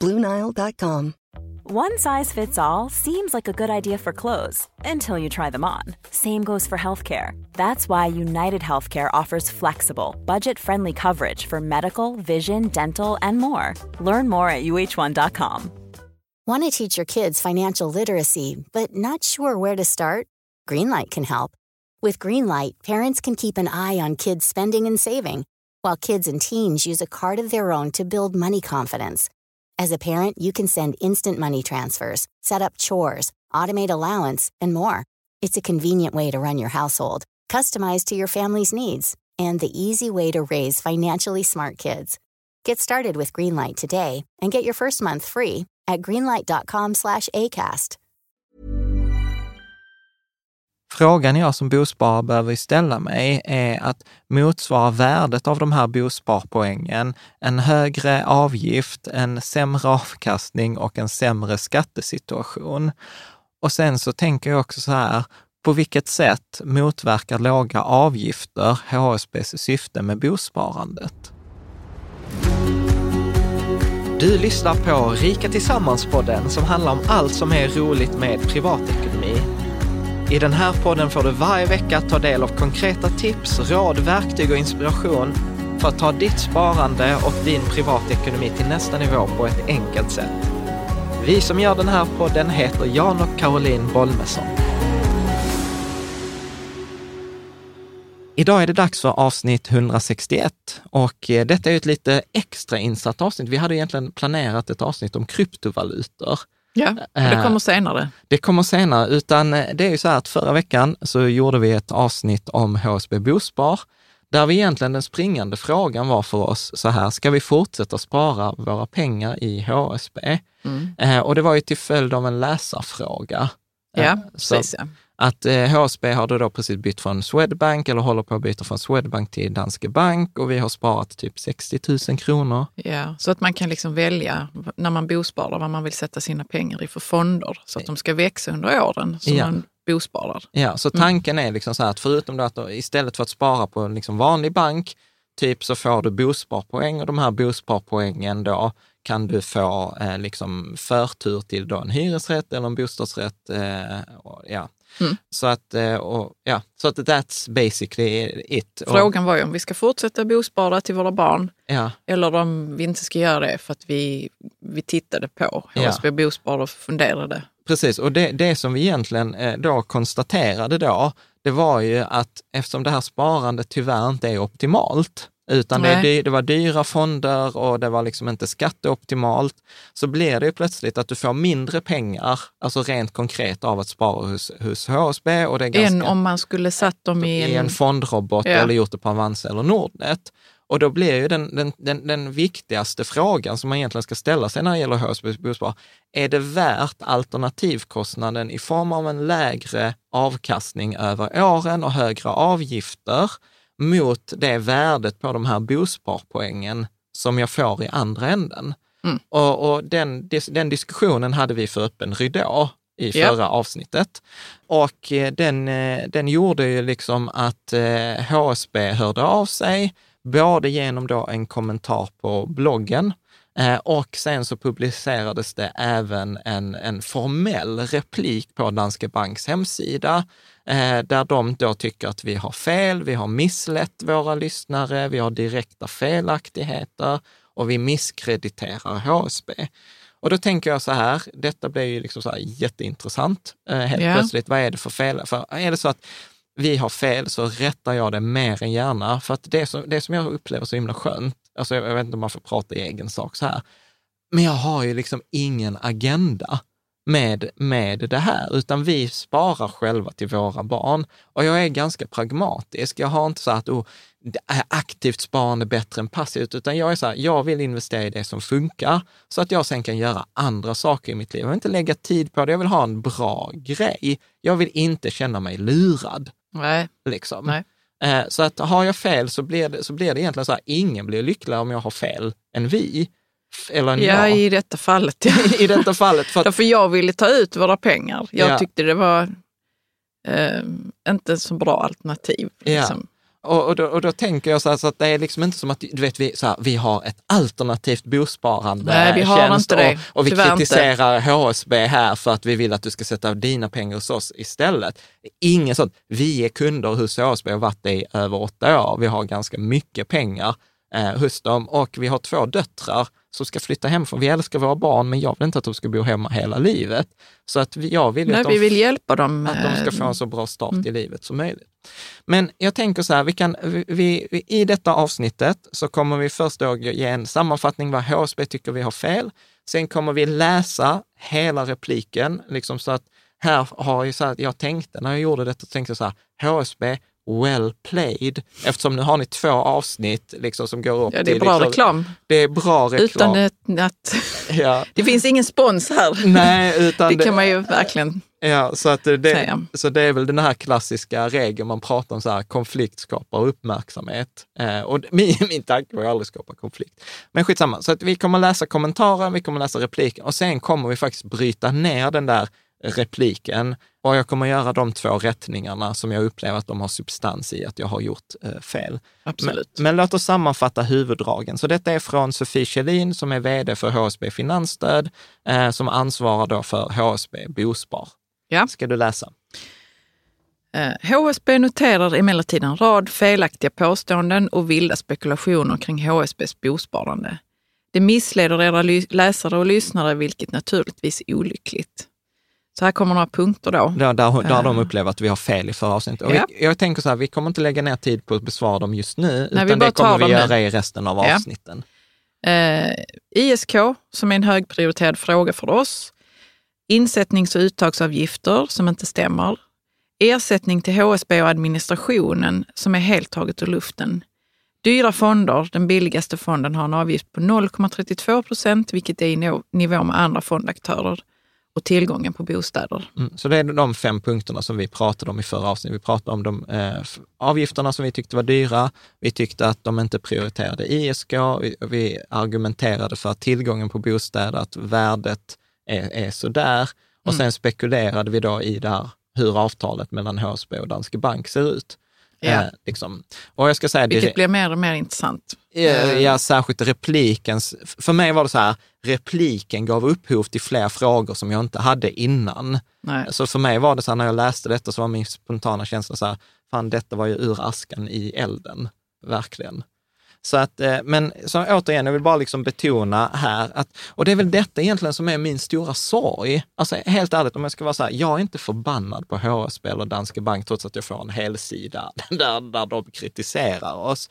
BlueNile.com. One size fits all seems like a good idea for clothes until you try them on. Same goes for healthcare. That's why United Healthcare offers flexible, budget friendly coverage for medical, vision, dental, and more. Learn more at uh1.com. Want to teach your kids financial literacy, but not sure where to start? Greenlight can help. With Greenlight, parents can keep an eye on kids' spending and saving, while kids and teens use a card of their own to build money confidence. As a parent, you can send instant money transfers, set up chores, automate allowance, and more. It's a convenient way to run your household, customized to your family's needs, and the easy way to raise financially smart kids. Get started with Greenlight today and get your first month free at greenlight.com/acast. Frågan jag som bosparare behöver ställa mig är att motsvarar värdet av de här bosparpoängen en högre avgift, en sämre avkastning och en sämre skattesituation? Och sen så tänker jag också så här, på vilket sätt motverkar låga avgifter HSBs syfte med bosparandet? Du lyssnar på Rika Tillsammans-podden som handlar om allt som är roligt med privatekonomi. I den här podden får du varje vecka ta del av konkreta tips, råd, verktyg och inspiration för att ta ditt sparande och din privatekonomi till nästa nivå på ett enkelt sätt. Vi som gör den här podden heter Jan och Caroline Bolmesson. Idag är det dags för avsnitt 161 och eh, detta är ett lite extra insatt avsnitt. Vi hade egentligen planerat ett avsnitt om kryptovalutor. Ja, det Eh, kommer senare. Det kommer senare, utan eh, det är ju så här att förra veckan så gjorde vi ett avsnitt om HSB Bospar, där vi egentligen den springande frågan var för oss så här, ska vi fortsätta spara våra pengar i HSB? Mm. Eh, och det var ju till följd av en läsarfråga. Ja, så precis. Ja. Att eh, HSB har då precis bytt från Swedbank, eller håller på att byta från Swedbank till Danske Bank och vi har sparat typ 60 000 kronor. Ja, så att man kan liksom välja när man bosparar vad man vill sätta sina pengar i för fonder så att de ska växa under åren som Ja. man bosparar. Ja, så tanken är liksom så här att förutom att då, istället för att spara på en liksom vanlig bank, typ så får du bosparpoäng och de här bosparpoängen då kan du få eh, liksom förtur till då en hyresrätt eller en bostadsrätt. Eh, och, ja. Mm. Så att, eh, och, ja, så att that's basically it. Frågan var ju om vi ska fortsätta bospara till våra barn ja, eller om vi inte ska göra det för att vi, vi tittade på Ja. HSB Bospar och funderade. Precis, och det, det som vi egentligen eh, då konstaterade då, det var ju att eftersom det här sparandet tyvärr inte är optimalt, utan det, det var dyra fonder och det var liksom inte skatteoptimalt, så blir det ju plötsligt att du får mindre pengar, alltså rent konkret av att spara hos, hos HSB. Och det är ganska, Än om man skulle satt dem i en... i en fondrobot Ja. eller gjort det på Avanza eller Nordnet. Och då blir ju den, den, den, den viktigaste frågan som man egentligen ska ställa sig när det gäller HSB Bospar, är det värt alternativkostnaden i form av en lägre avkastning över åren och högre avgifter mot det värdet på de här bosparpoängen som jag får i andra änden? Mm. Och, och den, den diskussionen hade vi för öppen ridå i förra avsnittet. Och eh, den, eh, den gjorde ju liksom att eh, HSB hörde av sig, både genom då en kommentar på bloggen eh, och sen så publicerades det även en, en formell replik på Danske Banks hemsida eh, där de då tycker att vi har fel, vi har misslett våra lyssnare, vi har direkta felaktigheter och vi misskrediterar HSB. Och då tänker jag så här, detta blir ju liksom så jätteintressant eh, helt Ja. plötsligt. Vad är det för fel? För är det så att vi har fel så rättar jag det mer än gärna. För att det som, det som jag upplever så himla skönt, alltså jag, jag vet inte om man får prata i egen sak så här, men jag har ju liksom ingen agenda. Med, med det här, utan vi sparar själva till våra barn. Och jag är ganska pragmatisk. Jag har inte så att oh, är aktivt sparande bättre än passivt, utan jag är så här, jag vill investera i det som funkar så att jag sen kan göra andra saker i mitt liv. Jag vill inte lägga tid på det, jag vill ha en bra grej. Jag vill inte känna mig lurad. Nej. Liksom. Nej. Eh, Så att har jag fel så blir det, så blir det egentligen så här, ingen blir lyckligare om jag har fel än vi. Eller Ja, jag. i detta fallet. Ja. I detta fallet. För att, Därför jag ville ta ut våra pengar. Jag Ja. tyckte det var eh, inte så bra alternativ. Ja. Liksom. och, och, då, och då tänker jag så, här, så att det är liksom inte som att du vet, vi, så här, vi har ett alternativt bosparande Nej, vi har tjänst inte det. Och, och vi Tyvärr inte. kritiserar HSB här för att vi vill att du ska sätta dina pengar hos oss istället. Ingen sånt. Vi är kunder hos HSB och har varit det i över åtta år. Vi har ganska mycket pengar eh, hos dem och vi har två döttrar som ska flytta hemifrån. Vi älskar våra barn, men jag vill inte att de ska bo hemma hela livet. Så att jag vill Nej, att de vi vill hjälpa dem. att de ska få eh, en så bra start i livet som möjligt. Men jag tänker så här, vi kan, vi, vi, i detta avsnittet så kommer vi först då ge en sammanfattning vad HSB tycker vi har fel. Sen kommer vi läsa hela repliken, liksom så att här har jag så här, jag tänkte när jag gjorde detta, tänkte jag så här, HSB, well played, eftersom nu har ni två avsnitt liksom, som går upp Ja, det är bra liksom, reklam. Det är bra reklam. Utan det, att, ja. det finns ingen spons här. Nej, utan Det kan man ju verkligen Ja, så, att det, säga. så det är väl den här klassiska regeln man pratar om, så här, konflikt skapar uppmärksamhet. Eh, och det- min, min tanke var ju aldrig skapa konflikt. Men skitsamma, så att vi kommer läsa kommentarer, vi kommer läsa repliken och sen kommer vi faktiskt bryta ner den där repliken och jag kommer göra de två rättningarna som jag upplever att de har substans i, att jag har gjort eh, fel. Absolut. Men, men låt oss sammanfatta huvuddragen. Så detta är från Sofie Kjellin som är vd för HSB Finansstöd, eh, som ansvarar då för HSB Bospar. Ja. Ska du läsa? Eh, HSB noterar emellertid en rad felaktiga påståenden och vilda spekulationer kring HSBs bosparande. Det missleder era läsare och lyssnare, vilket naturligtvis är olyckligt. Så här kommer några punkter då. Där, där, där de Eh. upplever att vi har fel i förra avsnittet. Ja. vi, jag tänker så här, vi kommer inte lägga ner tid på att besvara dem just nu, Nej, utan det kommer vi dem nu. göra i resten av Ja. avsnitten. Eh, ISK, som är en högprioriterad fråga för oss. Insättnings och uttagsavgifter som inte stämmer. Ersättning till HSB och administrationen som är helt taget ur luften. Dyra fonder, den billigaste fonden har en avgift på 0,32 procent, vilket är i nivå med andra fondaktörer. Och tillgången på bostäder. Mm. Så det är de fem punkterna som vi pratade om i förra avsnittet. Vi pratade om de eh, avgifterna som vi tyckte var dyra. Vi tyckte att de inte prioriterade ISK. Vi, vi argumenterade för tillgången på bostäder, att värdet är, är sådär. Och Mm. sen spekulerade vi då i det här, hur avtalet mellan HSB och Danske Bank ser ut. Eh, liksom. Och jag ska säga Vilket direkt, blir mer och mer intressant. Eh, ja, särskilt replikens... För mig var det så här, repliken gav upphov till fler frågor som jag inte hade innan. Nej. Så för mig var det så här, när jag läste detta så var min spontana känsla så här, fan detta var ju ur askan i elden, verkligen. Så att, eh, men så återigen, jag vill bara liksom betona här att, och det är väl detta egentligen som är min stora sorg. Alltså helt ärligt, om jag ska vara så här, jag är inte förbannad på HSB eller Danske Bank trots att jag får en hel sida där, där de kritiserar oss.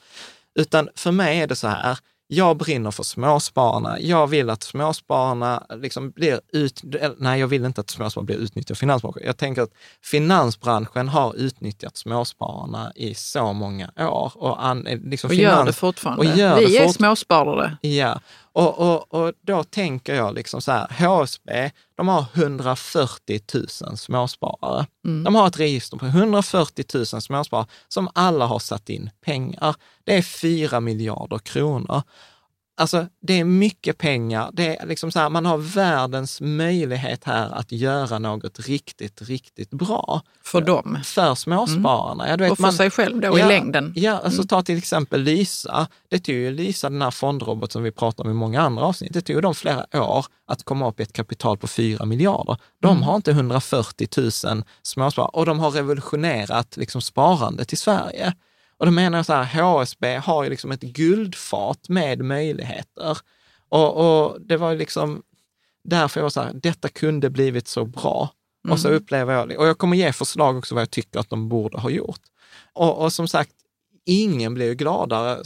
Utan för mig är det så här, jag brinner för småspararna. Jag vill att småspararna liksom blir ut... Nej, jag vill inte att småspararna blir utnyttjade av finansbranschen. Jag tänker att finansbranschen har utnyttjat småspararna i så många år. Och, an, liksom Och gör finans- det fortfarande. och gör Vi det är fort- småsparare. Ja, och, och, och då tänker jag liksom så här, HSB, de har 140 000 småsparare. Mm. De har ett register på 140 000 småsparare som alla har satt in pengar. Det är 4 miljarder kronor. Alltså, det är mycket pengar. Det är liksom så här, man har världens möjlighet här att göra något riktigt, riktigt bra För dem. för småspararna. Ja, du vet, Och för man- sig själv då i Ja, längden. Ja, alltså ta till exempel Lysa. Det tog ju Lysa, den här fondrobot som vi pratar om i många andra avsnitt, det tog dem flera år att komma upp i ett kapital på 4 miljarder. De har inte 140 000 småsparare och de har revolutionerat liksom sparandet i Sverige. Och då menar jag så här, HSB har ju liksom ett guldfat med möjligheter. Och, och det var ju liksom därför jag var så här, detta kunde blivit så bra. Och så upplever jag det. Och jag kommer ge förslag också vad jag tycker att de borde ha gjort. Och, och som sagt, ingen blir ju gladare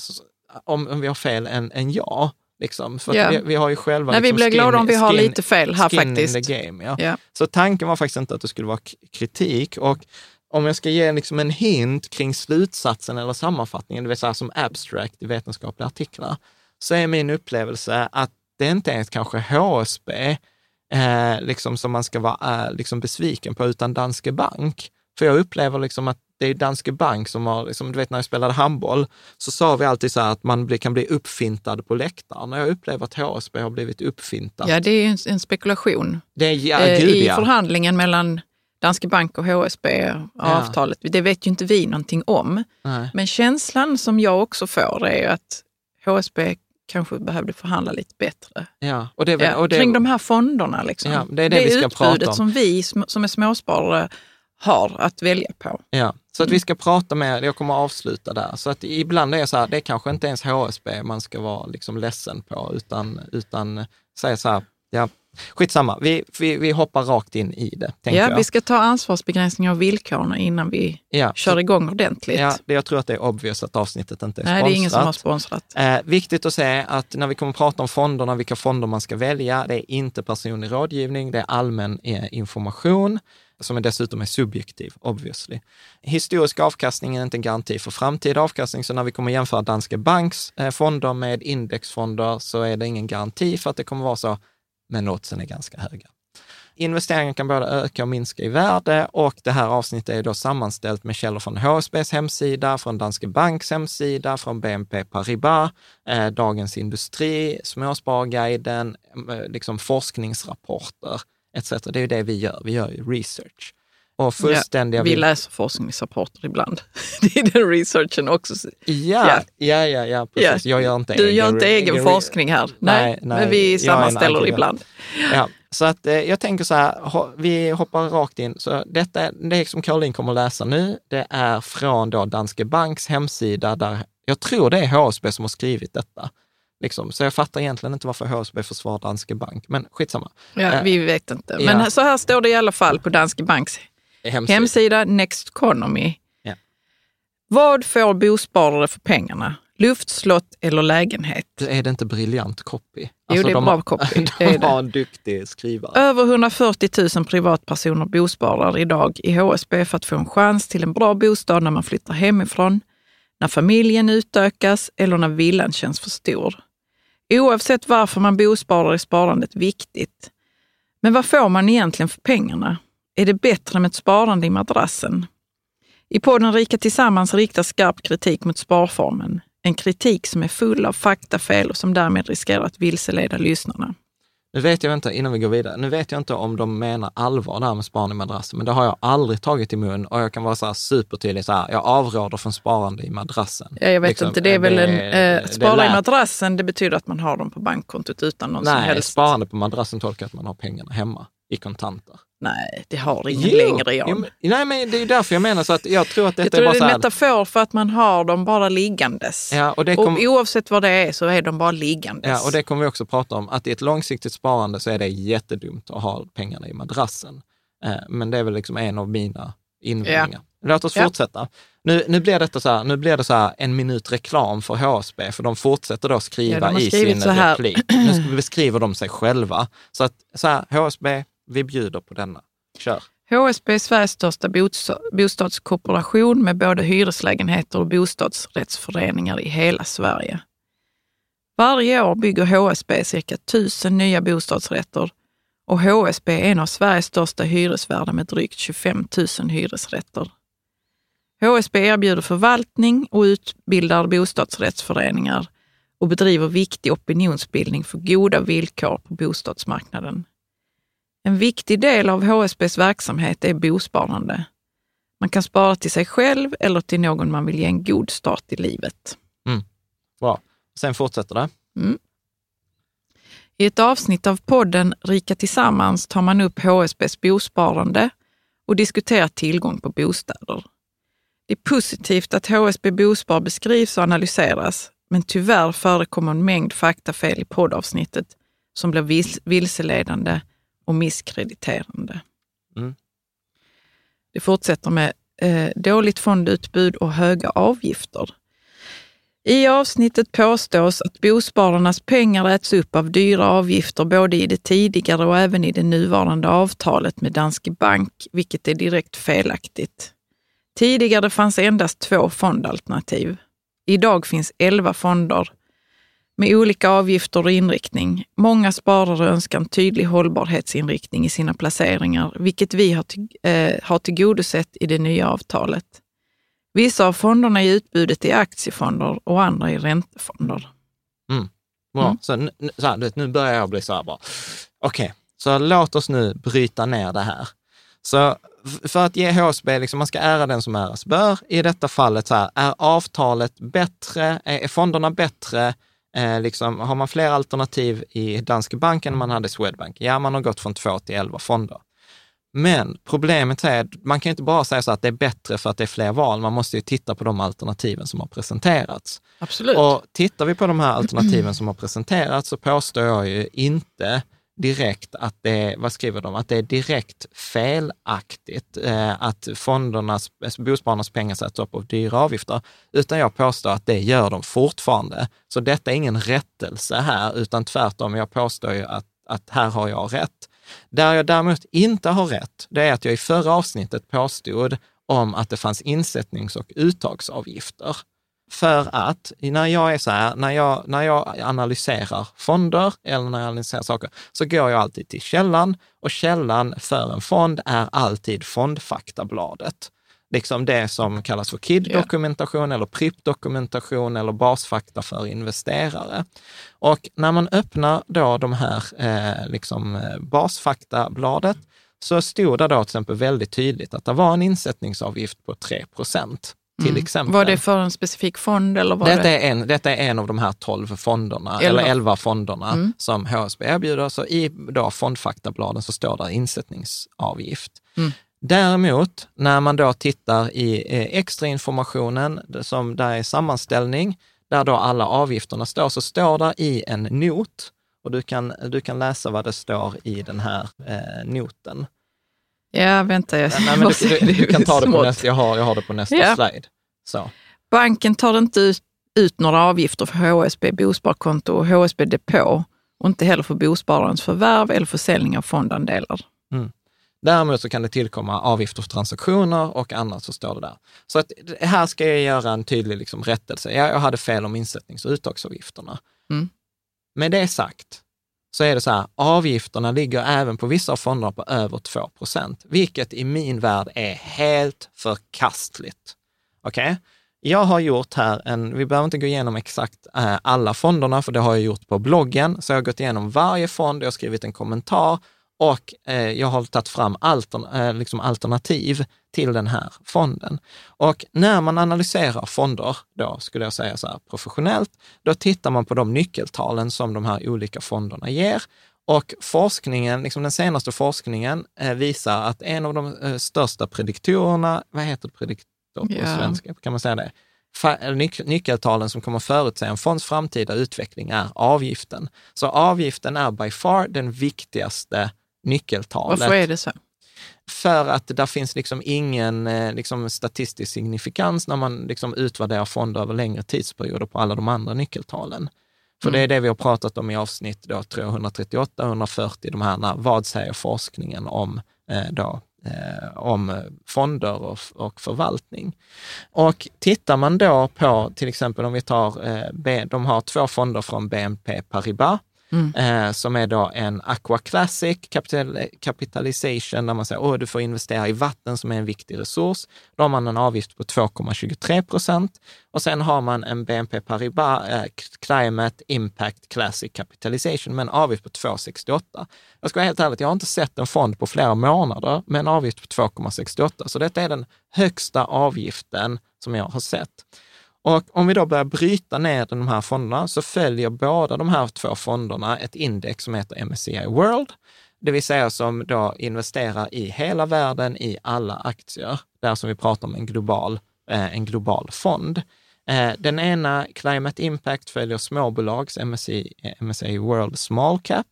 om, om vi har fel än, än jag. Liksom. För Ja. vi, vi har ju själva... Nej, vi liksom blir glada om vi har skin- lite fel här faktiskt. game. Ja. Ja. Så tanken var faktiskt inte att det skulle vara kritik. Och om jag ska ge liksom en hint kring slutsatsen eller sammanfattningen, det vill säga som abstract i vetenskapliga artiklar, så är min upplevelse att det inte är kanske HSB eh, liksom som man ska vara eh, liksom besviken på, utan Danske Bank. För jag upplever liksom att det är Danske Bank som har, liksom, du vet när jag spelade handboll, så sa vi alltid så här att man kan bli uppfintad på läktaren. Jag upplever att HSB har blivit uppfintad. Ja, det är ju en, en spekulation. Det är, ja, Eh, gud I ja. förhandlingen mellan Danske Bank och HSB, avtalet, det vet ju inte vi någonting om. Nej. Men känslan som jag också får är att HSB kanske behövde förhandla lite bättre. Ja, och det, väl- Ja, och det, kring de här fonderna. Liksom. Ja, det är det vi ska prata utbudet om. som vi som är småsparare har att välja på. Ja, så Mm. att vi ska prata med, jag kommer att avsluta där. Så att ibland är det så här, det är kanske inte ens HSB man ska vara liksom ledsen på, utan, utan säga så här, ja, skitsamma, vi, vi, vi hoppar rakt in i det, Ja, jag. vi ska ta ansvarsbegränsning av villkoren innan vi ja, kör så, igång ordentligt. ja, det, jag tror att det är obvious att avsnittet inte är Nej, sponsrat. det är ingen som har sponsrat. Eh, viktigt att säga att när vi kommer att prata om fonderna, vilka fonder man ska välja, det är inte personlig rådgivning, det är allmän eh, information som är dessutom är subjektiv, obviously. Historisk avkastning är inte en garanti för framtida avkastning, så när vi kommer jämföra Danske Banks eh, fonder med indexfonder så är det ingen garanti för att det kommer vara så, men oddsen är ganska höga. Investeringen kan både öka och minska i värde och det här avsnittet är då sammanställt med källor från HSBs hemsida, från Danske Banks hemsida, från BNP Paribas, eh, Dagens Industri, Småsparguiden, eh, liksom forskningsrapporter etc. Det är ju det vi gör, vi gör ju research. Och fullständiga... Vi läser forskningsrapporter ibland. det är den researchen också. Ja, ja, ja, ja, precis. Jag gör inte Du gör inte egen forskning här. Nej, Nej, nej, men vi sammanställer ibland. Ja, så att eh, jag tänker så här, ho- vi hoppar rakt in. Så detta, det som Caroline kommer att läsa nu, det är från då Danske Banks hemsida, där jag tror det är HSB som har skrivit detta. Liksom. Så jag fattar egentligen inte varför HSB försvarar Danske Bank, men skitsamma. Ja, Eh, vi vet inte. ja. Men så här står det i alla fall på Danske Banks Hemsida. hemsida Next Economy. Ja. Vad får bosparare för pengarna? Luft, slott eller lägenhet? Är det inte briljant copy? Alltså, Jo, det är de bra har, copy. De Det är det. har en duktig skrivare. Över 140 000 privatpersoner bosparar idag i HSB för att få en chans till en bra bostad när man flyttar hemifrån, när familjen utökas eller när villan känns för stor. Oavsett varför man bosparar är sparandet viktigt. Men vad får man egentligen för pengarna? Är det bättre med ett sparande i madrassen? I podden Rika Tillsammans riktas skarp kritik mot sparformen. En kritik som är full av faktafel och som därmed riskerar att vilseleda lyssnarna. Nu vet jag inte, innan vi går vidare, nu vet jag inte om de menar allvar där med sparande i madrassen, men det har jag aldrig tagit i mun och jag kan vara så här supertydlig, så här, jag avråder från sparande i madrassen. Ja, jag vet Liksom, inte, det är väl det- en... Eh, spara i madrassen, det betyder att man har dem på bankkontot utan någon som Nej, helst... sparande på madrassen tolkar att man har pengarna hemma i kontanter. Nej, det har ingen Jo, längre, Jan. jo, Nej, men det är därför jag menar så att jag tror att jag detta tror är bara det är en metafor för att man har dem bara liggandes. ja, och det och kom, oavsett vad det är så är de bara liggandes. ja, och det kommer vi också prata om, att i ett långsiktigt sparande så är det jättedumt att ha pengarna i madrassen. Eh, men det är väl liksom en av mina invändningar. Låt oss Ja. fortsätta. Nu, nu blir detta så här, nu blir det så här en minut reklam för HSB, för de fortsätter då Ja, skriva har i sin replik. Nu beskriver de sig själva. Så att så här, HSB, vi bjuder på denna. Kör. HSB är Sveriges största bostadskooperation med både hyreslägenheter och bostadsrättsföreningar i hela Sverige. Varje år bygger HSB cirka 1000 nya bostadsrätter och HSB är en av Sveriges största hyresvärdar med drygt 25 000 hyresrätter. HSB erbjuder förvaltning och utbildar bostadsrättsföreningar och bedriver viktig opinionsbildning för goda villkor på bostadsmarknaden. En viktig del av HSBs verksamhet är bosparande. Man kan spara till sig själv eller till någon man vill ge en god start i livet. Bra. Sen fortsätter det. I ett avsnitt av podden Rika Tillsammans tar man upp HSBs bosparande och diskuterar tillgång på bostäder. Det är positivt att HSB Bospar beskrivs och analyseras, men tyvärr förekommer en mängd faktafel i poddavsnittet som blir vilseledande och misskrediterande. Mm. Det fortsätter med eh, dåligt fondutbud och höga avgifter. I avsnittet påstås att bospararnas pengar äts upp av dyra avgifter både i det tidigare och även i det nuvarande avtalet med Danske Bank, vilket är direkt felaktigt. Tidigare fanns endast två fondalternativ. Idag finns elva fonder med olika avgifter och inriktning. Många sparare önskar en tydlig hållbarhetsinriktning i sina placeringar, vilket vi har, till, eh, har tillgodosett i det nya avtalet. Vissa av fonderna i utbudet är aktiefonder och andra är räntefonder. Mm. Bra. Mm. Så, nu, så här, nu börjar jag bli så här bara, okej, okay. så låt oss nu bryta ner det här. Så för att ge HSB, liksom, man ska ära den som äras bör. I detta fallet, så här, är avtalet bättre? Är fonderna bättre? Eh, liksom, har man fler alternativ i Danske Bank än man hade i Swedbank? Ja, man har gått från två till elva fonder. Men problemet är man kan inte bara säga så att det är bättre för att det är fler val. Man måste ju titta på de alternativen som har presenterats. Absolut. Och tittar vi på de här alternativen som har presenterats så påstår jag ju inte direkt att det, vad skriver de, att det är direkt felaktigt eh, att fondernas, eh, bospararnas pengar sätts upp av dyra avgifter, utan jag påstår att det gör de fortfarande. Så detta är ingen rättelse här, utan tvärtom, jag påstår ju att, att här har jag rätt. Där jag däremot inte har rätt, det är att jag i förra avsnittet påstod om att det fanns insättnings och uttagsavgifter. För att när jag är så här, när jag, när jag analyserar fonder eller när jag analyserar saker, så går jag alltid till källan och källan för en fond är alltid fondfaktabladet. Liksom det som kallas för KID-dokumentation eller PRIP-dokumentation eller basfakta för investerare. Och när man öppnar då de här eh, liksom eh, basfaktabladet så stod det då till exempel väldigt tydligt att det var en insättningsavgift på 3 procent till mm. exempel. Var det för en specifik fond? Eller var detta, det... är en, detta är en av de här 12 fonderna, 11. eller 11 fonderna mm. som HSB erbjuder. Så i då fondfaktabladen så står det insättningsavgift. Mm. Däremot, när man då tittar i eh, extra informationen, som där är sammanställning, där då alla avgifterna står, så står det i en not, och du kan, du kan läsa vad det står i den här eh, noten. Ja, vänta. Jag Nej, men du, du, du, kan ta det på nästa, jag har, jag har det på nästa ja. slide. Så. Banken tar inte ut, ut några avgifter för HSB bosparkonto och HSB depå och inte heller för bospararens förvärv eller försäljning av fondandelar. Mm. Däremot så kan det tillkomma avgifter för transaktioner och annat, så står det där. Så att här ska jag göra en tydlig liksom rättelse. Jag, jag hade fel om insättnings och uttagsavgifterna. Mm. Med det sagt, så är det så här, avgifterna ligger även på vissa av fonderna på över 2 procent, vilket i min värld är helt förkastligt. Okej? Okay? Jag har gjort här en, vi behöver inte gå igenom exakt eh, alla fonderna, för det har jag gjort på bloggen. Så jag har gått igenom varje fond, jag har skrivit en kommentar och eh, jag har tagit fram altern, eh, liksom alternativ till den här fonden. Och när man analyserar fonder, då skulle jag säga så här professionellt, då tittar man på de nyckeltalen som de här olika fonderna ger. Och forskningen, liksom den senaste forskningen eh, visar att en av de eh, största prediktorerna, vad heter prediktor på yeah. svenska, kan man säga det? Nyc nyckeltalen som kommer förutse en fonds framtida utveckling är avgiften. Så avgiften är by far den viktigaste nyckeltalet. Varför är det så? För att där finns liksom ingen eh, liksom, statistisk signifikans när man liksom utvärderar fonder över längre tidsperioder på alla de andra nyckeltalen. För mm. det är det vi har pratat om i avsnitt då, 138 och 140, de här, vad säger forskningen om, eh, då, eh, om fonder och, och, förvaltning? Och tittar man då på, till exempel om vi tar, eh, de har två fonder från BNP Paribas, Mm. Eh, som är då en Aqua Classic capital, Capitalization, där man säger att du får investera i vatten som är en viktig resurs. Då har man en avgift på 2,23 procent. Och sen har man en BNP Paribas eh, Climate Impact Classic Capitalization med en avgift på 2,68. Jag ska vara helt ärlig, jag har inte sett en fond på flera månader med en avgift på 2,68. Så detta är den högsta avgiften som jag har sett. Och om vi då börjar bryta ner de här fonderna så följer båda de här två fonderna ett index som heter MSCI World, det vill säga som då investerar i hela världen i alla aktier. Där som vi pratar om en global, eh, en global fond. Eh, den ena, Climate Impact, följer småbolags MSCI, eh, MSCI World Small Cap.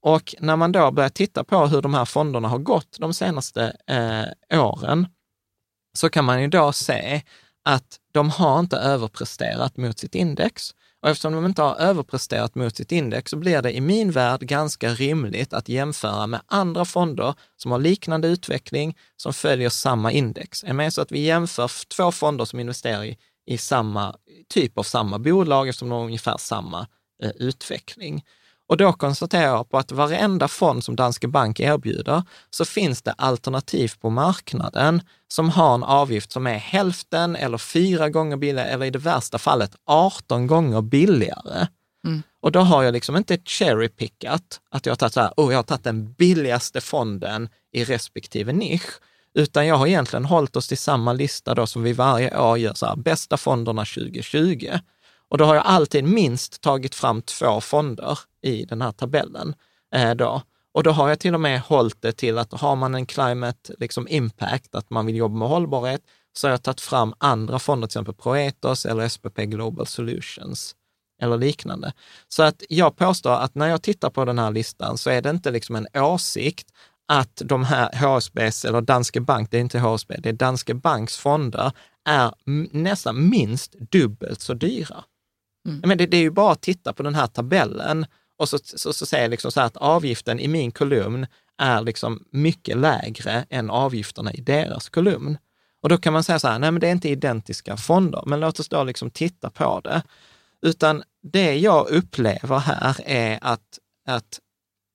Och när man då börjar titta på hur de här fonderna har gått de senaste eh, åren, så kan man ju då se att de har inte överpresterat mot sitt index. Och eftersom de inte har överpresterat mot sitt index så blir det i min värld ganska rimligt att jämföra med andra fonder som har liknande utveckling, som följer samma index. Är med så att vi jämför två fonder som investerar i, i samma typ av samma bolag eftersom de har ungefär samma eh, utveckling. Och då konstaterar jag på att varenda fond som Danske Bank erbjuder, så finns det alternativ på marknaden som har en avgift som är hälften eller fyra gånger billigare, eller i det värsta fallet 18 gånger billigare. Mm. Och då har jag liksom inte cherry-pickat, att jag har tagit så här, oh, jag har tagit den billigaste fonden i respektive nisch, utan jag har egentligen hållit oss till samma lista då som vi varje år gör, så här, bästa fonderna 2020. Och då har jag alltid minst tagit fram två fonder i den här tabellen. Eh, då. Och då har jag till och med hållit det till att har man en climate liksom impact, att man vill jobba med hållbarhet, så har jag tagit fram andra fonder, till exempel Proetos eller SPP Global Solutions eller liknande. Så att jag påstår att när jag tittar på den här listan så är det inte liksom en åsikt att de här HSBs, eller Danske Bank, det är inte HSB, det är Danske Banks fonder, är nästan minst dubbelt så dyra. Mm. Men det, det, är ju bara att titta på den här tabellen och så, så, så säger jag liksom så att avgiften i min kolumn är liksom mycket lägre än avgifterna i deras kolumn. Och då kan man säga så här, nej men det är inte identiska fonder, men låt oss då liksom titta på det. Utan det jag upplever här är att, att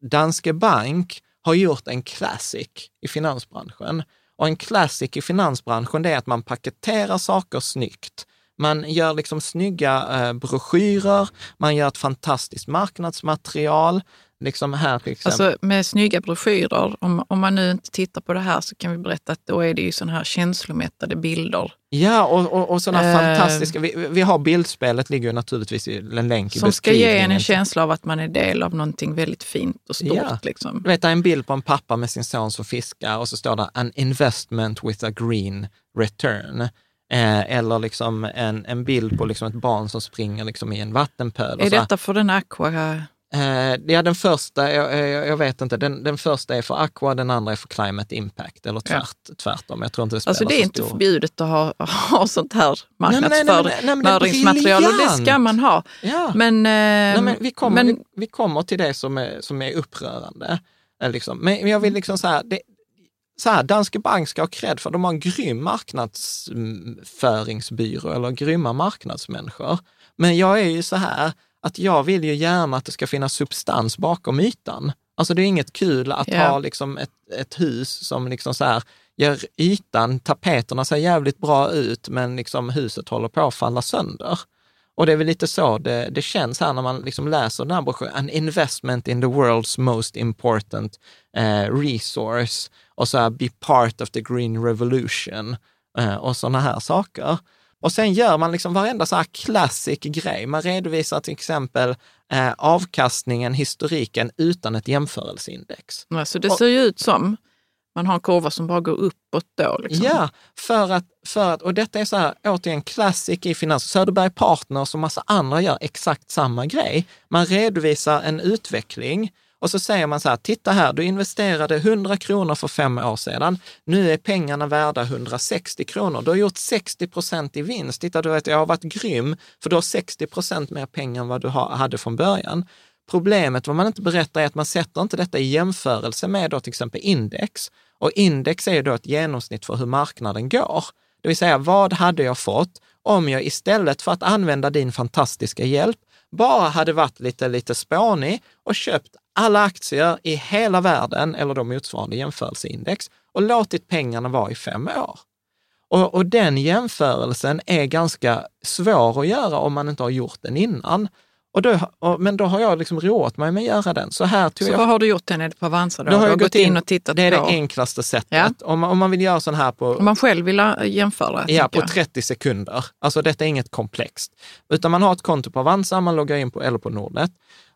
Danske Bank har gjort en classic i finansbranschen. Och en classic i finansbranschen, det är att man paketerar saker snyggt. Man gör liksom snygga eh, broschyrer, man gör ett fantastiskt marknadsmaterial. Liksom här till exempel. Alltså med snygga broschyrer, om, om man nu inte tittar på det här så kan vi berätta att då är det ju sådana här känslomättade bilder. Ja, och, och, och sådana eh, fantastiska, vi, vi har bildspelet, ligger ju naturligtvis i en länk i Som ska ge en en känsla av att man är del av någonting väldigt fint och stort. Ja. Liksom. Du vet, en bild på en pappa med sin son som fiskar och så står det “an investment with a green return”. Eh, eller liksom en, en bild på liksom ett barn som springer liksom i en vattenpöl. Är detta för den Aqua? Eh, ja, den första, jag, jag, jag, vet inte, den, den första är för Aqua, den andra är för Climate Impact, eller tvärt, ja. tvärtom. Jag tror inte det Alltså det är inte stor. förbjudet att ha, ha sånt här marknadsföringsmaterial och det ska man ha. Ja. Men, eh, nej, men, vi, kommer, men, vi, vi, kommer till det som är, som är upprörande. Eh, liksom. Men jag vill liksom så här, det, så här, Danske Bank ska ha cred för, de har en grym marknadsföringsbyrå eller grymma marknadsmänniskor. Men jag är ju så här, att jag vill ju gärna att det ska finnas substans bakom ytan. Alltså det är inget kul att yeah. ha liksom ett, ett hus som liksom så här, gör ytan, tapeterna ser jävligt bra ut, men liksom huset håller på att falla sönder. Och det är väl lite så det, det känns här när man liksom läser den här broschyren. An investment in the world's most important eh, resource och så här, be part of the green revolution eh, och sådana här saker. Och sen gör man liksom varenda så här classic grej. Man redovisar till exempel eh, avkastningen, historiken utan ett jämförelseindex. Ja, så det ser ju ut som man har en kurva som bara går uppåt då? Liksom. Ja, för att, för att, och detta är så här, återigen classic i finans. Söderberg Partners och massa andra gör exakt samma grej. Man redovisar en utveckling och så säger man så här, titta här, du investerade 100 kronor för fem år sedan. Nu är pengarna värda 160 kronor. Du har gjort 60 procent i vinst. Titta, du vet, jag har varit grym, för du har 60 procent mer pengar än vad du hade från början. Problemet, vad man inte berättar, är att man sätter inte detta i jämförelse med då till exempel index. Och index är ju då ett genomsnitt för hur marknaden går. Det vill säga, vad hade jag fått om jag istället för att använda din fantastiska hjälp bara hade varit lite, lite spånig och köpt alla aktier i hela världen, eller då motsvarande jämförelseindex, och låtit pengarna vara i fem år. Och, och, den jämförelsen är ganska svår att göra om man inte har gjort den innan. Och då, och, men då har jag liksom roat mig med att göra den. Så här så jag, vad har du gjort den? På Avanza? Då, då har jag gått in och tittat Det är på. det enklaste sättet. Ja. Om, man, om man vill göra sån här på... Om man själv vill jämföra? Ja, på 30 sekunder. Alltså detta är inget komplext. Utan man har ett konto på Avanza, man loggar in på, eller på Nordnet.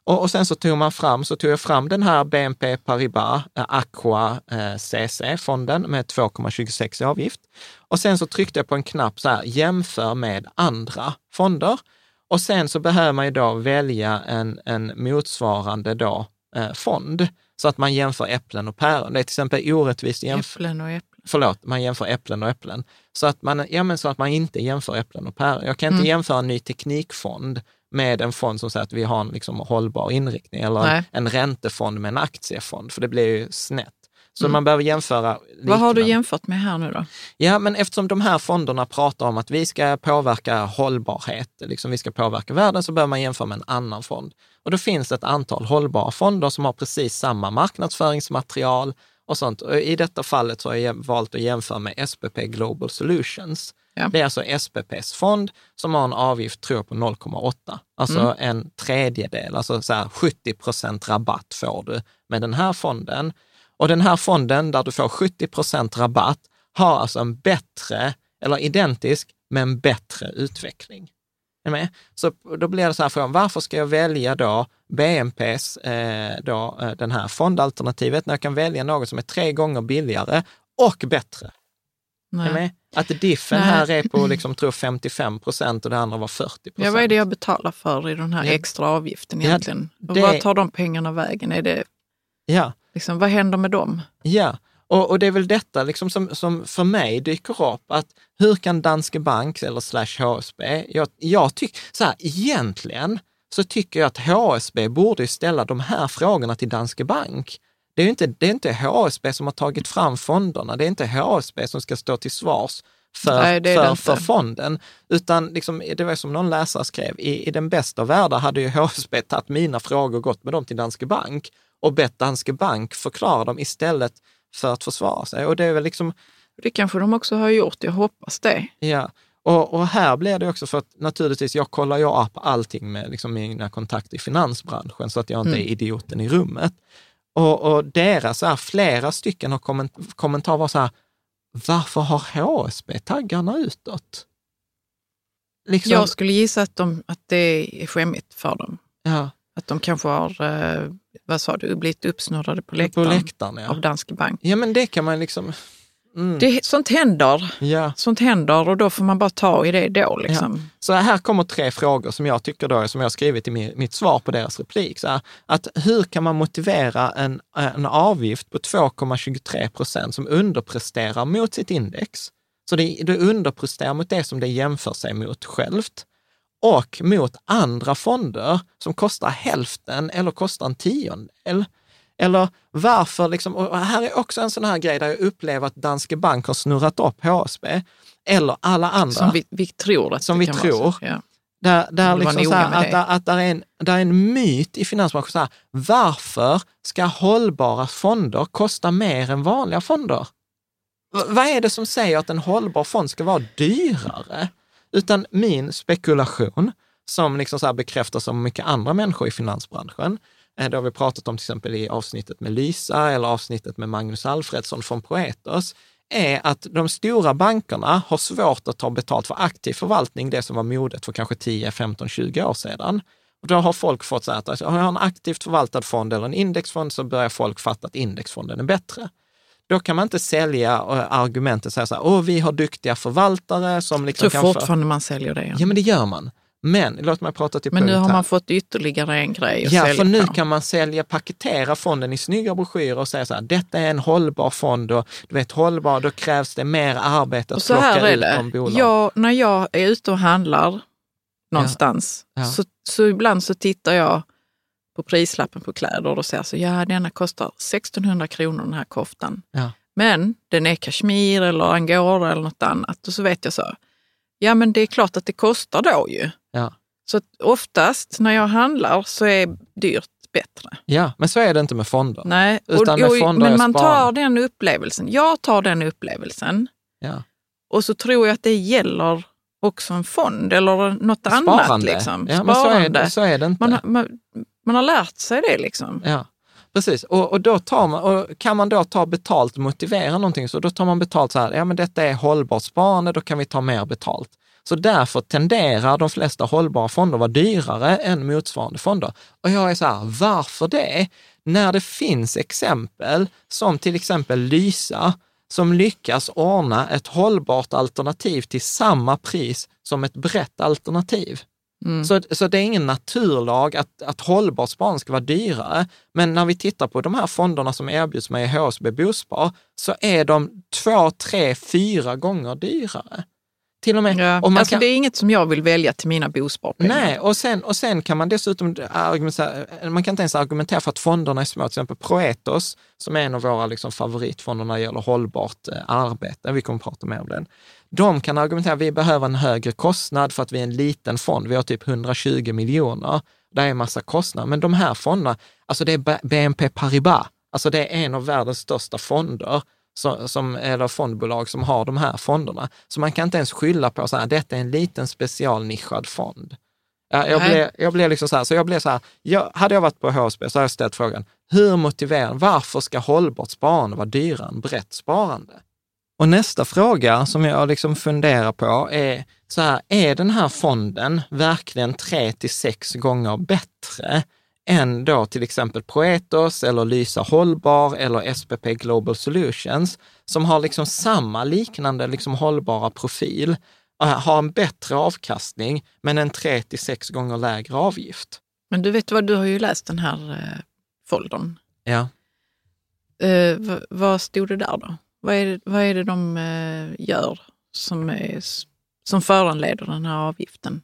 Och, och, sen så tog man fram, så tog jag fram den här BNP Paribas eh, Aqua eh, CC-fonden med 2,26 i avgift. Och sen så tryckte jag på en knapp så här, jämför med andra fonder. Och sen så behöver man ju då välja en, en motsvarande då, eh, fond, så att man jämför äpplen och päron. Det är till exempel orättvist. Äpplen och äpplen. förlåt, man jämför äpplen och äpplen. Så att man, ja, men så att man inte jämför äpplen och päron. Jag kan inte Mm. jämföra en ny teknikfond med en fond som säger att vi har en liksom hållbar inriktning eller Nej. en räntefond med en aktiefond, för det blir ju snett. Så Mm. man behöver jämföra. Vad har du liknande. jämfört med här nu då? Ja, men eftersom de här fonderna pratar om att vi ska påverka hållbarhet, liksom vi ska påverka världen, så behöver man jämföra med en annan fond. Och då finns det ett antal hållbara fonder som har precis samma marknadsföringsmaterial och sånt. Och I detta fallet så har jag valt att jämföra med SPP Global Solutions. Ja. Det är alltså SPPs fond som har en avgift, tror jag, på 0,8. Alltså Mm. en tredjedel, alltså så här 70 procent rabatt får du med den här fonden. Och den här fonden där du får 70 procent rabatt har alltså en bättre, eller identisk, men bättre utveckling. Med? Så då blir det så här frågan, varför ska jag välja då BNPs, eh, då, eh, den här fondalternativet, när jag kan välja något som är tre gånger billigare och bättre? Nej. Att diffen Nej. här är på, liksom, tror jag, 55 procent och det andra var 40 procent. Ja, vad är det jag betalar för i den här Ja. extra avgiften Ja, egentligen? Och det- vad tar de pengarna vägen? Är det, Ja, liksom, vad händer med dem? Ja, och, och det är väl detta liksom som, som för mig dyker upp, att hur kan Danske Bank eller slash HSB, jag, jag tycker, så här, egentligen så tycker jag att HSB borde ställa de här frågorna till Danske Bank. Det är inte, det är inte HSB som har tagit fram fonderna, det är inte HSB som ska stå till svars för, Nej, för, för fonden, utan liksom, det var som någon läsare skrev, i, i den bästa av världar hade ju HSB tagit mina frågor och gått med dem till Danske Bank och bett Danske Bank förklara dem istället för att försvara sig. Och det är väl liksom, Det kanske de också har gjort, jag hoppas det. ja. Och, och här blir det också för att naturligtvis, jag kollar ju upp allting med liksom mina kontakter i finansbranschen så att jag inte är idioten i rummet. Och, och deras, så här, flera stycken har komment, kommentarer var så här, varför har HSB taggarna utåt? Liksom, Jag skulle gissa att, de, att det är skämmigt för dem. ja, Att de kanske har, eh, vad sa du, blivit uppsnurrade på på läktaren, läktaren. Ja. av Danske Bank. ja, men det kan man liksom... Mm, Det, sånt händer. ja. Sånt händer och då får man bara ta i det då. Liksom. Så här kommer tre frågor som jag tycker då, som jag har skrivit i mi- mitt svar på deras replik. Så här, att hur kan man motivera en, en avgift på 2,23 procent som underpresterar mot sitt index? Så det, det underpresterar mot det som det jämför sig mot självt och mot andra fonder som kostar hälften eller kostar en tiondel. Eller varför, liksom, och här är också en sån här grej där jag upplever att Danske Bank har snurrat upp HSB, eller alla andra. Som vi, vi tror att Som det vi kan tror. Vara så. Ja. Där, där liksom så här, att, där, att där, är en, där är en myt i finansbranschen. Så här, varför ska hållbara fonder kosta mer än vanliga fonder? V- vad är det som säger att en hållbar fond ska vara dyrare? Utan min spekulation, som liksom så bekräftas av mycket andra människor i finansbranschen, det har vi pratat om till exempel i avsnittet med Lysa eller avsnittet med Magnus Alfredsson från Proetos, är att de stora bankerna har svårt att ta betalt för aktiv förvaltning, det som var modet för kanske 10, 15, 20 år sedan. Och då har folk fått så här att alltså, har jag en aktivt förvaltad fond eller en indexfond så börjar folk fatta att indexfonden är bättre. Då kan man inte sälja eh, argumentet och säga så här, åh, vi har duktiga förvaltare som Jag liksom tror kan... För... fortfarande man säljer det. Ja. Ja, men det gör man. Men låt mig prata till Men nu har man fått ytterligare en grej att Ja, sälja för nu på. kan man sälja, paketera fonden i snygga broschyrer och säga så här, detta är en hållbar fond och du vet hållbar, då krävs det mer arbete att Och så här plocka ut de. Jag, när jag är ute och handlar någonstans, Ja. Så, så ibland så tittar jag på prislappen på kläder och säger så, ja denna kostar 1600 kronor den här koftan. Ja. Men den är kashmir eller angora eller något annat. Och så vet jag så, ja men det är klart att det kostar då ju. Så oftast när jag handlar så är dyrt bättre. ja, men så är det inte med fonder. Nej, Utan med fonder men man tar sparande. den upplevelsen. Jag tar den upplevelsen Ja. och så tror jag att det gäller också en fond eller något annat. Sparande. Liksom. Ja, men så är, Sparande. det, så är det inte. Man, har, man, man har lärt sig det liksom. Ja, precis. Och, och, då tar man, och kan man då ta betalt och motivera någonting, så då tar man betalt så här, ja men detta är hållbart sparande, då kan vi ta mer betalt. Så därför tenderar de flesta hållbara fonder vara dyrare än motsvarande fonder. Och jag är så här, varför det? När det finns exempel som till exempel Lysa, som lyckas ordna ett hållbart alternativ till samma pris som ett brett alternativ. Mm. Så, så det är ingen naturlag att, att hållbart sparande ska vara dyrare. Men när vi tittar på de här fonderna som erbjuds med HSB Bospar så är de två, tre, fyra gånger dyrare. Till och med. Ja, och man alltså kan, Det är inget som jag vill välja till mina bosparpengar. Nej, och sen, och sen kan man dessutom argumentera, man kan inte ens argumentera för att fonderna är små. Till exempel Proetos, som är en av våra liksom favoritfonder när det gäller hållbart eh, arbete, vi kommer att prata mer om den. De kan argumentera att vi behöver en högre kostnad för att vi är en liten fond. Vi har typ 120 miljoner. Det är en massa kostnader. Men de här fonderna, alltså det är BNP Paribas, alltså det är en av världens största fonder som, eller fondbolag som har de här fonderna. Så man kan inte ens skylla på att detta är en liten specialnischad fond. Jag blev, jag blev liksom så här, så jag blev så här, jag, hade jag varit på HSB så hade jag ställt frågan, hur motiverar, varför ska hållbart sparande vara dyrare än brett sparande? Och nästa fråga som jag liksom funderar på är, så här, är den här fonden verkligen tre till sex gånger bättre än då till exempel Proetos eller Lysa Hållbar eller SPP Global Solutions som har liksom samma liknande liksom hållbara profil, eh, har en bättre avkastning men en tre till sex gånger lägre avgift. Men du vet vad, du har ju läst den här eh, foldern. Ja. Eh, vad, vad stod det där då? Vad är det, vad är det de eh, gör som, är, som föranleder den här avgiften?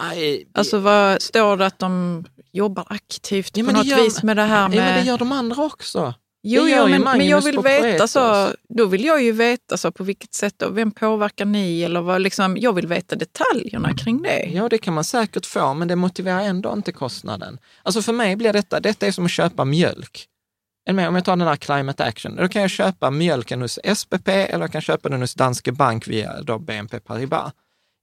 Aj, Alltså vad står det att de jobbar aktivt Ja, på det något gör- vis med det här med... Ja, men det gör de andra också. jo, det jo, men, men jag vill veta så, då vill jag ju veta så på vilket sätt då, vem påverkar ni eller vad liksom, jag vill veta detaljerna kring det. Ja, det kan man säkert få, men det motiverar ändå inte kostnaden. Alltså för mig blir detta, detta är som att köpa mjölk. Om jag tar den här Climate Action, då kan jag köpa mjölken hos SPP eller jag kan köpa den hos Danske Bank via då BNP Paribas.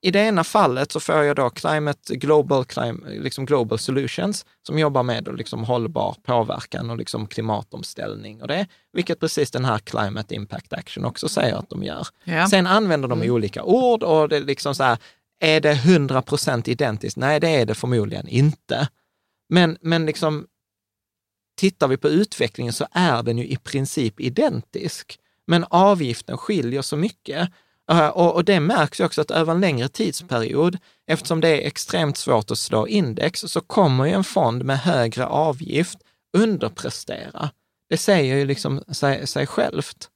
I det ena fallet så får jag då Climate Global, Clim, liksom Global Solutions som jobbar med liksom hållbar påverkan och liksom klimatomställning och det, vilket precis den här Climate Impact Action också säger att de gör. Ja. Sen använder de olika ord och det är liksom så här, är det 100 procent identiskt? Nej, det är det förmodligen inte. Men, men liksom, tittar vi på utvecklingen så är den ju i princip identisk. Men avgiften skiljer så mycket. Eh, Och, och det märks ju också att över en längre tidsperiod, eftersom det är extremt svårt att slå index, så kommer ju en fond med högre avgift underprestera. Det säger ju liksom sig, sig självt.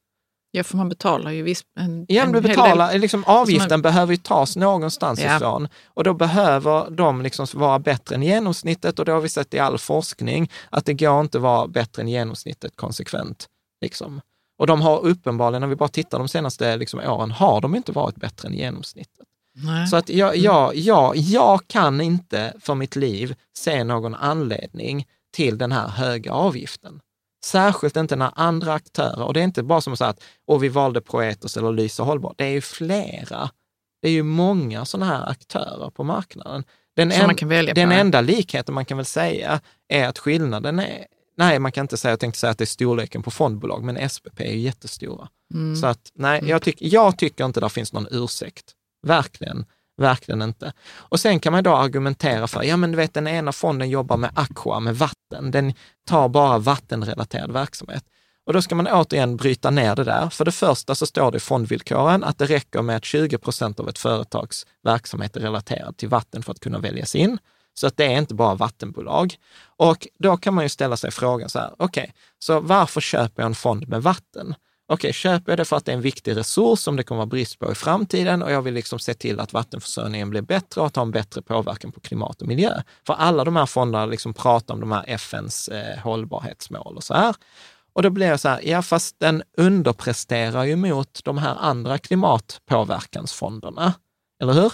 Ja, för man betalar ju viss, en, Ja, en du betalar, del. liksom, avgiften man- behöver ju tas någonstans Ja. ifrån och då behöver de liksom vara bättre än genomsnittet och det har vi sett i all forskning att det går inte att vara bättre än genomsnittet konsekvent. Liksom. Och de har uppenbarligen, när vi bara tittar de senaste liksom, åren, har de inte varit bättre än genomsnittet. Nej. Så att jag, jag, jag, jag kan inte för mitt liv se någon anledning till den här höga avgiften. Särskilt inte när andra aktörer, och det är inte bara som att säga att och vi valde Proetos eller Lysa Hållbar, det är ju flera. Det är ju många sådana här aktörer på marknaden. Den, välja den enda likheten man kan väl säga är att skillnaden är, nej man kan inte säga, jag tänkte säga att det är storleken på fondbolag, men SPP är ju jättestora. Mm. Så att nej, jag, tyck, jag tycker inte det finns någon ursäkt. Verkligen, verkligen inte. Och sen kan man då argumentera för, ja men du vet den ena fonden jobbar med aqua, med vatten. Den tar bara vattenrelaterad verksamhet. Och då ska man återigen bryta ner det där. För det första så står det i fondvillkoren att det räcker med att 20 procent av ett företags verksamhet är relaterad till vatten för att kunna väljas in. Så att det är inte bara vattenbolag. Och då kan man ju ställa sig frågan så här, okej, så varför köper jag en fond med vatten? Okej, köper jag det för att det är en viktig resurs som det kommer vara brist på i framtiden och jag vill liksom se till att vattenförsörjningen blir bättre och att ha en bättre påverkan på klimat och miljö. För alla de här fonderna liksom pratar om de här FNs eh, hållbarhetsmål och så här. Och då blir jag så här, ja fast den underpresterar ju mot de här andra klimatpåverkansfonderna, eller hur?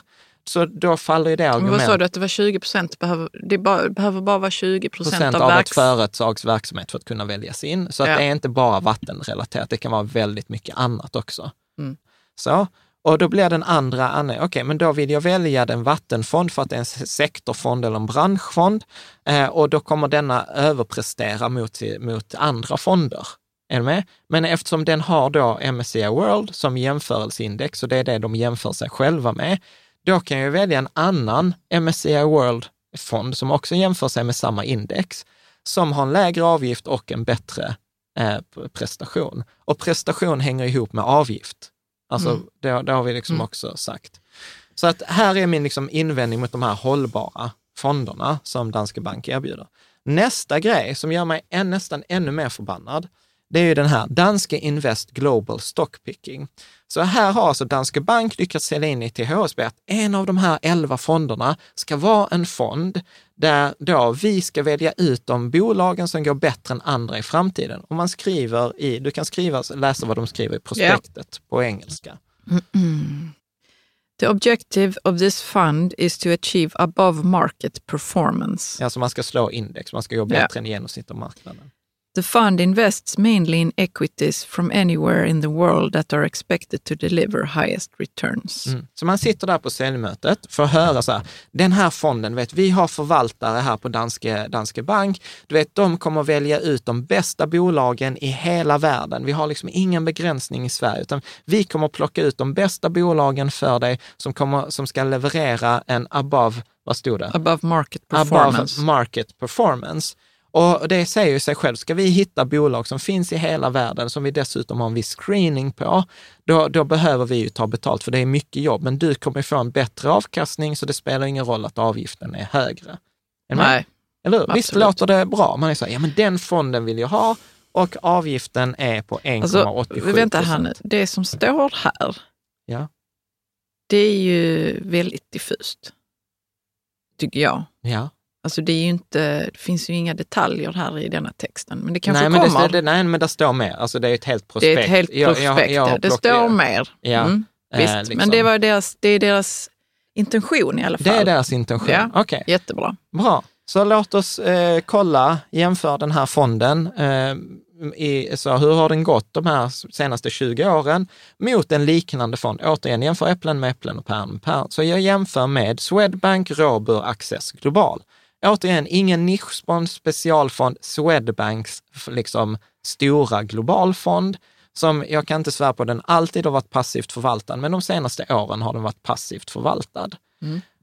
Så då faller ju det Men vad argumentet. sa du att det var 20 procent? Behöver, det bara, behöver bara vara 20 procent av, av ett verks... företags verksamhet för att kunna väljas in. Så att Ja. det är inte bara vattenrelaterat, det kan vara väldigt mycket annat också. Mm. Så, och då blir den andra, okej, men då vill jag välja den vattenfond för att det är en sektorfond eller en branschfond eh, och då kommer denna överprestera mot, mot andra fonder. Är du med? Men eftersom den har då MSCI World som jämförelseindex och det är det de jämför sig själva med, då kan jag välja en annan MSCI World-fond som också jämför sig med samma index, som har en lägre avgift och en bättre eh, prestation. Och prestation hänger ihop med avgift. Alltså, Mm. det, det har vi liksom Mm. också sagt. Så att här är min liksom invändning mot de här hållbara fonderna som Danske Bank erbjuder. Nästa grej som gör mig än, nästan ännu mer förbannad, det är ju den här Danske Invest Global Stockpicking. Så här har alltså Danske Bank lyckats sälja in i till HSB att en av de här elva fonderna ska vara en fond där då vi ska välja ut de bolagen som går bättre än andra i framtiden. Och man skriver i, du kan skriva, läsa vad de skriver i prospektet på engelska. The objective of this fund is to achieve above market performance. Alltså man ska slå index, man ska gå bättre än genomsnitt av marknaden. The fund invests mainly in equities from anywhere in the world that are expected to deliver highest returns. Mm. Så man sitter där på säljmötet för att höra så här, den här fonden, vet, vi har förvaltare här på Danske, Danske Bank, du vet, de kommer välja ut de bästa bolagen i hela världen. Vi har liksom ingen begränsning i Sverige, utan vi kommer plocka ut de bästa bolagen för dig som, kommer, som ska leverera en above, vad stod det? Above market performance. Above market performance. Och det säger ju sig själv, ska vi hitta bolag som finns i hela världen, som vi dessutom har en viss screening på, då, då behöver vi ju ta betalt, för det är mycket jobb. Men du kommer få en bättre avkastning, så det spelar ingen roll att avgiften är högre. Med? Nej, Eller hur? Visst låter det bra? Man är så här, ja men den fonden vill jag ha och avgiften är på 1,87 alltså, vänta här nu. Det som står här, Ja. det är ju väldigt diffust. Tycker jag. Ja. Alltså det, är inte, det finns ju inga detaljer här i denna texten, men det kanske Nej, men kommer. det, det, nej, men det står mer. Alltså det är ett helt prospekt. det är ett helt Jag- prospekt. jag- jag har det står mer. Ja, Mm, eh, visst, liksom. men det, var deras, det är deras intention i alla fall. Det är deras intention. Ja. Okej. Jättebra. Bra, så låt oss eh, kolla, jämföra den här fonden. Eh, i, så hur har den gått de här senaste 20 åren mot en liknande fond? Återigen, jämför äpplen med äpplen och päron med päron. Så jag jämför med Swedbank, Robur, Access Global. Återigen, ingen nischfond, specialfond, Swedbanks liksom stora globalfond som jag kan inte svära på den alltid har varit passivt förvaltad, men de senaste åren har den varit passivt förvaltad.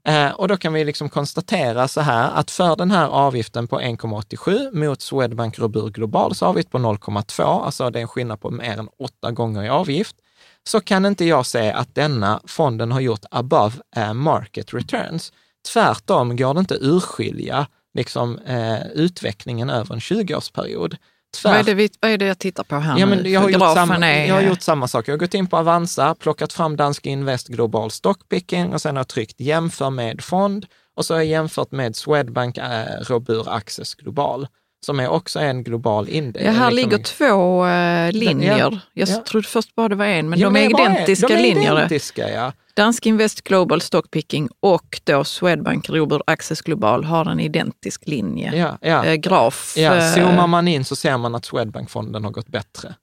Eh, och då kan vi liksom konstatera så här att för den här avgiften på 1,87 mot Swedbank Robur Globals avgift på 0,2, alltså det är en skillnad på mer än åtta gånger i avgift, så kan inte jag se att denna fonden har gjort above eh, market returns. Tvärtom går det inte urskilja liksom, eh, utvecklingen över en 20-årsperiod. Vad är, Tvärt- det vi, vad är det jag tittar på här Ja, nu? men jag, har gjort samma, är- jag har gjort samma sak. Jag har gått in på Avanza, plockat fram Danske Invest Global Stockpicking och sen har jag tryckt jämför med fond och så har jag jämfört med Swedbank eh, Robur Access Global, som är också en global index. Ja, här liksom ligger en- två eh, linjer. Jag ja. trodde först bara det var en, men Ja, de är identiska de är linjer. identiska, ja. Dansk Invest Global Stockpicking och då Swedbank Robur Access Global har en identisk linje. Ja, ja. Eh, graf. ja. eh, Zoomar man in så ser man att Swedbank-fonden har gått bättre,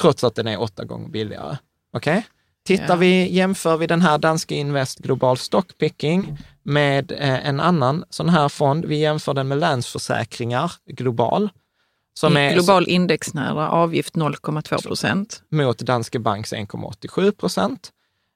trots att den är åtta gånger billigare. Okej? Tittar Ja. vi, jämför vi den här danska Invest Global Stockpicking med eh, en annan sån här fond, vi jämför den med Länsförsäkringar Global, som är global indexnära avgift 0,2 procent. mot Danske Banks 1,87 procent.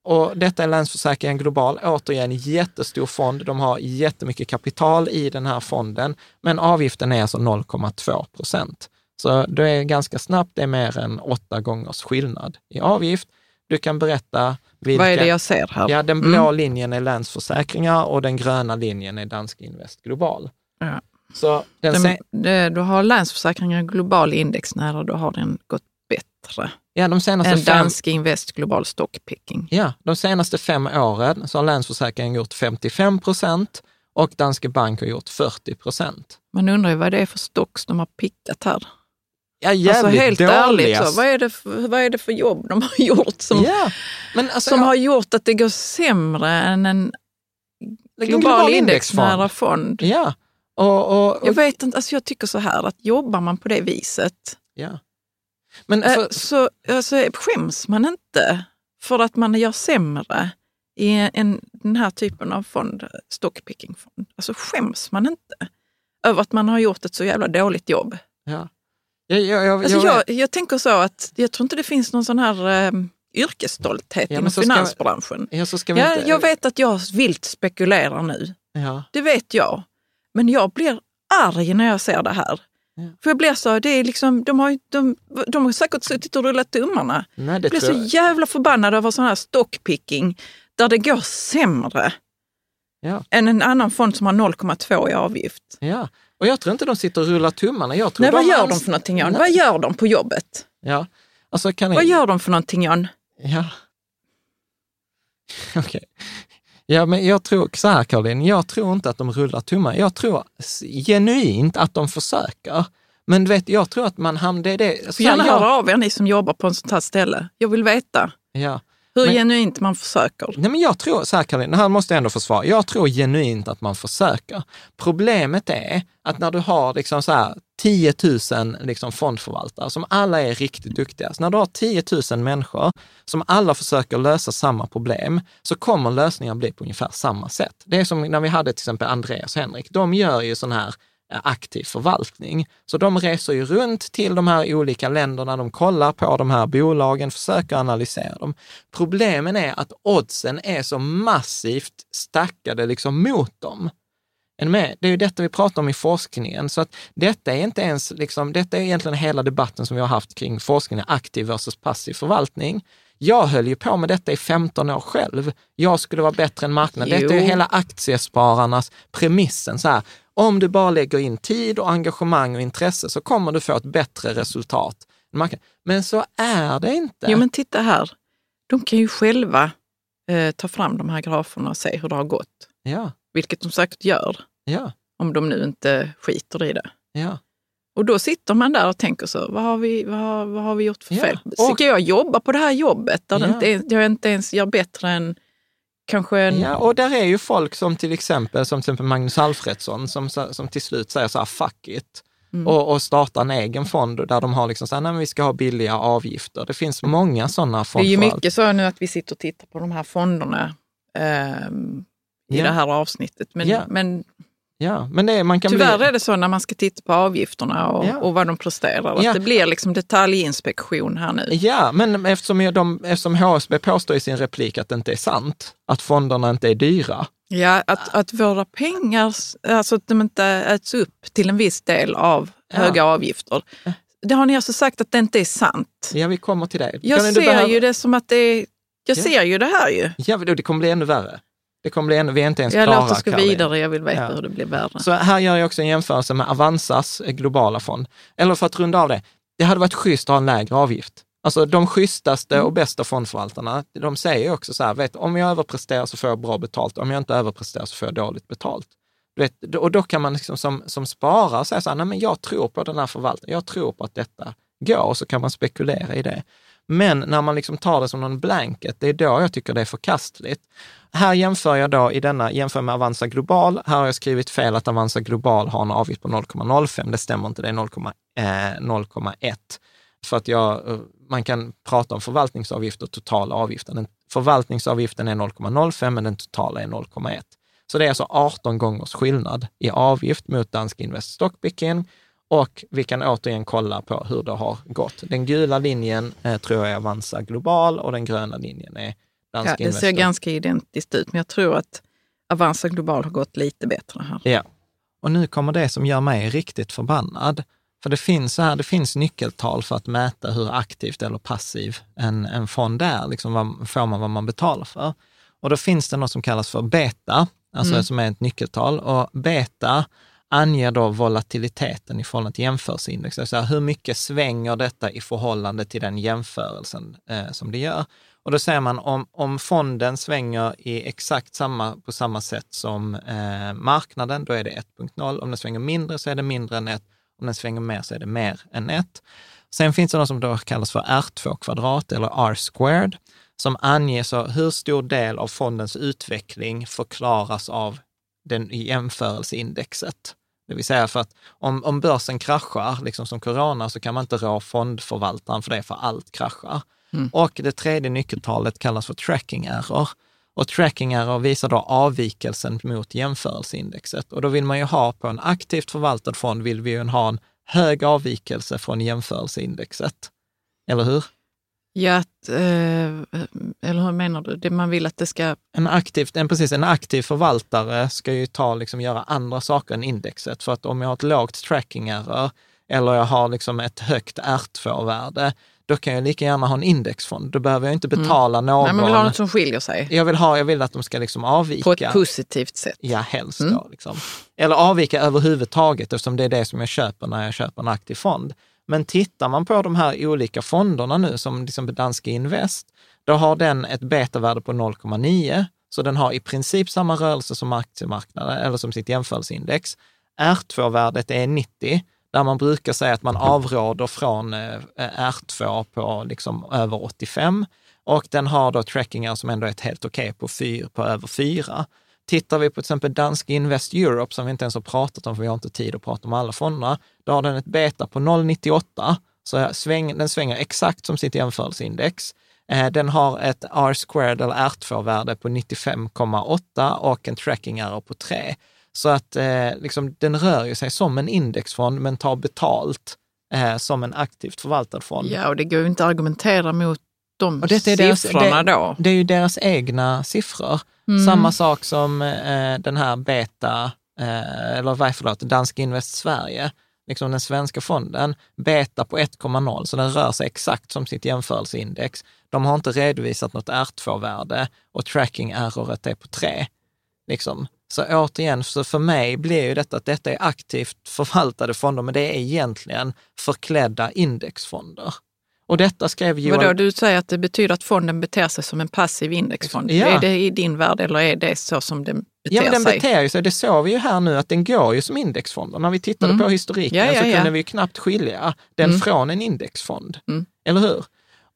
Och detta är Länsförsäkringar Global, återigen jättestor fond. De har jättemycket kapital i den här fonden, men avgiften är alltså 0,2 procent. Så det är ganska snabbt, det är mer än åtta gångers skillnad i avgift. Du kan berätta vilka... Vad är det jag ser här? Ja, den blå Mm. linjen är Länsförsäkringar och den gröna linjen är Dansk Invest Global. Ja. Så den se- det, du har Länsförsäkringar global indexnära, då har den gått bättre ja, de senaste än fem... Dansk Invest Global Stockpicking. Ja, de senaste fem åren så har Länsförsäkringen gjort 55 procent och Danske Bank har gjort 40 procent. Man undrar ju vad det är för stocks de har pickat här. Ja, jävligt alltså helt dåliga. ärligt, så, vad, är det för, vad är det för jobb de har gjort som, Ja, men alltså, som ja, har gjort att det går sämre än en en global, indexnära fond? Ja, och, och, och Jag vet inte, alltså jag tycker så här att jobbar man på det viset ja. Men eh, för, så alltså, skäms man inte för att man gör sämre i en, den här typen av fond, stockpicking-fond. Alltså skäms man inte över att man har gjort ett så jävla dåligt jobb? ja. Jag, jag, jag, Alltså jag, jag, tänker så att jag tror inte det finns någon sån här eh, yrkesstolthet Ja, inom finansbranschen. ja, vi Ja, inte, jag vet att jag vilt spekulerar nu. Ja, Det vet jag. Men jag blir arg när jag ser det här. Ja. För jag blir så, det är liksom, de, har, de, de har säkert suttit och rullat tummarna. nej, det Jag blir så jag. jävla förbannad över sån här stockpicking. där det går sämre Ja. än en annan fond som har 0,2 i avgift. Ja, och jag tror inte de sitter och rullar tummarna. Jag tror Nej, vad gör de för någonting Jan? Nej. Vad gör de på jobbet? Ja, alltså kan Vad ni... gör de för någonting Jan? Ja. Okej. Ja, men jag tror så här Caroline, jag tror inte att de rullar tummar. Jag tror genuint att de försöker. Men du vet, jag tror att man hamnar... Det, det, så Får gärna jag, höra av er ni som jobbar på en sånt här ställe. Jag vill veta ja. Hur Men- genuint man försöker. Nej, men jag tror, så här det här måste jag ändå försvara. Jag tror genuint att man försöker. Problemet är att när du har liksom så här 10 000 liksom fondförvaltare som alla är riktigt duktiga, så när du har 10 000 människor som alla försöker lösa samma problem, så kommer lösningen bli på ungefär samma sätt. Det är som när vi hade till exempel Andreas och Henrik. De gör ju sån här aktiv förvaltning. Så de reser ju runt till de här olika länderna, de kollar på de här bolagen, försöker analysera dem. Problemen är att oddsen är så massivt stackade liksom mot dem. Med? Det är ju detta vi pratar om i forskningen. Så att detta är inte ens, liksom, detta är egentligen hela debatten som vi har haft kring forskningen, aktiv versus passiv förvaltning. Jag höll ju på med detta i 15 år själv. Jag skulle vara bättre än marknaden. Detta är ju Jo. hela aktiespararnas premissen. Så här, om du bara lägger in tid och engagemang och intresse så kommer du få ett bättre resultat. Men så är det inte. Jo men titta här, de kan ju själva eh, ta fram de här graferna och se hur det har gått. Ja, Vilket de säkert gör, ja, om de nu inte skiter i det. ja. Och då sitter man där och tänker så, vad har vi, vad har, vad har vi gjort för fel? Ska jag jobba på det här jobbet där det Ja. inte är, jag inte ens gör bättre än kanske en... Ja, och där är ju folk som till exempel, som till exempel Magnus Alfredsson, som, som till slut säger så här, fuck it, Mm. och, och startar en egen fond där de har liksom så här, nej men vi ska ha billiga avgifter. Det finns många sådana det är ju mycket så nu att vi sitter och tittar på de här fonderna ehm, i Ja. det här avsnittet. Men, Ja. men Ja, men det, man kan tyvärr bli... är det så när man ska titta på avgifterna och, Ja. och vad de presterar, att Ja. det blir liksom detaljinspektion här nu. Ja, men eftersom, de, eftersom HSB påstår i sin replik att det inte är sant, att fonderna inte är dyra. Ja, att, att våra pengar, alltså att de inte äts upp till en viss del av Ja. höga avgifter. Det har ni alltså sagt att det inte är sant. Ja, vi kommer till det. Jag Kan ser behöva- ju det som att det är, jag Ja. ser ju det här ju. Ja, det kommer bli ännu värre. Det kommer bli ännu, vi är inte ens Jag klara. låt oss gå vidare, jag vill veta Ja. hur det blir värre. Så här gör jag också en jämförelse med Avanzas eh, globala fond. Eller för att runda av det, det hade varit schysst att ha en lägre avgift. Alltså de schysstaste och bästa fondförvaltarna, de säger också så här, vet, om jag överpresterar så får jag bra betalt, om jag inte överpresterar så får jag dåligt betalt. Vet, och då kan man liksom som, som sparare säga så här, nej men jag tror på den här förvaltningen, jag tror på att detta går, och så kan man spekulera i det. Men när man liksom tar det som någon blanket, det är då jag tycker det är förkastligt. Här jämför jag då i denna, jämför med Avanza Global. Här har jag skrivit fel att Avanza Global har en avgift på 0,05. Det stämmer inte, det är 0,1. Eh, För att jag, eh, man kan prata om förvaltningsavgift och totala avgiften. Den, förvaltningsavgiften är 0,05 men den totala är 0,1. Så det är alltså 18 gångers skillnad i avgift mot Dansk Invest Stockpicking. Och vi kan återigen kolla på hur det har gått. Den gula linjen eh, tror jag är Avanza Global och den gröna linjen är Dansk Ja, det Invest ser ganska identiskt ut, men jag tror att Avanza Global har gått lite bättre här. Ja. Och nu kommer det som gör mig riktigt förbannad. För det finns, så här, det finns nyckeltal för att mäta hur aktivt eller passiv en, en fond är. Liksom vad, får man vad man betalar för? Och då finns det något som kallas för beta, alltså Mm. som är ett nyckeltal. Och beta anger då volatiliteten i förhållande till jämförelseindex. Alltså hur mycket svänger detta i förhållande till den jämförelsen eh, som det gör. Och då säger man om, om fonden svänger i exakt samma, på samma sätt som eh, marknaden, då är det 1.0. Om den svänger mindre så är det mindre än 1. Om den svänger mer så är det mer än 1. Sen finns det något som då kallas för R2 kvadrat eller R squared, som anger så hur stor del av fondens utveckling förklaras av den jämförelseindexet. Det vill säga för att om, om börsen kraschar, liksom som corona, så kan man inte rå fondförvaltaren för det, för allt kraschar. Mm. Och det tredje nyckeltalet kallas för tracking error. Och tracking error visar då avvikelsen mot jämförelseindexet. Och då vill man ju ha, på en aktivt förvaltad fond, vill vi ju ha en hög avvikelse från jämförelseindexet. Eller hur? Ja, att, eh, eller hur menar du? Det man vill att det ska... En aktiv, en, precis, en aktiv förvaltare ska ju ta, liksom, göra andra saker än indexet. För att om jag har ett lågt tracking error eller jag har liksom ett högt R2-värde, då kan jag lika gärna ha en indexfond. Då behöver jag inte betala någon. Nej, men vill ha något som skiljer sig jag, vill ha, jag vill att de ska liksom avvika. på ett positivt sätt. Ja, helst då. Liksom. Eller avvika överhuvudtaget eftersom det är det som jag köper när jag köper en aktiv fond. Men tittar man på de här olika fonderna nu, som liksom Danske Invest, då har den ett betavärde på 0,9, så den har i princip samma rörelse som aktiemarknaden, eller som sitt jämförelseindex. R2-värdet är 90, där man brukar säga att man avråder från eh, R2 på liksom över 85. Och den har då trackingar som ändå är ett helt okej okay på, på över 4. Tittar vi på till exempel Danske Invest Europe, som vi inte ens har pratat om, för vi har inte tid att prata om alla fonderna, då har den ett beta på 0,98, så sväng, den svänger exakt som sitt jämförelseindex. Eh, den har ett R-squared eller R2-värde på 95,8 och en tracking error på 3. Så att eh, liksom, den rör ju sig som en indexfond, men tar betalt eh, som en aktivt förvaltad fond. Ja, och det går ju inte att argumentera mot de och detta är siffrorna deras, då. Det, det är ju deras egna siffror. Mm. Samma sak som eh, den här Beta, eh, eller vad förlåt, Dansk Invest Sverige, liksom den svenska fonden, beta på 1,0, så den rör sig exakt som sitt jämförelseindex. De har inte redovisat något R2-värde och tracking erroret är på 3. Liksom. Så återigen, så för mig blir ju detta att detta är aktivt förvaltade fonder, men det är egentligen förklädda indexfonder. Och detta skrev Joel... Vadå, du säger att det betyder att fonden beter sig som en passiv indexfond. Ja. Är det i din värld eller är det så som den beter ja, men den sig? beter sig. Det såg vi ju här nu att den går ju som indexfonder. När vi tittade mm. på historiken ja, ja, så kunde vi knappt skilja den mm. från en indexfond. Mm. Eller hur?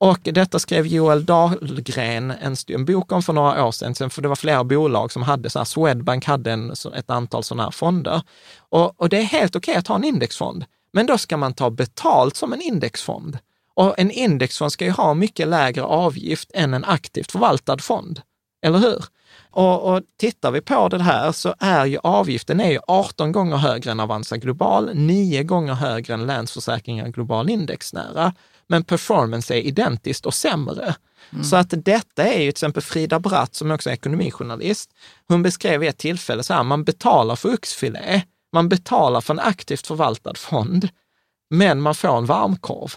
Och detta skrev Joel Dahlgren en, en bok om för några år sedan, för det var flera bolag som hade, så här, Swedbank hade en, ett antal sådana här fonder. Och, och det är helt okej okay att ha en indexfond, men då ska man ta betalt som en indexfond. Och en indexfond ska ju ha mycket lägre avgift än en aktivt förvaltad fond, eller hur? Och, och tittar vi på det här så är ju avgiften är ju 18 gånger högre än Avanza Global, 9 gånger högre än Länsförsäkringar Global Indexnära men performance är identiskt och sämre. Mm. Så att detta är ju till exempel Frida Bratt, som också är ekonomijournalist, hon beskrev vid ett tillfälle så här, man betalar för oxfilé, man betalar för en aktivt förvaltad fond, men man får en varmkorv.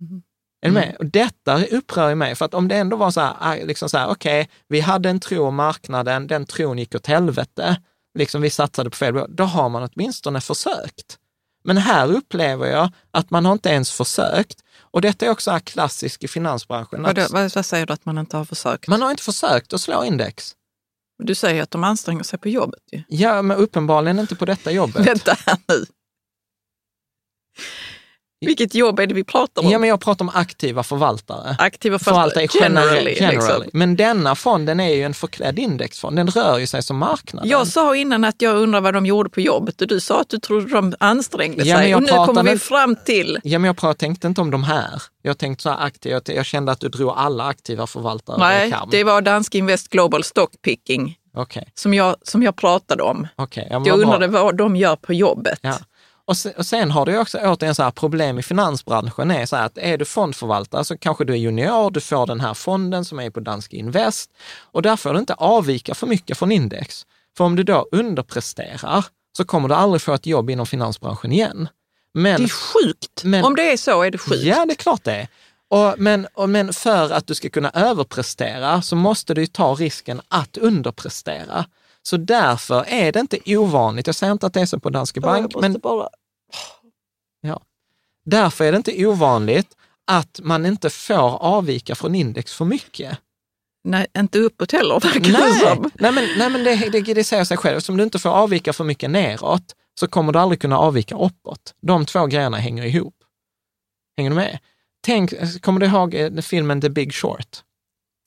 Mm. Är du med? Mm. Och detta upprör mig, för att om det ändå var så här, liksom så här okej, okay, vi hade en tro om marknaden, den tron gick åt helvete, liksom vi satsade på fel, då har man åtminstone försökt. Men här upplever jag att man har inte ens försökt. Och detta är också klassiskt i finansbranschen. Vad, vad, vad säger du att man inte har försökt? Man har inte försökt att slå index. Du säger att de anstränger sig på jobbet ju. Ja, men uppenbarligen inte på detta jobbet. Vänta här nu. Vilket jobb är det vi pratar om? Ja, men jag pratar om aktiva förvaltare. Aktiva förvaltare, generally. Liksom. Men denna fonden är ju en förklädd indexfond. Den rör ju sig som marknaden. Jag sa innan att jag undrar vad de gjorde på jobbet och du sa att du trodde de ansträngde ja, sig. och nu kommer vi fram till... Ja, men jag tänkte inte om de här. Jag tänkte så här aktivt, jag kände att du drog alla aktiva förvaltare Nej, det var Dansk Invest Global Stockpicking okay. som, jag, som jag pratade om. Okay, ja, jag undrade vad de gör på jobbet. Ja. Och sen, och sen har du också återigen så här problem i finansbranschen är så här att är du fondförvaltare så kanske du är junior, du får den här fonden som är på Dansk Invest och där får du inte avvika för mycket från index. För om du då underpresterar så kommer du aldrig få ett jobb inom finansbranschen igen. Men, det är sjukt! Men, om det är så är det sjukt. Ja, det är klart det är. Och, men, och, men för att du ska kunna överprestera så måste du ta risken att underprestera. Så därför är det inte ovanligt, jag säger inte att det är så på Danske Bank, men bara... ja. därför är det inte ovanligt att man inte får avvika från index för mycket. Nej, inte uppåt heller verkar nej. som. Nej, men, nej, men det, det, det säger sig själv. Eftersom du inte får avvika för mycket neråt så kommer du aldrig kunna avvika uppåt. De två grejerna hänger ihop. Hänger du med? Tänk, kommer du ihåg eh, filmen The Big Short?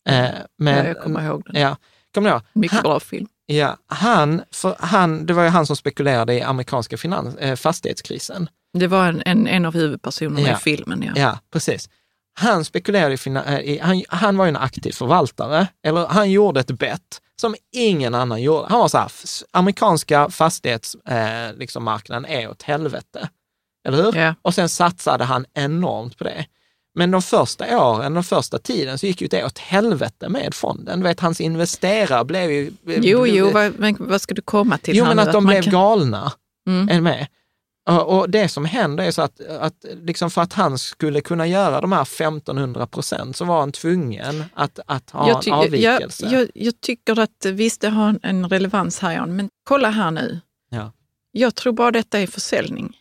Eh, med, ja, jag kommer ihåg den. Ja, kommer du ihåg? Mycket bra film. Ja, han, för han, det var ju han som spekulerade i amerikanska finans, eh, fastighetskrisen. Det var en, en, en av huvudpersonerna ja. i filmen. Ja. ja, precis. Han spekulerade i, eh, i han, han var ju en aktiv förvaltare, eller han gjorde ett bett som ingen annan gjorde. Han var så här, amerikanska fastighetsmarknaden eh, liksom är åt helvete. Eller hur? Ja. Och sen satsade han enormt på det. Men de första åren, den första tiden, så gick ju det åt helvete med fonden. vet, hans investerare blev ju... Jo, jo, vad, men vad ska du komma till? Jo, men att de att blev kan... galna. Mm. Är med? Och det som händer är så att, att liksom för att han skulle kunna göra de här 1500 procent så var han tvungen att, att ha jag, en ty- avvikelse. jag, jag, jag tycker att visst, det har en, en relevans här, Jan, men kolla här nu. Ja. Jag tror bara detta är försäljning.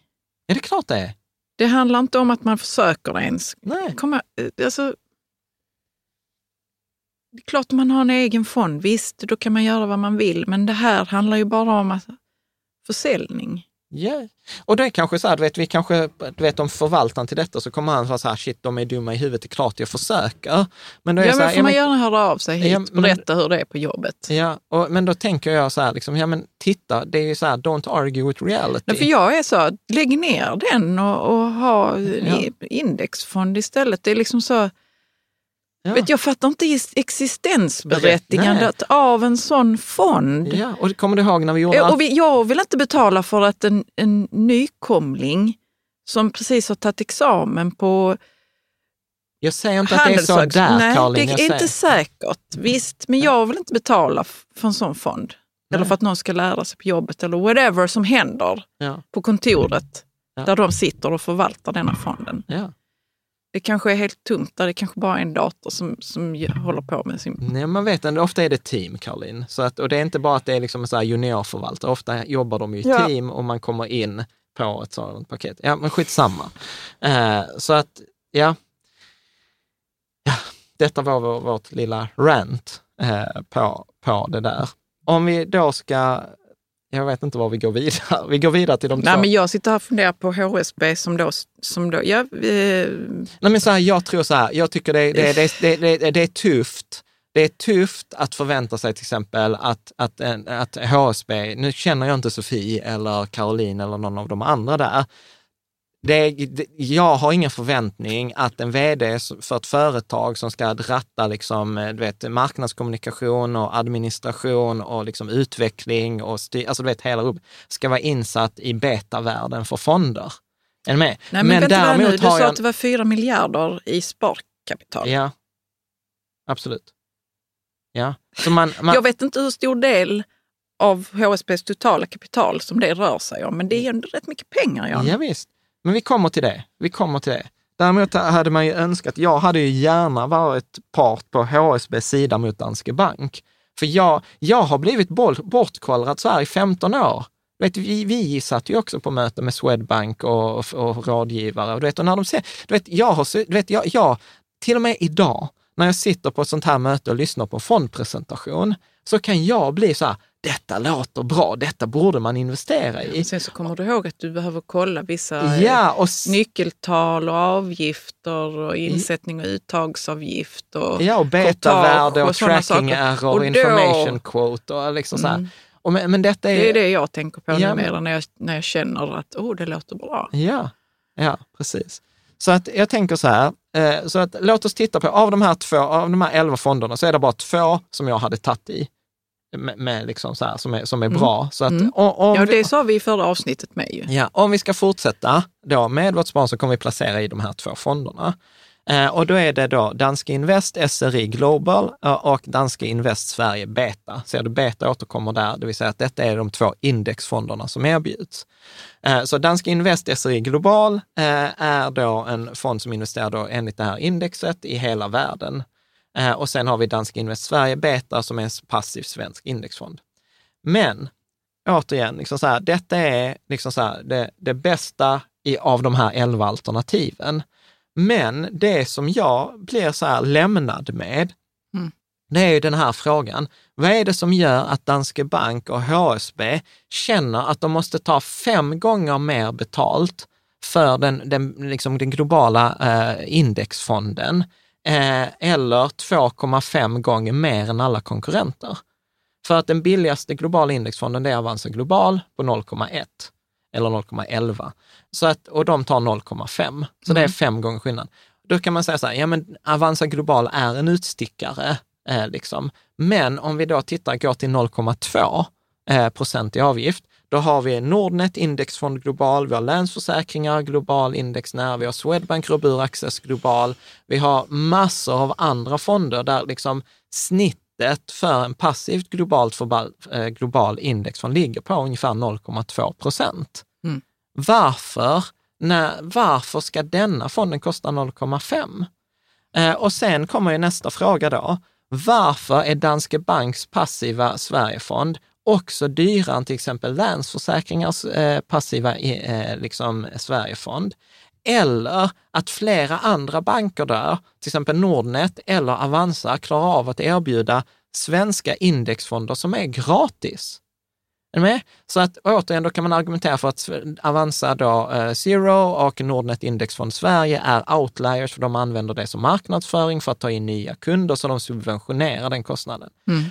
Är det klart det är? Det handlar inte om att man försöker ens Nej. komma... eh, Alltså, det är klart man har en egen fond, visst, då kan man göra vad man vill, men det här handlar ju bara om att, försäljning. Ja. Och det är kanske så här, du vet, vi kanske, du vet om förvaltaren till detta så kommer han vara så här, shit, de är dumma i huvudet, det är klart jag försöker. Men då är Ja, så men här, får ja, man men- gärna höra av sig hit Ja, men- berätta hur det är på jobbet. Ja, och, men då tänker jag så här, liksom, ja men titta, det är ju så här, don't argue with reality. Nej, för jag är så, lägg ner den och, och ha Ja. indexfond istället. Det är liksom så, ja. vet, jag fattar inte is- existensberättigandet av en sån fond. ja, och kommer du ihåg när vi gjorde? Och vi, jag vill inte betala för att en, en nykomling som precis har tagit examen på Jag säger inte att det är så där, Nej, Caroline. det är inte säkert. Visst, men jag vill inte betala för en sån fond. Eller Nej. för att någon ska lära sig på jobbet eller whatever som händer Ja, på kontoret Ja. där de sitter och förvaltar denna fonden. ja. Det kanske är helt tomt där det kanske bara är en dator som, som håller på med sin... Nej, man vet inte, ofta är det team, Caroline. Så att, och det är inte bara att det är liksom en så här juniorförvaltare, ofta jobbar de ju i Ja. team och man kommer in på ett sådant paket. Ja, men skitsamma. Eh, så att, ja. ja. Detta var vår, vårt lilla rant eh, på, på det där. Om vi då ska, jag vet inte var vi går vidare. Vi går vidare till de Nej, två. men jag sitter här och funderar på HSB som då... Som då ja, eh, Nej, men så här, jag tror så här, jag tycker det, det, det, det, det, är tufft. Det är tufft att förvänta sig till exempel att, att, en- att HSB, nu känner jag inte Sofie eller Caroline eller någon av de andra där. Det, det, jag har ingen förväntning att en vd för ett företag som ska ratta liksom, eh, du vet, marknadskommunikation och administration och liksom utveckling och styr, alltså du vet, hela upp, ska vara insatt i betavärlden för fonder. Är ni med? nej, men, vänta där nu, du sa jag att det var 4 miljarder i sparkapital. Ja, absolut. Ja, så man, man, Jag vet inte hur stor del av HSBs totala kapital som det rör sig om, men det är ändå rätt mycket pengar. Jan. ja, visst. Men vi kommer till det. Vi kommer till det. Däremot hade man ju önskat, jag hade ju gärna varit part på HSBs sida mot Danske Bank. För jag, jag har blivit bortkollrad så här i 15 år. Du Vet, vi, vi satt ju också på möte med Swedbank och, och, och rådgivare. Och du vet, och när de ser, du vet, jag har, du vet, jag, jag, till och med idag, när jag sitter på ett sånt här möte och lyssnar på en fondpresentation, så kan jag bli så här, detta låter bra, detta borde man investera i. Sen så kommer du ihåg att du behöver kolla vissa eh, Ja, och nyckeltal och avgifter och insättning och uttagsavgift. Och Ja, och betavärde och, sådana tracking error, Och då- information quote och liksom så. Mm. Och men, men detta är... Det är det jag tänker på Ja, numera när jag, när jag känner att oh, det låter bra. Ja, ja, precis. Så att jag tänker så här, eh, så att låt oss titta på, av de här två, av de här elva fonderna så är det bara två som jag hade tagit i, med, med liksom så här, som är, som är bra. Så att, Mm. om Ja, vi, det sa vi i förra avsnittet med ju. Ja, om vi ska fortsätta då med vårt sparande så kommer vi placera i de här två fonderna. Eh, och då är det då Danske Invest SRI Global eh, och Danske Invest Sverige Beta. Ser du, Beta återkommer där, det vill säga att detta är de två indexfonderna som erbjuds. Eh, så Danske Invest SRI Global eh, är då en fond som investerar då enligt det här indexet i hela världen. Eh, och sen har vi Danske Invest Sverige Beta som är en passiv svensk indexfond. Men återigen, liksom så här, detta är liksom så här, det, det bästa i, av de här elva alternativen. Men det som jag blir så här lämnad med, Mm. det är ju den här frågan. Vad är det som gör att Danske Bank och HSB känner att de måste ta fem gånger mer betalt för den, den, liksom den globala eh, indexfonden eller 2,5 gånger mer än alla konkurrenter? För att den billigaste globala indexfonden det är Avanza Global på 0,1 eller 0,11. Så att, och de tar 0,5. Så det är fem gånger skillnad. Då kan man säga så här, ja men Avanza Global är en utstickare. Eh, liksom. Men om vi då tittar, går till 0,2 eh, procent i avgift, då har vi Nordnet Indexfond Global, vi har Länsförsäkringar Global Index när, vi har Swedbank Robur Access Global, vi har massor av andra fonder där liksom snittet för en passivt globalt förbal, eh, global indexfond ligger på ungefär 0,2 procent. Mm. Varför, när, varför ska denna fonden kosta 0,5? Eh, och sen kommer ju nästa fråga då. Varför är Danske Banks passiva Sverigefond också dyrare än till exempel Länsförsäkringars eh, passiva eh, liksom Sverigefond? Eller att flera andra banker där, till exempel Nordnet eller Avanza, klarar av att erbjuda svenska indexfonder som är gratis. Är med? Så att återigen, då kan man argumentera för att Avanza då, eh, Zero och Nordnet Indexfond Sverige är outliers, för de använder det som marknadsföring för att ta in nya kunder, så de subventionerar den kostnaden. Mm.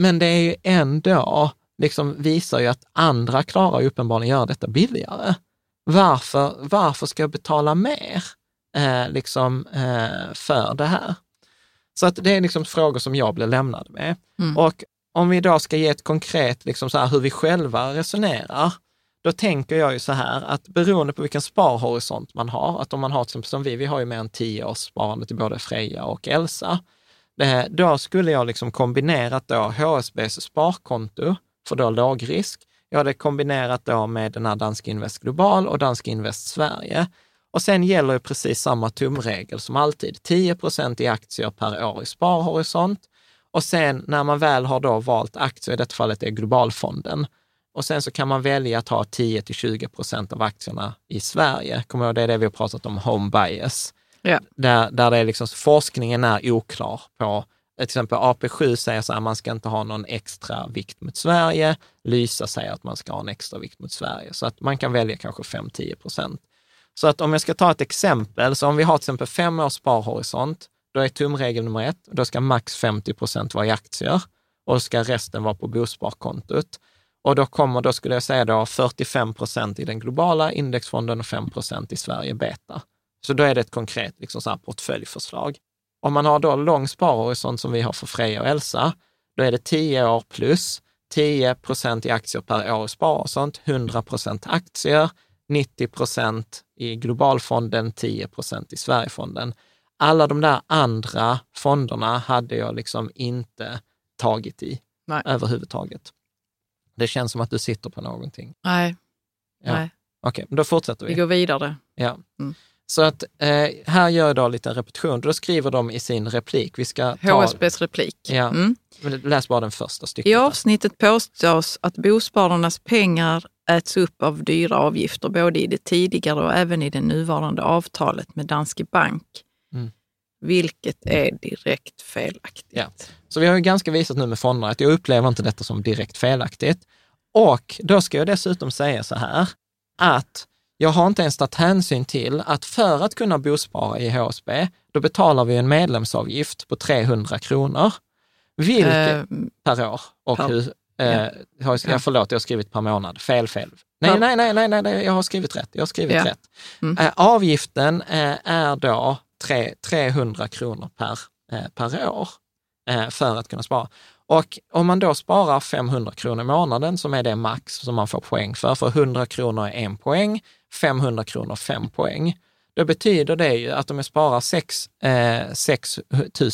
Men det är ju ändå, liksom visar ju att andra klarar ju uppenbarligen göra detta billigare. Varför, varför ska jag betala mer eh, liksom, eh, för det här? Så att det är liksom frågor som jag blir lämnad med. Mm. Och om vi då ska ge ett konkret, liksom så här, hur vi själva resonerar, då tänker jag ju så här att beroende på vilken sparhorisont man har, att om man har till exempel som vi, vi har ju mer än tio års sparande till både Freja och Elsa, det, då skulle jag liksom kombinerat då HSBs sparkonto för då låg risk. Jag hade kombinerat då med den här Danske Invest Global och Danske Invest Sverige. Och sen gäller ju precis samma tumregel som alltid. 10 procent i aktier per år i sparhorisont. Och sen när man väl har då valt aktier, i detta fallet är globalfonden, och sen så kan man välja att ha 10 till 20 procent av aktierna i Sverige. Kommer ihåg, det är det vi har pratat om, home bias. Ja. Där, där det är liksom, forskningen är oklar på, eh, till exempel AP7 säger så här, man ska inte ha någon extra vikt mot Sverige. Lysa säger att man ska ha en extra vikt mot Sverige. Så att man kan välja kanske 5-10 procent. Så att om jag ska ta ett exempel, så om vi har till exempel fem års sparhorisont, då är tumregel nummer ett, då ska max 50 procent vara i aktier och ska resten vara på bosparkontot. Och då kommer, då skulle jag säga då 45 procent i den globala indexfonden och 5 procent i Sverige beta. Så då är det ett konkret liksom så här portföljförslag. Om man har då lång sparhorisont som vi har för Freja och Elsa, då är det 10 år plus 10 procent i aktier per år i sparhorisont, 100 procent aktier, 90 procent i globalfonden, 10 procent i Sverigefonden. Alla de där andra fonderna hade jag liksom inte tagit i Nej. överhuvudtaget. Det känns som att du sitter på någonting. Nej, Ja. nej. Okej, men då fortsätter vi vi. går vidare. Ja. Mm. Så att eh, här gör jag då lite repetition. Då skriver de i sin replik. Vi ska ta, HSBs replik. Ja. Mm. läs bara den första stycket. I avsnittet påstås att bospararnas pengar äts upp av dyra avgifter både i det tidigare och även i det nuvarande avtalet med Danske Bank. Mm. Vilket är direkt felaktigt. Ja. Så vi har ju ganska visat nu med fonderna att jag upplever inte detta som direkt felaktigt. Och då ska jag dessutom säga så här, att jag har inte ens tagit hänsyn till att för att kunna bospara i HSB, då betalar vi en medlemsavgift på 300 kronor. Vilket Eh, per år. Och per- hur, eh, jag, Ja. jag, förlåt, jag har skrivit per månad. Fel, fel. Nej, nej, nej, nej, nej, nej, jag har skrivit rätt. Jag har skrivit Ja. rätt. Mm. Eh, avgiften eh, är då tre, 300 kronor per, eh, per år eh, för att kunna spara. Och om man då sparar 500 kronor i månaden, som är det max som man får poäng för, för 100 kronor är en poäng, 500 kronor fem poäng. Då betyder det ju att om jag sparar 6, eh, 6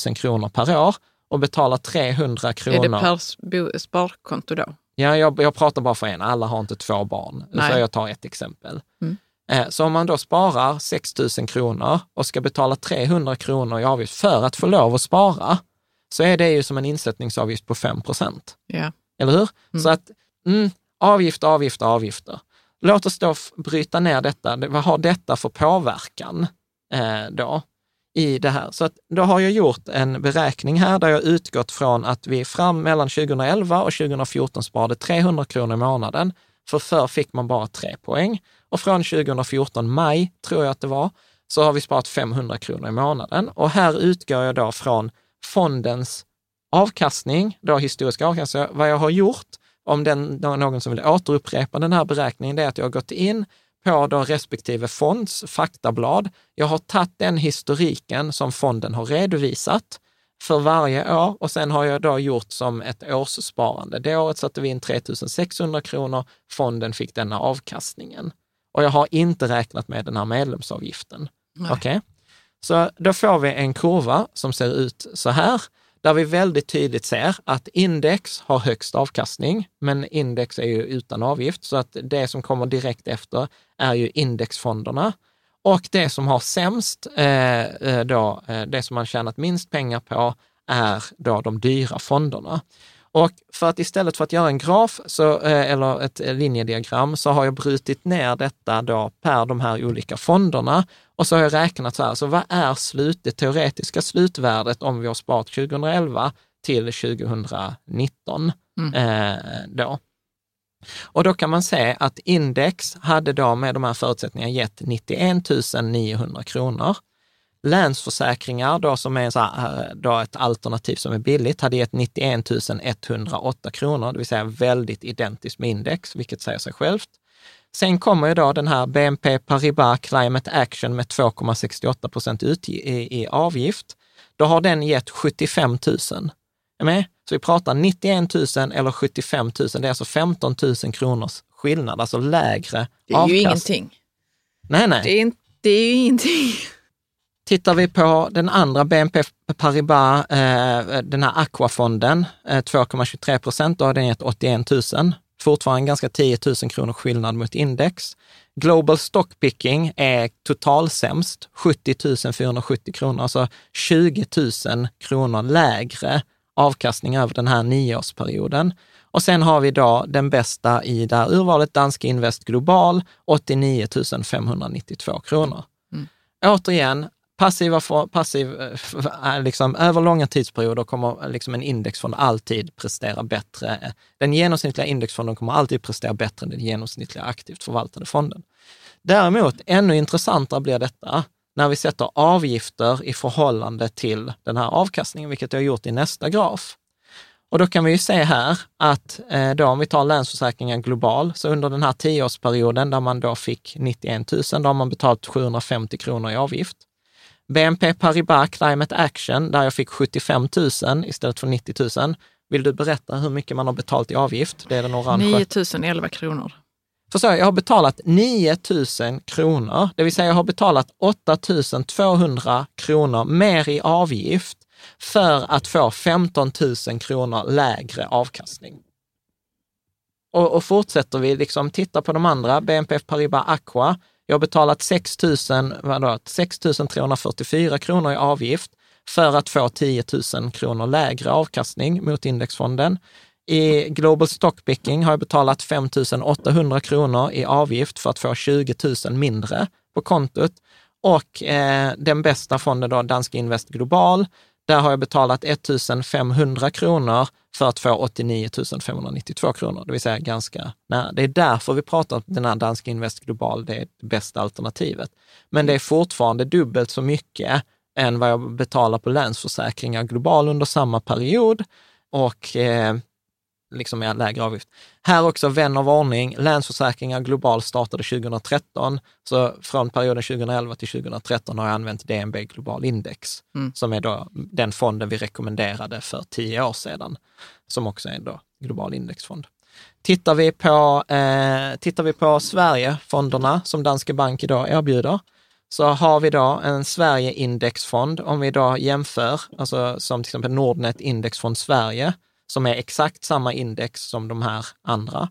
000 kronor per år och betalar 300 kronor. är det per sparkonto då? Ja, jag, jag pratar bara för en. Alla har inte två barn. Nej. Så jag tar ett exempel. Mm. Eh, Så om man då sparar 6 000 kronor och ska betala 300 kronor i avgift för att få lov att spara, så är det ju som en insättningsavgift på 5 procent. Ja. Eller hur? Mm. Så att mm, avgifter, avgifter, avgifter. Låt oss då bryta ner detta. Vad har detta för påverkan eh, då i det här? Så att då har jag gjort en beräkning här där jag utgått från att vi fram mellan 2011 och 2014 sparade 300 kronor i månaden. För förr fick man bara tre poäng. Och från 2014, maj tror jag att det var, så har vi sparat 500 kronor i månaden. Och här utgår jag då från fondens avkastning, då historisk avkastning. Vad jag har gjort, om den, någon som vill återupprepa den här beräkningen, det är att jag har gått in på då respektive fonds faktablad. Jag har tagit den historiken som fonden har redovisat för varje år och sen har jag då gjort som ett årssparande. Det året satte vi in 3 600 kronor, fonden fick denna avkastningen. Och jag har inte räknat med den här medlemsavgiften. Okej? Så då får vi en kurva som ser ut så här, där vi väldigt tydligt ser att index har högst avkastning, men index är ju utan avgift, så att det som kommer direkt efter är ju indexfonderna. Och det som har sämst, eh, eh då, eh, det som man tjänat minst pengar på, är då de dyra fonderna. Och för att istället för att göra en graf så, eh, eller ett linjediagram så har jag brutit ner detta då per de här olika fonderna och så har jag räknat så här, så vad är slut, det teoretiska slutvärdet om vi har sparat 2011 till 2019 mm. eh, då? Och då kan man se att index hade då med de här förutsättningarna gett 91 900 kronor. Länsförsäkringar, då, som är så här, eh, då ett alternativ som är billigt, hade gett 91 108 kronor, det vill säga väldigt identiskt med index, vilket säger sig självt. Sen kommer ju då den här BNP Paribas Climate Action med 2,68 procent ut i, i, avgift. Då har den gett 75 000. Är med? Så vi pratar 91 000 eller 75 000. Det är alltså 15 000 kronors skillnad, alltså lägre. Det är avkast. ju ingenting. Nej, nej. Det är, det är ju ingenting. Tittar vi på den andra BNP Paribas, eh, den här Aquafonden, eh, 2,23 procent, då har den gett 81 000. Fortfarande ganska 10 000 kronor skillnad mot index. Global Stockpicking är totalsämst, 70 470 kronor, alltså 20 000 kronor lägre avkastning över den här nioårsperioden. Och sen har vi då den bästa i det här urvalet, Danske Invest Global, 89 592 kronor. Mm. Återigen, passiva, passiv, eh, liksom, över långa tidsperioder kommer eh, liksom en indexfond alltid prestera bättre. Eh, den genomsnittliga indexfonden kommer alltid prestera bättre än den genomsnittliga aktivt förvaltade fonden. Däremot, ännu intressantare blir detta när vi sätter avgifter i förhållande till den här avkastningen, vilket jag har gjort i nästa graf. Och då kan vi ju se här att då om vi tar Länsförsäkringar Global, så under den här tioårsperioden där man då fick 91 000, då har man betalat 750 kronor i avgift. BNP Paribas Climate Action, där jag fick 75 000 istället för 90 000. Vill du berätta hur mycket man har betalt i avgift? Det är den orange. 9 011 kronor. För jag har betalat 9 000 kronor, det vill säga jag har betalat 8 200 kronor mer i avgift för att få 15 000 kronor lägre avkastning. Och, och fortsätter vi liksom titta på de andra, BNP Paribas Aqua, jag har betalat 6 344 kronor i avgift för att få 10 000 kronor lägre avkastning mot indexfonden. I Global Stockpicking har jag betalat 5 800 kronor i avgift för att få 20 000 mindre på kontot. Och eh, den bästa fonden då, Danske Invest Global, där har jag betalat 1 500 kronor för att få 89 592 kronor, det vill säga ganska nära. Det är därför vi pratar om den här Danske Invest Global, det är det bästa alternativet. Men det är fortfarande dubbelt så mycket än vad jag betalar på Länsförsäkringar Global under samma period och eh, liksom med lägre avgift. Här också vän av ordning, Länsförsäkringar Global startade 2013, så från perioden 2011 till 2013 har jag använt DNB Global Index, mm. som är då den fonden vi rekommenderade för tio år sedan, som också är då global indexfond. Tittar vi på, eh, tittar vi på Sverigefonderna som Danske Bank idag erbjuder, så har vi då en Sverige-indexfond, om vi då jämför, alltså som till exempel Nordnet Indexfond Sverige, som är exakt samma index som de här andra,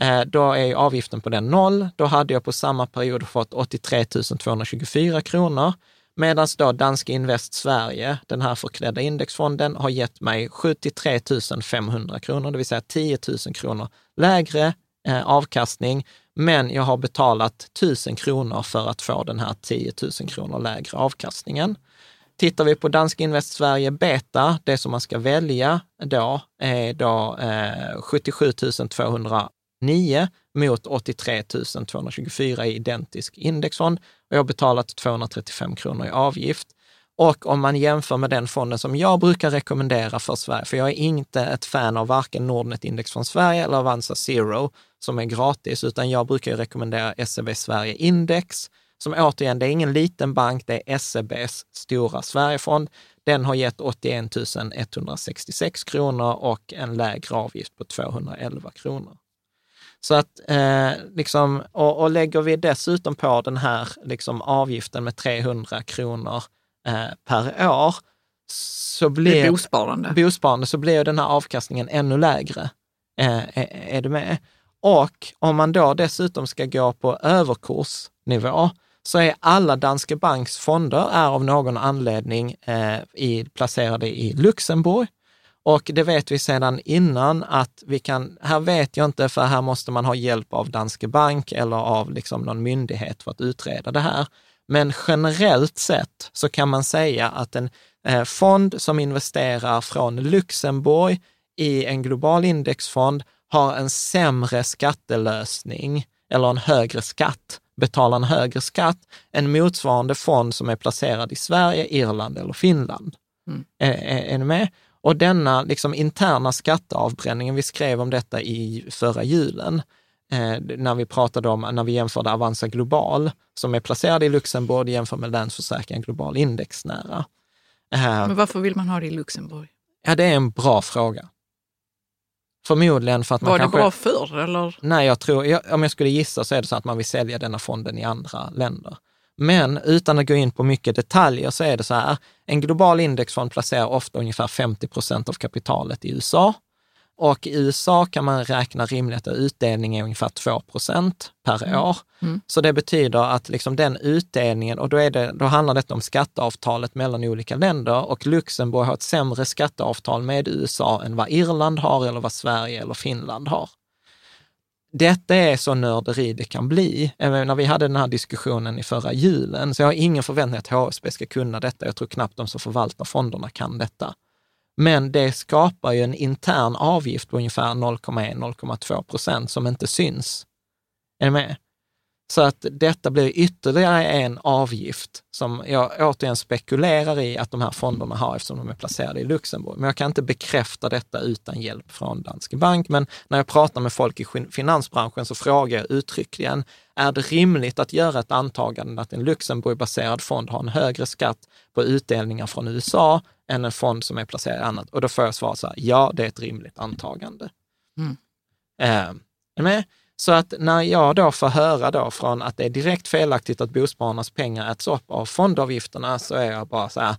eh, då är avgiften på den noll. Då hade jag på samma period fått 83 224 kronor, medan då Danske Invest Sverige, den här förklädda indexfonden, har gett mig 73 500 kronor, det vill säga 10 000 kronor lägre eh, avkastning, men jag har betalat 1000 kronor för att få den här 10 000 kronor lägre avkastningen. Tittar vi på Dansk Invest Sverige Beta, det som man ska välja då är då eh, 77 209 mot 83 224 i identisk indexfond och jag har betalat 235 kronor i avgift. Och om man jämför med den fonden som jag brukar rekommendera för Sverige, för jag är inte ett fan av varken Nordnet Index från Sverige eller Avanza Zero som är gratis, utan jag brukar rekommendera SEB Sverige Index som återigen, det är ingen liten bank, det är SEBs stora Sverigefond. Den har gett 81 166 kronor och en lägre avgift på 211 kronor. Så att, eh, liksom, och, och, lägger vi dessutom på den här liksom, avgiften med 300 kronor eh, per år, så blir, bosparande. bosparande så blir den här avkastningen ännu lägre. Eh, är, är du med? Och om man då dessutom ska gå på överkursnivå, så är alla Danske Banks fonder är av någon anledning eh, i, placerade i Luxemburg. Och det vet vi sedan innan att vi kan, här vet jag inte, för här måste man ha hjälp av Danske Bank eller av liksom någon myndighet för att utreda det här. Men generellt sett så kan man säga att en eh, fond som investerar från Luxemburg i en global indexfond har en sämre skattelösning eller en högre skatt, betalar en högre skatt än motsvarande fond som är placerad i Sverige, Irland eller Finland. Mm. Är, är, är ni med? Och denna liksom, interna skatteavbränningen, vi skrev om detta i förra julen, eh, när vi pratade om, när vi jämförde Avanza Global, som är placerad i Luxemburg, jämför med Länsförsäkring Global indexnära. Eh, Men varför vill man ha det i Luxemburg? ja, det är en bra fråga. Förmodligen för att man Var det kanske... bra förr eller? Nej, jag tror, jag, om jag skulle gissa så är det så att man vill sälja denna fonden i andra länder. Men utan att gå in på mycket detaljer så är det så här, en global indexfond placerar ofta ungefär 50 procent av kapitalet i USA. Och i USA kan man räkna rimligt att utdelningen är ungefär 2 procent per år. Mm. Så det betyder att liksom den utdelningen, och då, är det, då handlar det om skatteavtalet mellan olika länder och Luxemburg har ett sämre skatteavtal med USA än vad Irland har eller vad Sverige eller Finland har. Detta är så nörderi det kan bli. När vi hade den här diskussionen i förra julen, så jag har ingen förväntning att HSB ska kunna detta. Jag tror knappt de som förvaltar fonderna kan detta. Men det skapar ju en intern avgift på ungefär 0,1-0,2 procent som inte syns. Är ni med? Så att detta blir ytterligare en avgift som jag återigen spekulerar i att de här fonderna har eftersom de är placerade i Luxemburg. Men jag kan inte bekräfta detta utan hjälp från Danske Bank. Men när jag pratar med folk i finansbranschen så frågar jag uttryckligen, är det rimligt att göra ett antagande att en Luxemburgbaserad fond har en högre skatt på utdelningar från USA än en fond som är placerad i annat? Och då får jag svara så här, ja, det är ett rimligt antagande. Mm. Eh, ni med? Så att när jag då får höra då från att det är direkt felaktigt att bospararnas pengar äts upp av fondavgifterna så är jag bara så här,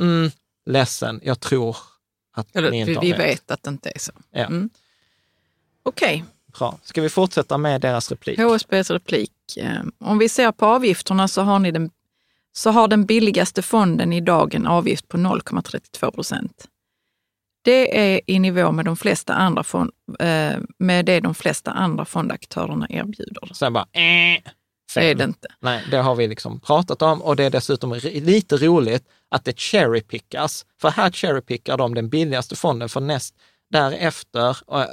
mm, ledsen, jag tror att ni Eller inte vi, har vi rätt. vet att det inte är så. Ja. Mm. Okej, Bra. Ska vi fortsätta med deras replik? HSBs replik. Eh, Om vi ser på avgifterna så har, ni den, så har den billigaste fonden idag en avgift på 0,32 procent. Det är i nivå med, de flesta andra fond, eh, med det de flesta andra fondaktörerna erbjuder. Så jag bara, eh, Det är det inte. Nej, det har vi liksom pratat om och det är dessutom lite roligt att det cherrypickas. För här cherrypickar de den billigaste fonden för näst därefter äh,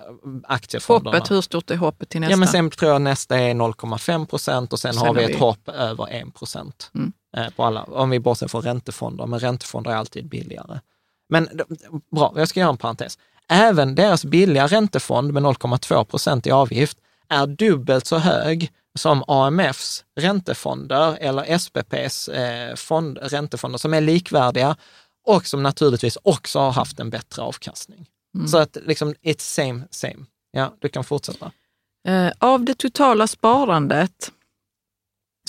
aktiefonderna. Hoppet, hur stort är hoppet till nästa? Ja, men sen tror jag nästa är 0,5 procent och sen, Sen har vi ett vi- hopp över 1 procent Mm. eh, på alla, om vi bortser från räntefonder, men räntefonder är alltid billigare. Men bra, jag ska göra en parentes. Även deras billiga räntefond med 0,2 procent i avgift är dubbelt så hög som AMFs räntefonder eller SPPs eh, fond, räntefonder som är likvärdiga och som naturligtvis också har haft en bättre avkastning. Mm. Så att liksom, it's same, same. Ja, du kan fortsätta. Eh, Av det totala sparandet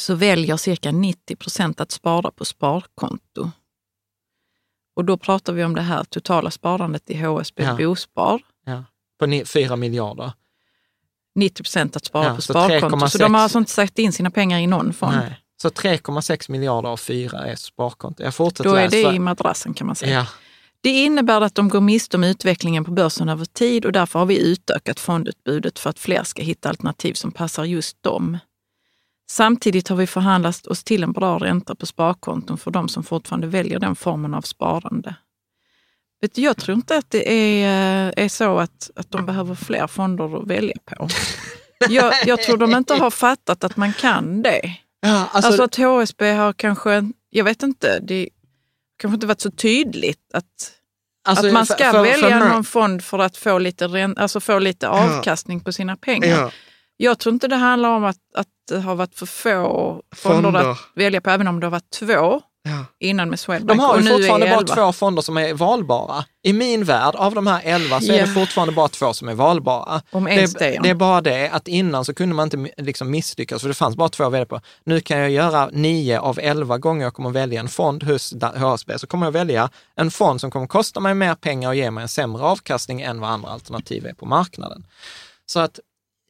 så väljer cirka 90 procent att spara på sparkonto. Och då pratar vi om det här totala sparandet i HSB Ja. Bospar. Ja. På ni- 4 miljarder. 90 procent att spara Ja, på så sparkonto. Så 3,6. de har alltså inte satt in sina pengar i någon fond. Nej. Så 3,6 miljarder av 4 är sparkonto. Jag fortsätter Då är läsa. det i madrassen kan man säga. Ja, Det innebär att de går miste om utvecklingen på börsen över tid och därför har vi utökat fondutbudet för att fler ska hitta alternativ som passar just dem. Samtidigt har vi förhandlat oss till en bra ränta på sparkonton för de som fortfarande väljer den formen av sparande. Jag tror inte att det är, eh, är så att, att de behöver fler fonder att välja på. Jag, jag tror de inte har fattat att man kan det. ja alltså, Alltså, att HSB har kanske, jag vet inte, det kanske inte varit så tydligt att, alltså, att man för- ska för- välja för någon fond för att få lite, rän- alltså få lite avkastning på sina pengar. Ja, Jag tror inte det handlar om att, att det har varit för få fonder, Fonder. att välja på, även om det har varit två. Ja. innan med Swedbank. De har och ju nu fortfarande är bara 11. två fonder som är valbara. I min värld, av de här elva, så är Ja. det fortfarande bara två som är valbara. Om Det ens är, det. det är bara det att innan så kunde man inte liksom misslyckas, för det fanns bara två att välja på. Nu kan jag göra nio av elva gånger jag kommer välja en fond hos HSB, så kommer jag välja en fond som kommer kosta mig mer pengar och ge mig en sämre avkastning än vad andra alternativ är på marknaden. Så att,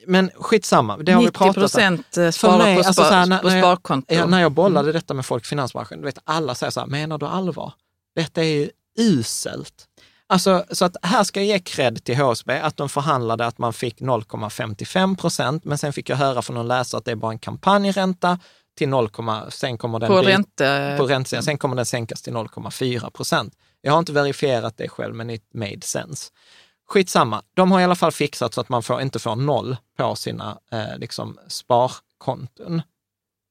men skitsamma, det har vi 90 pratat om. procent eh, sparar mig, på, alltså spar, här, när- på när jag- sparkonto. Ja, när jag bollade detta med folk i finansbranschen, du vet alla säger så här, menar du allvar? Detta är ju uselt. Alltså, så att här ska jag ge cred till HSB, att de förhandlade att man fick 0,55 procent, men sen fick jag höra från någon läsare att det är bara en kampanjränta till 0, sen kommer den på bli- ränte... på räntan, sen kommer den sänkas till 0,4 procent. Jag har inte verifierat det själv, men it made sense. Skitsamma, de har i alla fall fixat så att man får, inte får noll på sina eh, liksom sparkonton.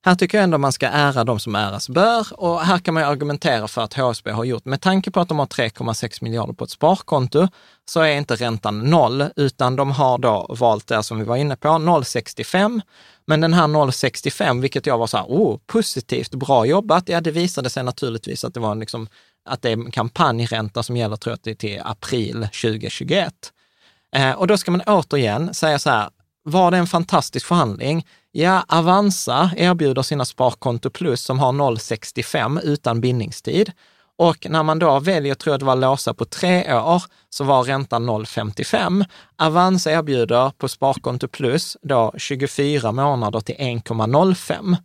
Här tycker jag ändå man ska ära de som äras bör och här kan man ju argumentera för att HSB har gjort, med tanke på att de har 3,6 miljarder på ett sparkonto, så är inte räntan noll, utan de har då valt det som vi var inne på, 0,65. Men den här 0,65, vilket jag var så här, oh, positivt, bra jobbat. Ja, det visade sig naturligtvis att det var en liksom, att det är en kampanjränta som gäller, tror jag, till, april 2021. Eh, och då ska man återigen säga så här, var det en fantastisk förhandling? Ja, Avanza erbjuder sina Sparkonto Plus som har 0,65 utan bindningstid. Och när man då väljer, tror jag det var låsa på tre år, så var räntan 0,55. Avanza erbjuder på Sparkonto Plus då 24 månader till 1,05.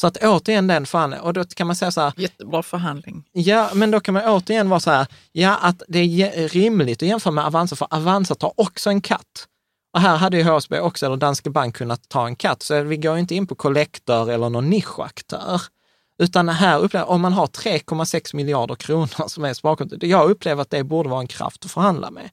Så att återigen den förhandlingen, och då kan man säga så här, Jättebra förhandling. Ja, men då kan man återigen vara så här, ja att det är rimligt att jämföra med Avanza, för Avanza tar också en katt. Och här hade ju HSB också, eller Danske Bank, kunnat ta en katt. Så vi går inte in på kollektor eller någon nischaktör. Utan här upplever om man har 3,6 miljarder kronor som är sparkonto, jag upplever att det borde vara en kraft att förhandla med.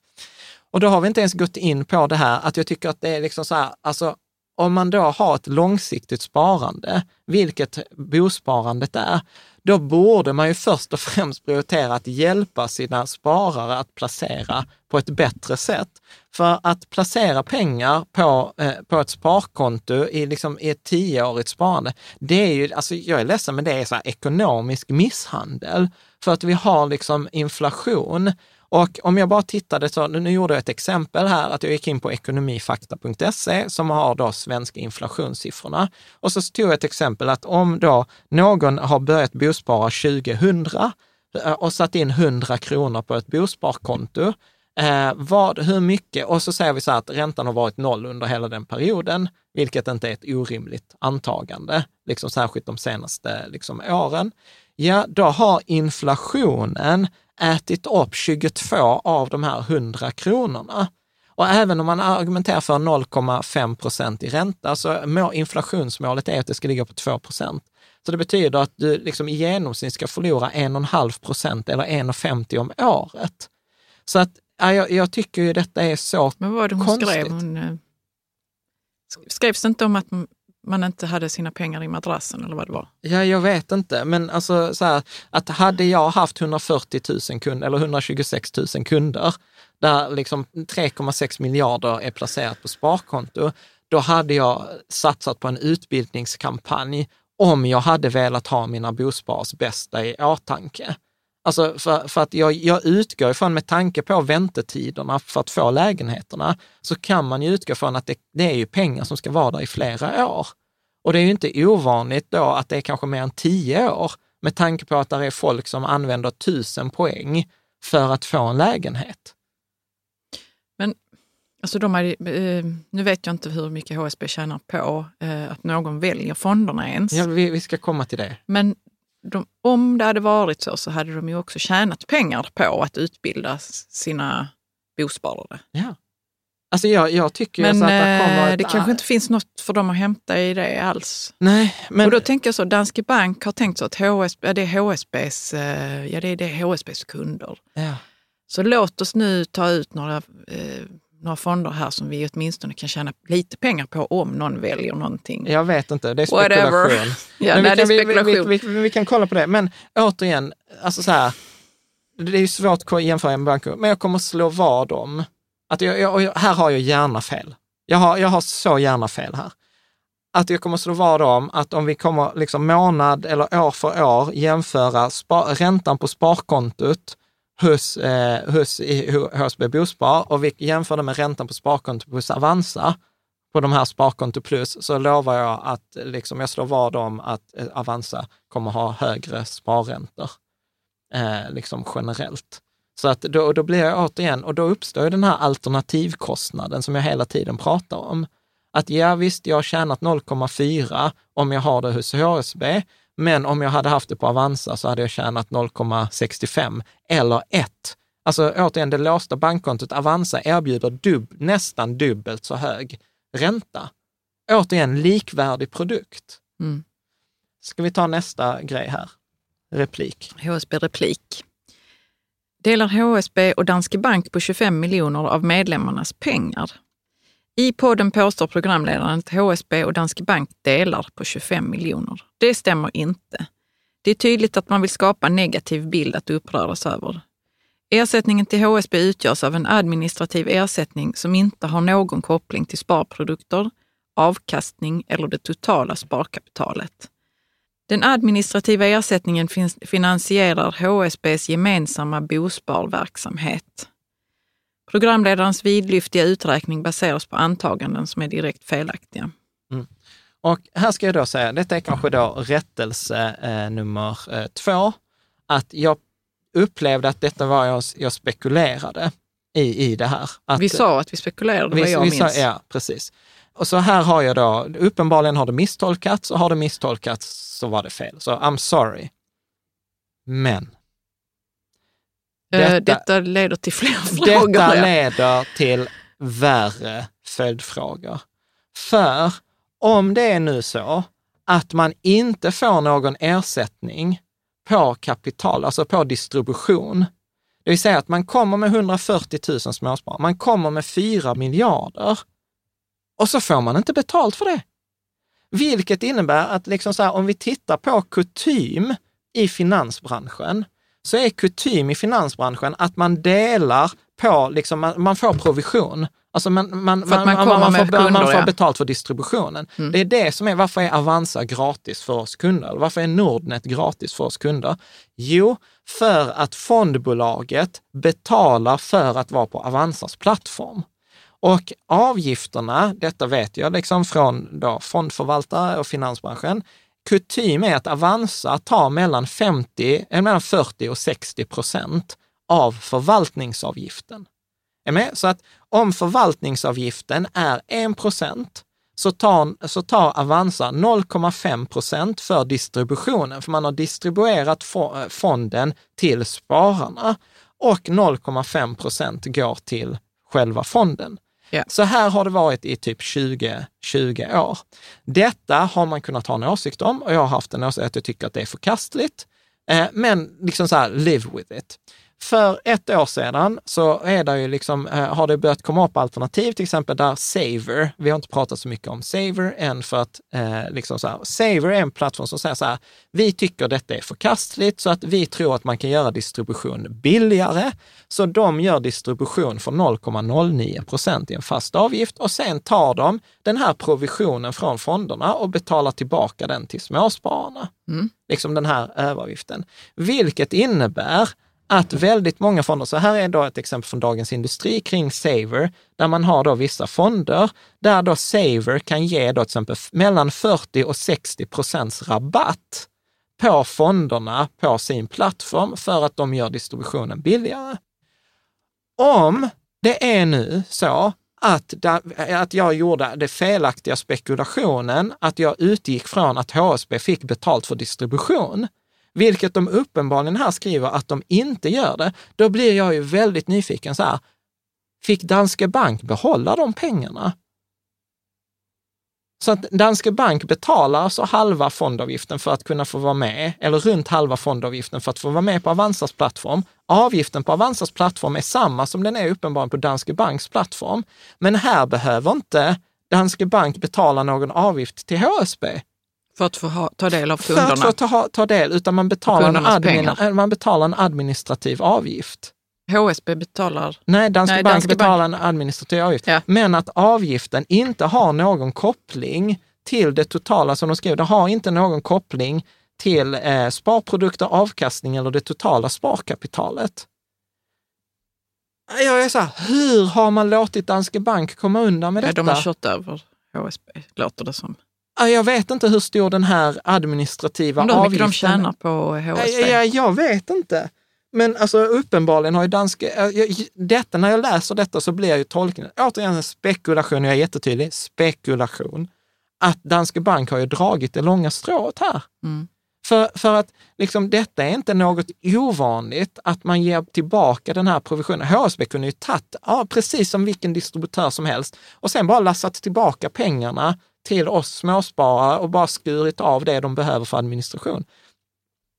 Och då har vi inte ens gått in på det här att jag tycker att det är liksom så här, alltså om man då har ett långsiktigt sparande, vilket bosparandet är, då borde man ju först och främst prioritera att hjälpa sina sparare att placera på ett bättre sätt. För att placera pengar på, eh, på ett sparkonto i, liksom, i ett tioårigt sparande, det är ju, alltså jag är ledsen, men det är så här ekonomisk misshandel. För att vi har liksom inflation. Och om jag bara tittade, så, nu gjorde jag ett exempel här, att jag gick in på ekonomifakta.se som har då svenska inflationssiffrorna. Och så tog jag ett exempel att om då någon har börjat bospara 2000 eh, och satt in 100 kronor på ett bosparkonto, eh, vad, hur mycket, och så säger vi så här att räntan har varit noll under hela den perioden, vilket inte är ett orimligt antagande, liksom särskilt de senaste liksom, åren. Ja, då har inflationen ätit upp 22 av de här 100 kronorna. Och även om man argumenterar för 0,5 procent i ränta, så må- inflationsmålet är att det ska ligga på 2 procent. Så det betyder att du liksom i genomsnitt ska förlora 1,5 procent eller 1,50 om året. Så att ja, jag, jag tycker ju detta är så Men vad var det hon Konstigt. skrev? Hon, eh, sk- skrevs det inte om att man inte hade sina pengar i madrassen eller vad det var? Ja, jag vet inte, men alltså så här, att hade jag haft 140 000 kunder eller 126 000 kunder, där liksom 3,6 miljarder är placerat på sparkonto, då hade jag satsat på en utbildningskampanj om jag hade velat ha mina bospars bästa i åtanke. Alltså för, för att jag, jag utgår ifrån, med tanke på väntetiderna för att få lägenheterna, så kan man ju utgå från att det, det är ju pengar som ska vara där i flera år. Och det är ju inte ovanligt då att det är kanske mer än tio år, med tanke på att det är folk som använder tusen poäng för att få en lägenhet. Alltså de hade, eh, nu vet jag inte hur mycket HSB tjänar på eh, att någon väljer fonderna ens. Ja, vi, vi ska komma till det. Men de, om det hade varit så, så hade de ju också tjänat pengar på att utbilda sina bosparare. Ja. Alltså jag, jag tycker Men så att det kommer eh, ett, det kanske inte finns något för dem att hämta i det alls. Nej, men och då tänker jag så, Danske Bank har tänkt så att HSB, ja, det är HSBs, eh, ja, det är, det HSBs kunder. ja. Så låt oss nu ta ut några, eh, några fonder här som vi åtminstone kan tjäna lite pengar på om någon väljer någonting. jag vet inte, det är Whatever. spekulation. Ja, Men nej, det är vi, kan, vi, spekulation. vi, vi, vi, vi kan kolla på det, men återigen, alltså så här, det är ju svårt att jämföra med banker, men jag kommer slå vad om att jag, jag, här har jag gärna fel. Jag har, jag har så gärna fel här. att jag kommer slå vad om att om vi kommer liksom månad eller år för år jämföra spar, räntan på sparkontot hos, eh, hos i, HSB Bospar och vi jämför det med räntan på sparkonto hos Avanza, på de här Sparkonto Plus, så lovar jag att liksom, jag slår vad om att eh, Avanza kommer ha högre sparräntor, eh, liksom generellt. Så att då, då blir jag återigen, och då uppstår ju den här alternativkostnaden som jag hela tiden pratar om. Att ja visst, jag har tjänat 0,4 om jag har det hos HSB, men om jag hade haft det på Avanza så hade jag tjänat 0,65 eller 1. Alltså återigen, det låsta bankkontot Avanza erbjuder dub, nästan dubbelt så hög ränta. Återigen, likvärdig produkt. Mm. Ska vi ta nästa grej här? Replik. HSB Replik. Delar HSB och Danske Bank på 25 miljoner av medlemmarnas pengar. I podden påstår programledaren att HSB och Danske Bank delar på 25 miljoner. Det stämmer inte. Det är tydligt att man vill skapa en negativ bild att uppröras över. Ersättningen till HSB utgörs av en administrativ ersättning som inte har någon koppling till sparprodukter, avkastning eller det totala sparkapitalet. Den administrativa ersättningen finansierar HSBs gemensamma bosparverksamhet. Programledarens vidlyftiga uträkning baseras på antaganden som är direkt felaktiga. Mm. Och här ska jag då säga, detta är kanske då rättelse eh, nummer eh, två, att jag upplevde att detta var jag, jag spekulerade i, i det här. Att, vi sa att vi spekulerade, vi, vad jag vi minns. Sa, ja, precis. Och så här har jag då, uppenbarligen har det misstolkats och har det misstolkats så var det fel. Så I'm sorry. Men. Detta, detta leder till fler frågor. Detta leder till värre följdfrågor. För om det är nu så att man inte får någon ersättning på kapital, alltså på distribution, det vill säga att man kommer med 140 000 småsparare, man kommer med 4 miljarder och så får man inte betalt för det. Vilket innebär att liksom så här, om vi tittar på kutym i finansbranschen, så är kutym i finansbranschen att man delar på, liksom, man, man får provision. Alltså man, man, man, man, man, får, kunder, man får betalt för distributionen. Mm. Det är det som är, varför är Avanza gratis för oss kunder? Varför är Nordnet gratis för oss kunder? Jo, för att fondbolaget betalar för att vara på Avanzas plattform. Och avgifterna, detta vet jag liksom från då fondförvaltare och finansbranschen, kutym är att Avanza tar mellan, 50, eh, mellan 40 och 60 procent av förvaltningsavgiften. Är med? Så att om förvaltningsavgiften är 1 procent så tar, så tar Avanza 0,5 procent för distributionen, för man har distribuerat eh, fonden till spararna och 0,5 procent går till själva fonden. Yeah. Så här har det varit i typ 20, 20 år. Detta har man kunnat ha en åsikt om och jag har haft en åsikt att jag tycker att det är förkastligt. Eh, men liksom så här, live with it. För ett år sedan så är det ju liksom, eh, har det börjat komma upp alternativ, till exempel där Saver, vi har inte pratat så mycket om Saver än för att eh, liksom så här, Saver är en plattform som säger så här, vi tycker detta är förkastligt så att vi tror att man kan göra distribution billigare. Så de gör distribution för 0,09 procent i en fast avgift och sen tar de den här provisionen från fonderna och betalar tillbaka den till småspararna. Mm. Liksom den här överavgiften. Vilket innebär att väldigt många fonder, så här är då ett exempel från Dagens Industri kring Saver, där man har då vissa fonder, där då Saver kan ge då till exempel mellan 40 och 60 procents rabatt på fonderna på sin plattform för att de gör distributionen billigare. Om det är nu så att, att jag gjorde den felaktiga spekulationen, att jag utgick från att HSB fick betalt för distribution, vilket de uppenbarligen här skriver att de inte gör det, då blir jag ju väldigt nyfiken så här, fick Danske Bank behålla de pengarna? Så att Danske Bank betalar alltså halva fondavgiften för att kunna få vara med, eller runt halva fondavgiften för att få vara med på Avanzas plattform. Avgiften på Avanzas plattform är samma som den är uppenbarligen på Danske Banks plattform. Men här behöver inte Danske Bank betala någon avgift till HSB, för att få ha, ta del av kunderna? För att få ta, ta del, utan man betalar, en admin, man betalar en administrativ avgift. HSB betalar? Nej, Danske Nej, Bank Danske betalar Bank. en administrativ avgift. Ja. Men att avgiften inte har någon koppling till det totala som de skriver. Det har inte någon koppling till eh, sparprodukter, avkastning eller det totala sparkapitalet. Jag är så här, hur har man låtit Danske Bank komma undan med Ja, detta? de har kört över HSB, låter det som. Ja, Jag vet inte hur stor den här administrativa Undrar hur mycket avgiften de tjänar på HSB. Ja, ja, jag vet inte. Men alltså uppenbarligen har ju danska... jag- Detta, när jag läser detta så blir ju tolkningen, återigen en spekulation, jag är jättetydlig, spekulation, att Danske Bank har ju dragit det långa strået här. Mm. För, för att liksom, detta är inte något ovanligt, att man ger tillbaka den här provisionen. HSB kunde ju tagit, ja, precis som vilken distributör som helst, och sen bara lassat tillbaka pengarna till oss småsparare och bara skurit av det de behöver för administration.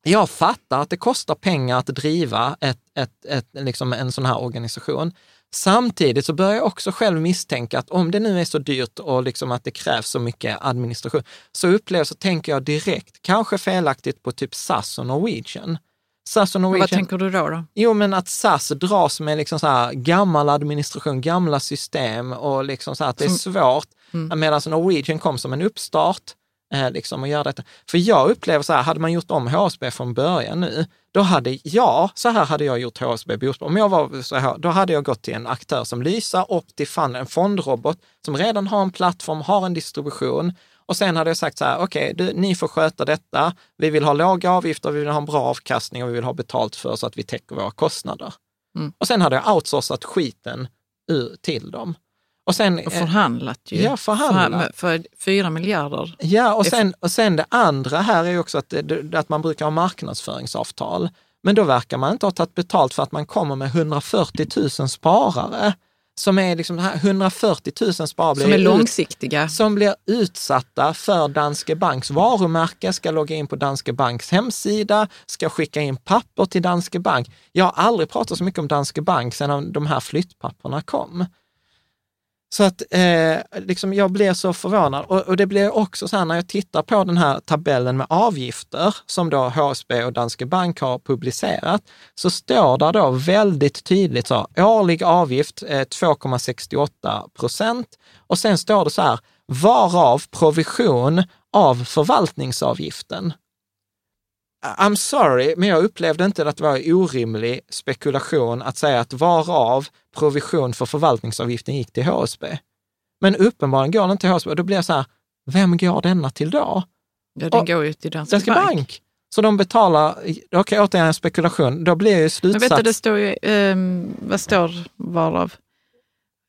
Jag fattar att det kostar pengar att driva ett, ett, ett, liksom en sån här organisation. Samtidigt så börjar jag också själv misstänka att om det nu är så dyrt och liksom att det krävs så mycket administration, så upplever så tänker jag direkt, kanske felaktigt på typ SAS och Norwegian. SAS och Norwegian. Vad tänker du då? då? Jo, men att SAS dras med liksom så här gammal administration, gamla system och liksom så här att det är svårt. Mm. Medan Norwegian kom som en uppstart eh, liksom att göra detta. För jag upplever så här, hade man gjort om HSB från början nu, då hade jag, så här hade jag gjort HSB Bospar. Om jag var så här, då hade jag gått till en aktör som Lysa, Optifund, en fondrobot som redan har en plattform, har en distribution. Och sen hade jag sagt så här, okej, du, ni får sköta detta. Vi vill ha låga avgifter, vi vill ha en bra avkastning och vi vill ha betalt för så att vi täcker våra kostnader. Mm. Och sen hade jag outsourcat skiten ur, till dem. Och sen, Och eh, förhandlat ju. Ja, förhandlat. För, fyra miljarder. Ja, och sen, och sen det andra här är ju också att, det, att man brukar ha marknadsföringsavtal. Men då verkar man inte ha tagit betalt för att man kommer med 140 000 sparare. Som är liksom, det här 140 000 sparare Som är ut- långsiktiga. som blir utsatta för Danske Banks varumärke, ska logga in på Danske Banks hemsida, ska skicka in papper till Danske Bank. Jag har aldrig pratat så mycket om Danske Bank sedan de här flyttpapperna kom. Så att eh, liksom jag blir så förvånad. Och, och det blir också så här när jag tittar på den här tabellen med avgifter som då HSB och Danske Bank har publicerat, så står där då väldigt tydligt så årlig avgift eh, 2,68 procent. Och sen står det så här, varav provision av förvaltningsavgiften. I'm sorry, men jag upplevde inte att det var orimlig spekulation att säga att varav provision för förvaltningsavgiften gick till HSB. Men uppenbarligen går den till HSB och då blir jag så här, vem går denna till då? Ja, den Och- går ju till Danske, Danske Bank. Så de betalar, okej återigen en spekulation, då blir ju Men slutsats... vet du, det står ju, ehm, vad står varav?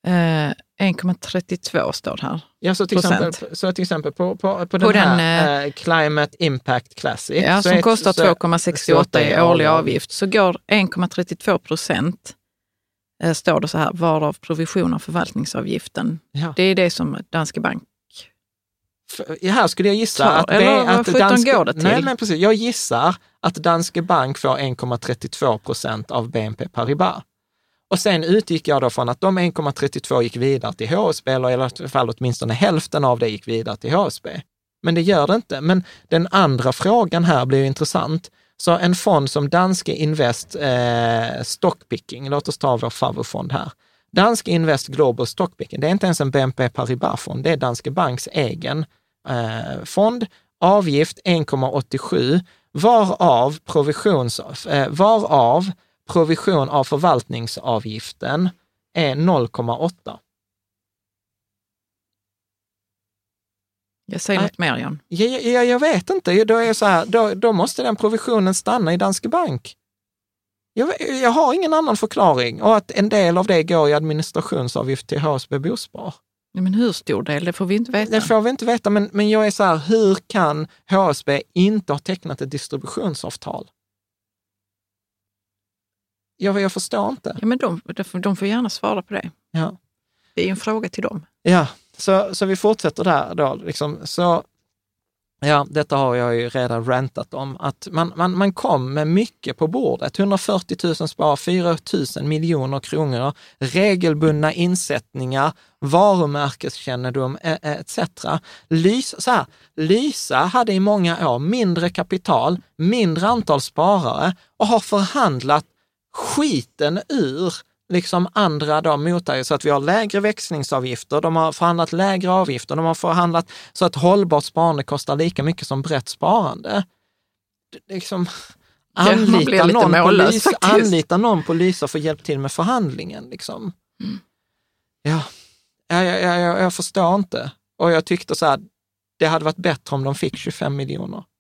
Eh, 1,32 står det här. Ja, så till procent. exempel, så till exempel på, på, på, den den, här eh, Climate Impact Classic. Ja, som är- kostar så- 2,68 i årlig avgift. Så går 1,32 procent, eh, står det så här, varav provision av förvaltningsavgiften. Ja. Det är det som Danske Bank För- Här skulle jag gissa Tar- att, det att Danske, går det till? Nej, men precis. Jag gissar att Danske Bank får 1,32 procent av BNP Paribas. Och sen utgick jag då från att de 1,32 gick vidare till HSB, eller i alla fall åtminstone hälften av det gick vidare till HSB. Men det gör det inte. Men den andra frågan här blir ju intressant. Så en fond som Danske Invest eh, Stockpicking, låt oss ta vår favoritfond här. Danske Invest Global Stockpicking, det är inte ens en BNP Paribas-fond, det är Danske Banks egen eh, fond. Avgift 1,87, varav, provisions, eh, varav provision av förvaltningsavgiften är 0,8. Jag säger något mer, Jan. Ja, ja, jag vet inte, då, är så här, då, då måste den provisionen stanna i Danske Bank. Jag, jag har ingen annan förklaring och att en del av det går i administrationsavgift till HSB Bospar. Men hur stor del, det får vi inte veta. Det får vi inte veta, men, men jag är så här, hur kan HSB inte ha tecknat ett distributionsavtal? Jag, jag förstår inte. Ja, men de, de, får- gärna svara på det. Ja. Det är en fråga till dem. Ja, så, så vi fortsätter där då. Liksom. Så, ja, detta har jag ju redan rantat om, att man, man, man kom med mycket på bordet. 140 000 spar, 4 000 miljoner kronor, regelbundna insättningar, varumärkeskännedom eh, eh, etc. Lysa, så här, Lysa hade i många år mindre kapital, mindre antal sparare och har förhandlat skiten ur liksom andra då motar så att vi har lägre växlingsavgifter, de har förhandlat lägre avgifter, de har förhandlat så att hållbart sparande kostar lika mycket som brett sparande. Liksom, Ja, anlita, lite någon mållös polis, faktiskt. anlita någon polis och få hjälp till med förhandlingen. Liksom. Mm. Ja, jag, jag, jag, jag förstår inte. Och jag tyckte så här, det hade varit bättre om de fick 25 miljoner.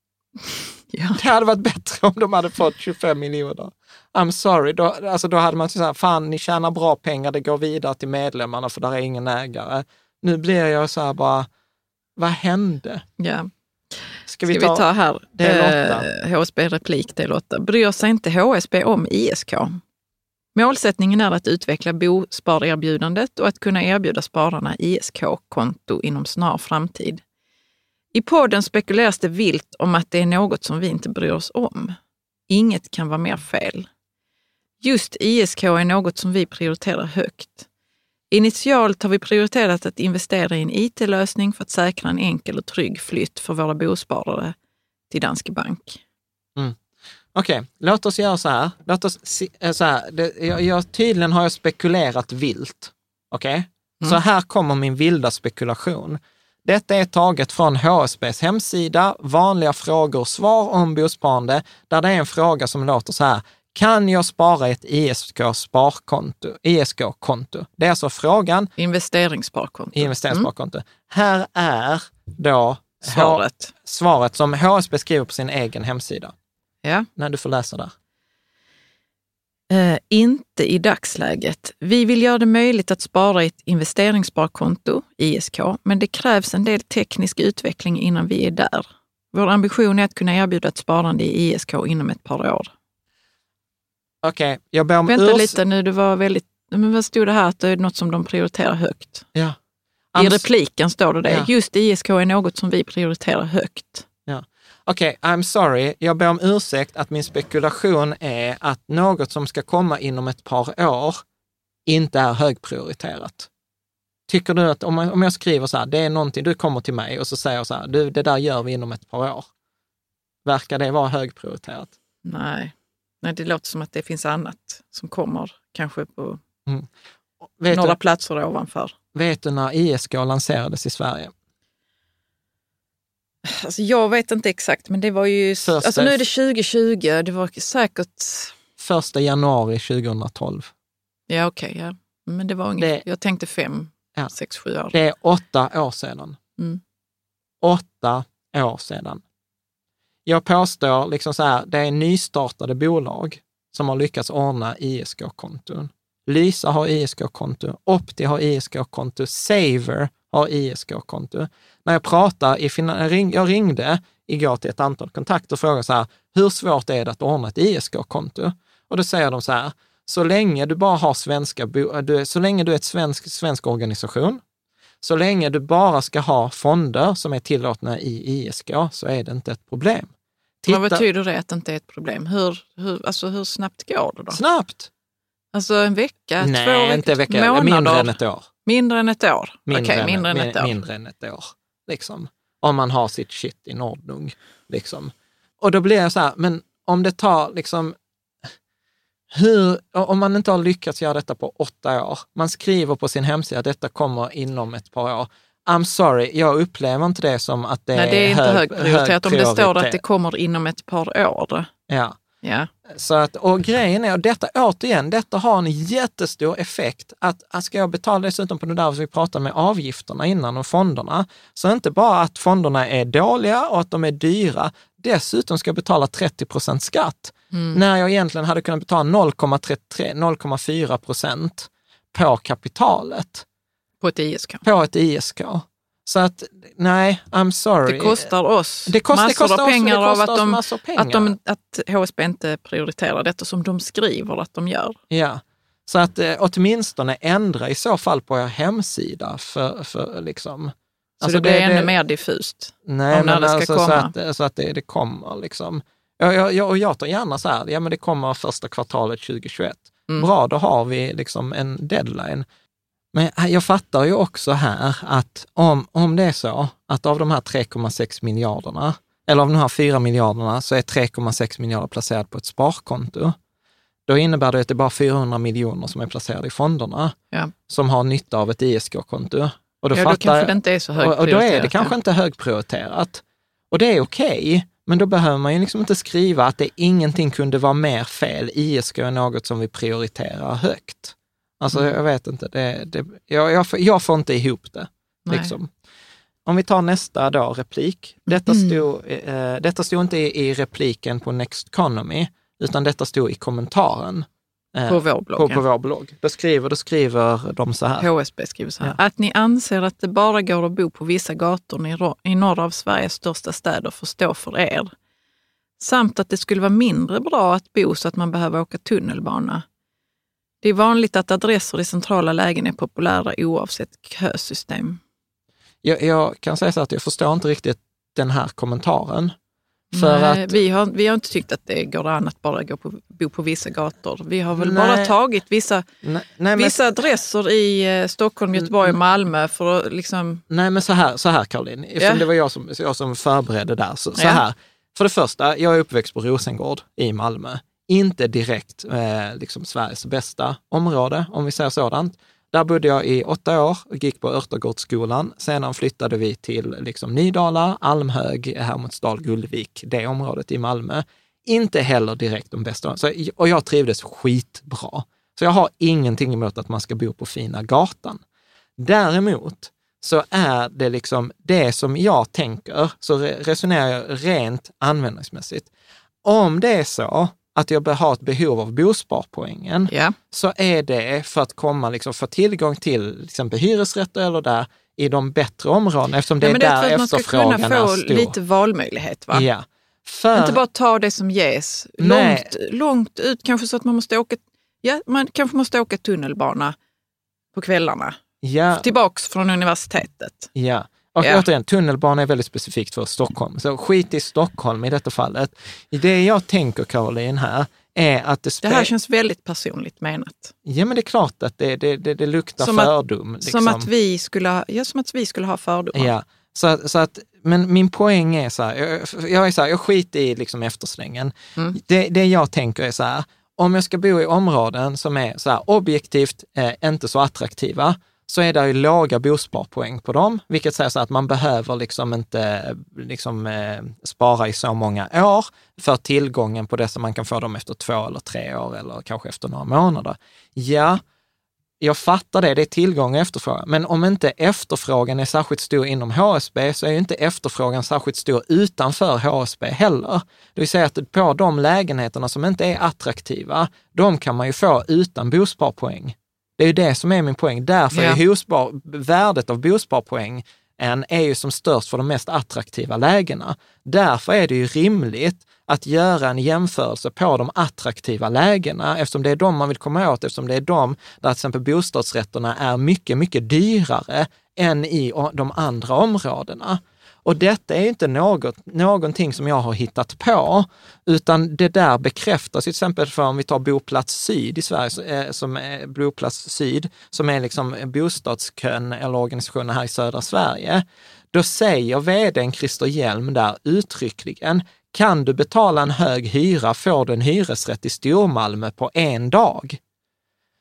Ja. Det hade varit bättre om de hade fått 25 miljoner. I'm sorry, då, alltså då hade man sagt, fan ni tjänar bra pengar, det går vidare till medlemmarna för där är ingen ägare. Nu blir jag så här bara, vad hände? Ja. Ska Ska vi vi ta, ta, här? Eh, HSB Replik del 8. Bryr sig inte HSB om ISK? Målsättningen är att utveckla bosparerbjudandet och att kunna erbjuda spararna ISK-konto inom snar framtid. I podden spekuleras det vilt om att det är något som vi inte bryr oss om. Inget kan vara mer fel. Just ISK är något som vi prioriterar högt. Initialt har vi prioriterat att investera i en IT-lösning för att säkra en enkel och trygg flytt för våra bosparare till Danske Bank. Okej, låt oss göra så här. Låt oss eh, så här. Det, jag, jag, tydligen har jag spekulerat vilt. Okej? Så här kommer min vilda spekulation. Detta är taget från HSBs hemsida, vanliga frågor och svar om bosparande, där det är en fråga som låter så här. Kan jag spara ett ISK-sparkonto? ISK-konto. Det är alltså frågan Investeringssparkonto. investeringssparkonto. Här är då Svaret. svaret som HSB skriver på sin egen hemsida. Ja. När du får läsa där. Eh, inte i dagsläget. Vi vill göra det möjligt att spara i ett investeringssparkonto, ISK, men det krävs en del teknisk utveckling innan vi är där. Vår ambition är att kunna erbjuda ett sparande i ISK inom ett par år. Okej, jag ber om Vänta urs- lite nu, det var väldigt... Men vad stod det här att det är något som de prioriterar högt? Ja. I repliken står det det. Ja. Just ISK är något som vi prioriterar högt. Ja. Okej, I'm sorry. Jag ber om ursäkt att min spekulation är att något som ska komma inom ett par år inte är högprioriterat. Tycker du att om, man, om jag skriver så här, det är någonting, du kommer till mig och så säger jag så här, du, det där gör vi inom ett par år. Verkar det vara högprioriterat? Nej. Nej, det låter som att det finns annat som kommer kanske på Vet några du, platser ovanför. vet du när ISK lanserades i Sverige? Alltså jag vet inte exakt, men det var ju... Första- Alltså nu är det 2020, det var säkert... Första januari 2012. Ja, okej. ja. Men det var ungefär... Det- Jag tänkte fem, Ja. sex, sju år. Det är åtta år sedan. Mm. Åtta år sedan. Jag påstår liksom så här, det är nystartade bolag som har lyckats ordna ISK-konton. Lysa har ISK-konto, Opti har ISK-konto, Saver har ISK-konto. När jag pratar, i jag ringde igår till ett antal kontakter och frågade så här, hur svårt är det att ordna ett ISK-konto? Och då säger de så här, så länge du bara har svenska, du, är- så länge du är ett svensk, svensk organisation, så länge du bara ska ha fonder som är tillåtna i ISK så är det inte ett problem. Men vad betyder det att det inte är ett problem? Hur, hur, alltså hur snabbt går det då? Snabbt! Alltså en vecka, två Nej, veckor, inte vecka, månader? mindre än ett år. Mindre än ett år? Mindre, Okej, än, mindre än ett år. mindre än ett år. Liksom. Om man har sitt shit i Nordnung. Liksom. Och då blir jag så här, men om det tar liksom, hur, om man inte har lyckats göra detta på åtta år, man skriver på sin hemsida att detta kommer inom ett par år. I'm sorry, jag upplever inte det som att det, Nej, det är inte hög, högprioriterat. Om det står att det prioritet. kommer inom ett par år. Ja. Ja. Så att, och grejen är, och detta återigen, detta har en jättestor effekt. Att, ska jag betala dessutom på det där som vi pratade med avgifterna innan och fonderna, så inte bara att fonderna är dåliga och att de är dyra, dessutom ska jag betala 30 procent skatt. När jag egentligen hade kunnat betala 0,33 0,4 procent på kapitalet, På ett ISK. på ett ISK. Så att, nej, I'm sorry. Det kostar oss Det kost- det massor kostar av pengar det av att de, att, de, att HSB inte prioriterar detta som de skriver att de gör. Ja, så att eh, åtminstone ändra i så fall på er hemsida för, för liksom... Så det blir ännu mer diffust. Nej, om när men det ska alltså, så komma. att, eh, så att det, det kommer liksom. Jag, jag, jag, och jag tar gärna så här, ja men det kommer första kvartalet 2021. Mm. Bra, då har vi liksom en deadline. Men jag fattar ju också här att om, om det är så att av de här 3,6 miljarderna, eller av de här 4 miljarderna, så är 3,6 miljarder placerat på ett sparkonto. då innebär det att det är bara 400 miljoner som är placerade i fonderna Ja. som har nytta av ett ISK-konto. Och då, ja, då fattar kanske det inte är så och, och då är högprioriterat. det kanske inte högprioriterat. Och det är okej, men då behöver man ju liksom inte skriva att det ingenting kunde vara mer fel. ISK är något som vi prioriterar högt. Alltså Mm. jag vet inte, det, det, jag, jag, får- jag får inte ihop det. Liksom. Om vi tar nästa då, replik. Detta Mm. stod, eh, detta stod inte i, i repliken på Next Economy, utan detta stod i kommentaren eh, På vår blogg. på, ja. på vår blogg. Då skriver, då skriver de så här. HSB skriver så här. Att ni anser att det bara går att bo på vissa gator i, i några av Sveriges största städer får stå för er. Samt att det skulle vara mindre bra att bo så att man behöver åka tunnelbana. Det är vanligt att adresser i centrala lägen är populära oavsett kösystem. Jag, jag kan säga så att jag förstår inte riktigt den här kommentaren. För Nej, att, vi, har, vi har inte tyckt att det går an att bara gå på, bo på vissa gator. Vi har väl Nej. bara tagit vissa, nej, nej, men, vissa adresser i eh, Stockholm, Göteborg och Malmö för att liksom... nej, men så här, så här Caroline, eftersom Ja. det var jag som, jag som förberedde där. Så, så Ja. här, för det första, jag är uppväxt på Rosengård i Malmö. Inte direkt eh, liksom Sveriges bästa område, om vi säger sådant. Där bodde jag i åtta år och gick på Örtagårdsskolan. Sedan flyttade vi till liksom Nydala, Almhög, Hermodsdal, Gullvik, det området i Malmö. Inte heller direkt de bästa. Så, och jag trivdes skitbra. Så jag har ingenting emot att man ska bo på fina gatan. Däremot så är det liksom det som jag tänker, så resonerar jag rent användningsmässigt. Om det är så att jag har ett behov av bosparpoängen, Ja, så är det för att komma, liksom, få tillgång till till exempel hyresrätter eller där i de bättre områdena, eftersom det ja är det är där för att man ska efterfrågan kunna är få stor. lite valmöjlighet. Va? Ja. För, Inte bara ta det som ges. Nej. Långt, långt ut, kanske så att man måste åka, ja, man kanske måste åka tunnelbana på kvällarna. ja, Tillbaks från universitetet. Ja. Och Ja. återigen, tunnelbana är väldigt specifikt för Stockholm. Så skit i Stockholm i detta fallet. Det jag tänker, Caroline, här är att det, Det här känns väldigt personligt menat. Ja, men det är klart att det, det, det, det luktar Som att- fördom. liksom. Som, att vi skulle ha, ja, som att vi skulle ha fördomar. Ja, så, att- så att, men min poäng är så här, jag, jag är så här, jag skiter i liksom efterslängen. Mm. Det, det jag tänker är så här, om jag ska bo i områden som är så objektivt eh, inte så attraktiva, så är det ju låga bosparpoäng på dem, vilket säger så att man behöver liksom inte liksom, eh, spara i så många år för tillgången på dessa. man kan få dem efter två eller tre år eller kanske efter några månader. Ja, jag fattar det, det är tillgång och efterfrågan. Men om inte efterfrågan är särskilt stor inom HSB så är ju inte efterfrågan särskilt stor utanför HSB heller. Det vill säga att på de lägenheterna som inte är attraktiva, de kan man ju få utan bosparpoäng. Det är ju det som är min poäng. Därför Ja. är bospar, värdet av bosparpoäng en är ju som störst för de mest attraktiva lägena. Därför är det ju rimligt att göra en jämförelse på de attraktiva lägena, eftersom det är de man vill komma åt, eftersom det är de där till exempel bostadsrätterna är mycket, mycket dyrare än i de andra områdena. Och detta är ju inte något, någonting som jag har hittat på, utan det där bekräftas till exempel för om vi tar Boplats Syd i Sverige, eh, som är Boplats Syd, som är liksom bostadskön eller organisationen här i södra Sverige. Då säger vdn Christer Hjelm där uttryckligen, kan du betala en hög hyra får du en hyresrätt i Stormalmö på en dag.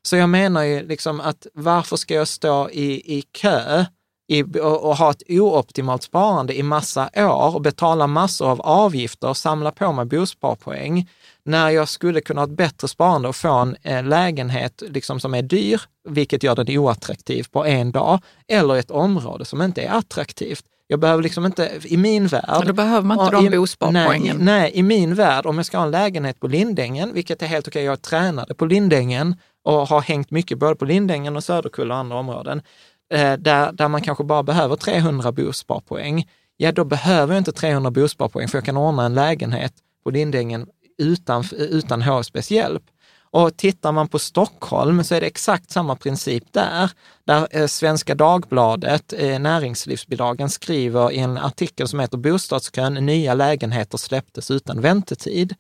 Så jag menar ju liksom att varför ska jag stå i, i kö i, och, och ha ett ooptimalt sparande i massa år och betala massor av avgifter och samla på mig bosparpoäng när jag skulle kunna ha ett bättre sparande och få en eh, lägenhet liksom som är dyr, vilket gör den oattraktiv på en dag, eller ett område som inte är attraktivt. Jag behöver liksom inte, i min värld... Då behöver man inte de bosparpoängen. Nej, nej, i min värld, om jag ska ha en lägenhet på Lindängen, vilket är helt okej, jag tränade på Lindängen och har hängt mycket både på Lindängen och Söderkulla och andra områden, Eh, där, där man kanske bara behöver 300 bosparpoäng, ja då behöver jag inte 300 bosparpoäng för jag kan ordna en lägenhet på Lindängen utan, utan HSBs hjälp. Och tittar man på Stockholm så är det exakt samma princip där, där eh, Svenska Dagbladet, eh, Näringslivsbidragen, skriver i en artikel som heter Bostadskön, nya lägenheter släpptes utan väntetid.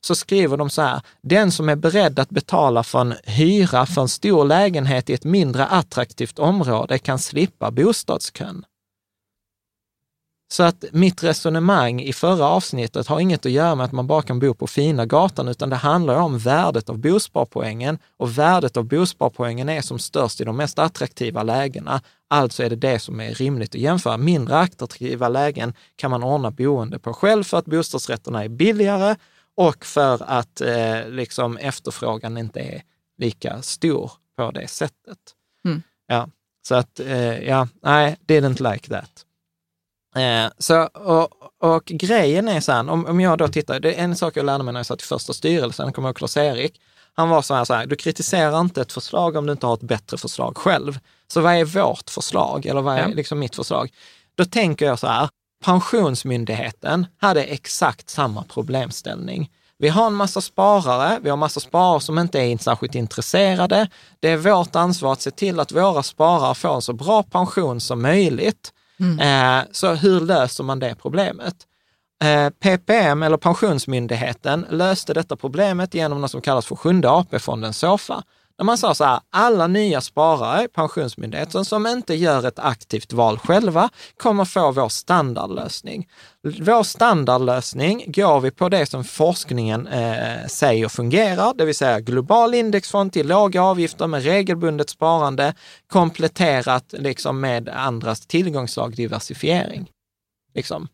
Så skriver de så här, den som är beredd att betala för en hyra för en stor lägenhet i ett mindre attraktivt område kan slippa bostadskön. Så att mitt resonemang i förra avsnittet har inget att göra med att man bara kan bo på fina gatan, utan det handlar om värdet av bosparpoängen och värdet av bosparpoängen är som störst i de mest attraktiva lägena. Alltså är det det som är rimligt att jämföra. Mindre attraktiva lägen kan man ordna boende på själv för att bostadsrätterna är billigare och för att eh, liksom efterfrågan inte är lika stor på det sättet. Mm. Ja, så att, eh, ja, nej, didn't like that. Eh, så, och, och grejen är så här, om, om jag då tittar, det är en sak jag lärde mig när jag satt i första styrelsen, kommer jag ihåg Klas-Erik, han var så här, så här, du kritiserar inte ett förslag om du inte har ett bättre förslag själv. Så vad är vårt förslag, eller vad är Ja. liksom mitt förslag? Då tänker jag så här, Pensionsmyndigheten hade exakt samma problemställning. Vi har en massa sparare, vi har en massa sparare som inte är särskilt intresserade. Det är vårt ansvar att se till att våra sparare får en så bra pension som möjligt. Mm. Eh, så hur löser man det problemet? Eh, PPM, eller Pensionsmyndigheten, löste detta problemet genom något som kallas för Sjunde AP-fonden SOFA. När man sa så här, alla nya sparare i Pensionsmyndigheten som inte gör ett aktivt val själva kommer få vår standardlösning. Vår standardlösning går vi på det som forskningen eh, säger fungerar, det vill säga global indexfond till låga avgifter med regelbundet sparande kompletterat liksom med andras tillgångsslag, diversifiering. Liksom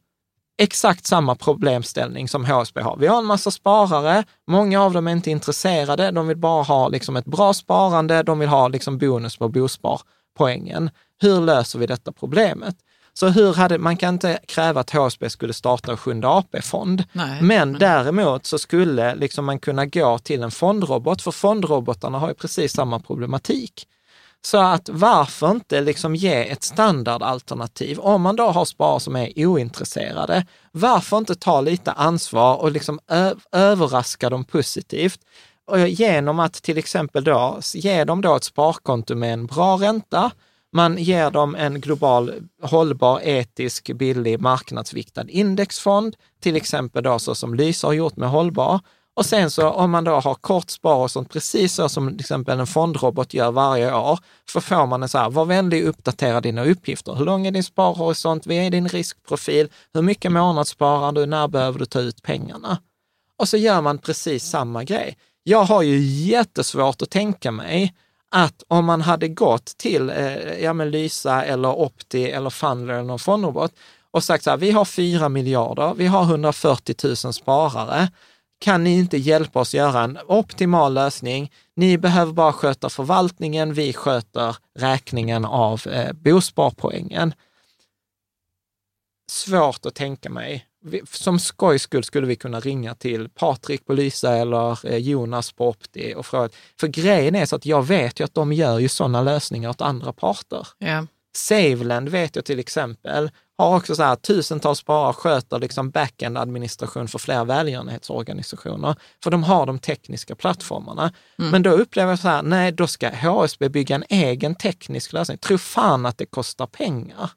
exakt samma problemställning som HSB har. Vi har en massa sparare, många av dem är inte intresserade, de vill bara ha liksom ett bra sparande, de vill ha liksom bonus på bosparpoängen. Hur löser vi detta problemet? Så hur hade, man kan inte kräva att HSB skulle starta en sjunde AP-fond, Nej, men däremot så skulle liksom man kunna gå till en fondrobot, för fondrobotarna har ju precis samma problematik. Så att varför inte liksom ge ett standardalternativ? Om man då har sparare som är ointresserade, varför inte ta lite ansvar och liksom överraska dem positivt? Och genom att till exempel då ge dem då ett sparkonto med en bra ränta, man ger dem en global, hållbar, etisk, billig, marknadsviktad indexfond, till exempel då så som Lysa har gjort med hållbar. Och sen så om man då har kort spar och sånt, precis så som till exempel en fondrobot gör varje år, så får man en så här, var vänlig uppdatera dina uppgifter. Hur lång är din sparhorisont? Vad är din riskprofil? Hur mycket månadssparar du? När behöver du ta ut pengarna? Och så gör man precis samma grej. Jag har ju jättesvårt att tänka mig att om man hade gått till eh, ja, men Lysa eller Opti eller Fundler eller någon fondrobot och sagt så här, vi har 4 miljarder, vi har 140 000 sparare, kan ni inte hjälpa oss göra en optimal lösning? Ni behöver bara sköta förvaltningen, vi sköter räkningen av eh, bosparpoängen. Svårt att tänka mig. Vi- Som skojs skull skulle vi kunna ringa till Patrik på Lysa eller eh, Jonas på Opti och fråga. För grejen är så att jag vet ju att de gör ju sådana lösningar åt andra parter. Yeah. Saveland vet jag till exempel, har också så här tusentals sparare sköter liksom backend-administration för flera välgörenhetsorganisationer, för de har de tekniska plattformarna. Men då upplever jag så här, nej, då ska HSB bygga en egen teknisk lösning. Tro fan att det kostar pengar.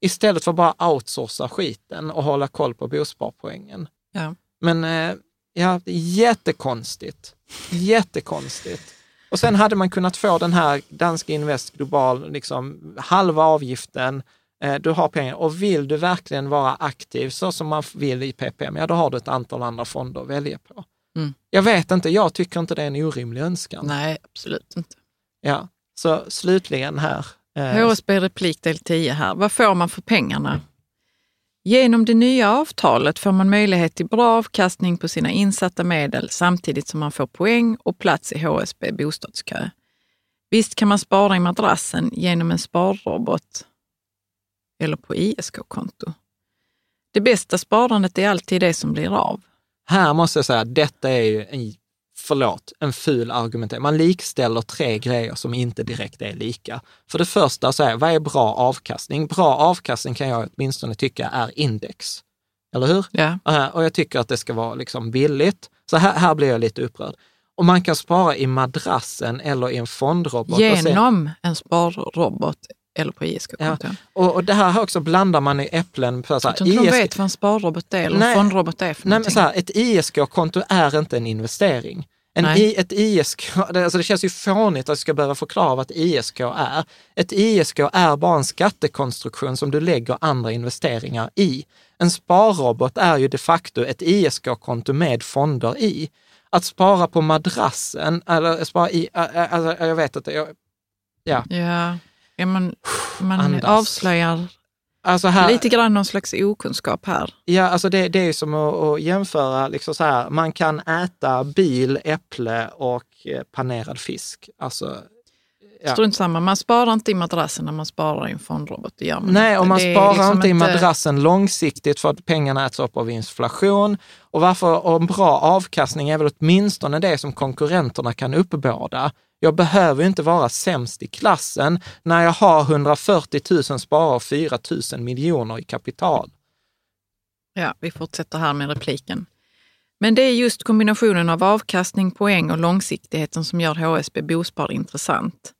Istället för bara outsourca skiten och hålla koll på bosparpoängen. Ja. Men eh, ja, jättekonstigt. Jättekonstigt. Och sen hade man kunnat få den här Danska Invest Global, liksom halva avgiften, eh, du har pengar och vill du verkligen vara aktiv så som man vill i PPM, ja då har du ett antal andra fonder att välja på. Mm. Jag vet inte, jag tycker inte det är en orimlig önskan. Nej, absolut inte. Ja. Så slutligen här. eh, HSB replik del 10 här. Vad får man för pengarna? Genom det nya avtalet får man möjlighet till bra avkastning på sina insatta medel samtidigt som man får poäng och plats i HSB bostadskö. Visst kan man spara i madrassen genom en sparrobot eller på ISK-konto. Det bästa sparandet är alltid det som blir av. Här måste jag säga att detta är ju en, förlåt, en ful argumentering. Man likställer tre grejer som inte direkt är lika. För det första, så är, vad är bra avkastning? Bra avkastning kan jag åtminstone tycka är index. Eller hur? Ja. Eh, Och jag tycker att det ska vara liksom billigt. Så här, här blir jag lite upprörd. Och man kan spara i madrassen eller i en fondrobot. och sen- Genom en sparrobot eller på ISK-konto. och, och det här också blandar man i äpplen. På så Jag här, tror inte de ISK vet vad en sparrobot är eller en fondrobot är för Nej, men någonting. så här, ett ISK-konto är inte en investering. En. I, ett ISK, det- alltså det känns ju fånigt att jag ska behöva förklara vad ett ISK är. Ett ISK är bara en skattekonstruktion som du lägger andra investeringar i. En sparrobot är ju de facto ett ISK-konto med fonder i. Att spara på madrassen, eller spara i, alltså, jag vet inte, jag, ja. Ja, ja man, man Andas. avslöjar Alltså här, lite grann någon slags okunskap här. Ja, alltså det, det är som att, att jämföra, liksom så här, man kan äta bil, äpple och eh, panerad fisk. Alltså, Ja. Strunt samma, man sparar inte i madrassen när man sparar i en fondrobot. Det gör man nej, inte. och man Det sparar liksom inte i madrassen långsiktigt för att pengarna äts upp av inflation. Och varför och en bra avkastning är väl åtminstone det som konkurrenterna kan uppbåda. Jag behöver inte vara sämst i klassen när jag har 140 000 sparare och 4 000 miljoner i kapital. Ja, vi fortsätter här med repliken. Men det är just kombinationen av avkastning, poäng och långsiktigheten som gör HSB Bospar intressant.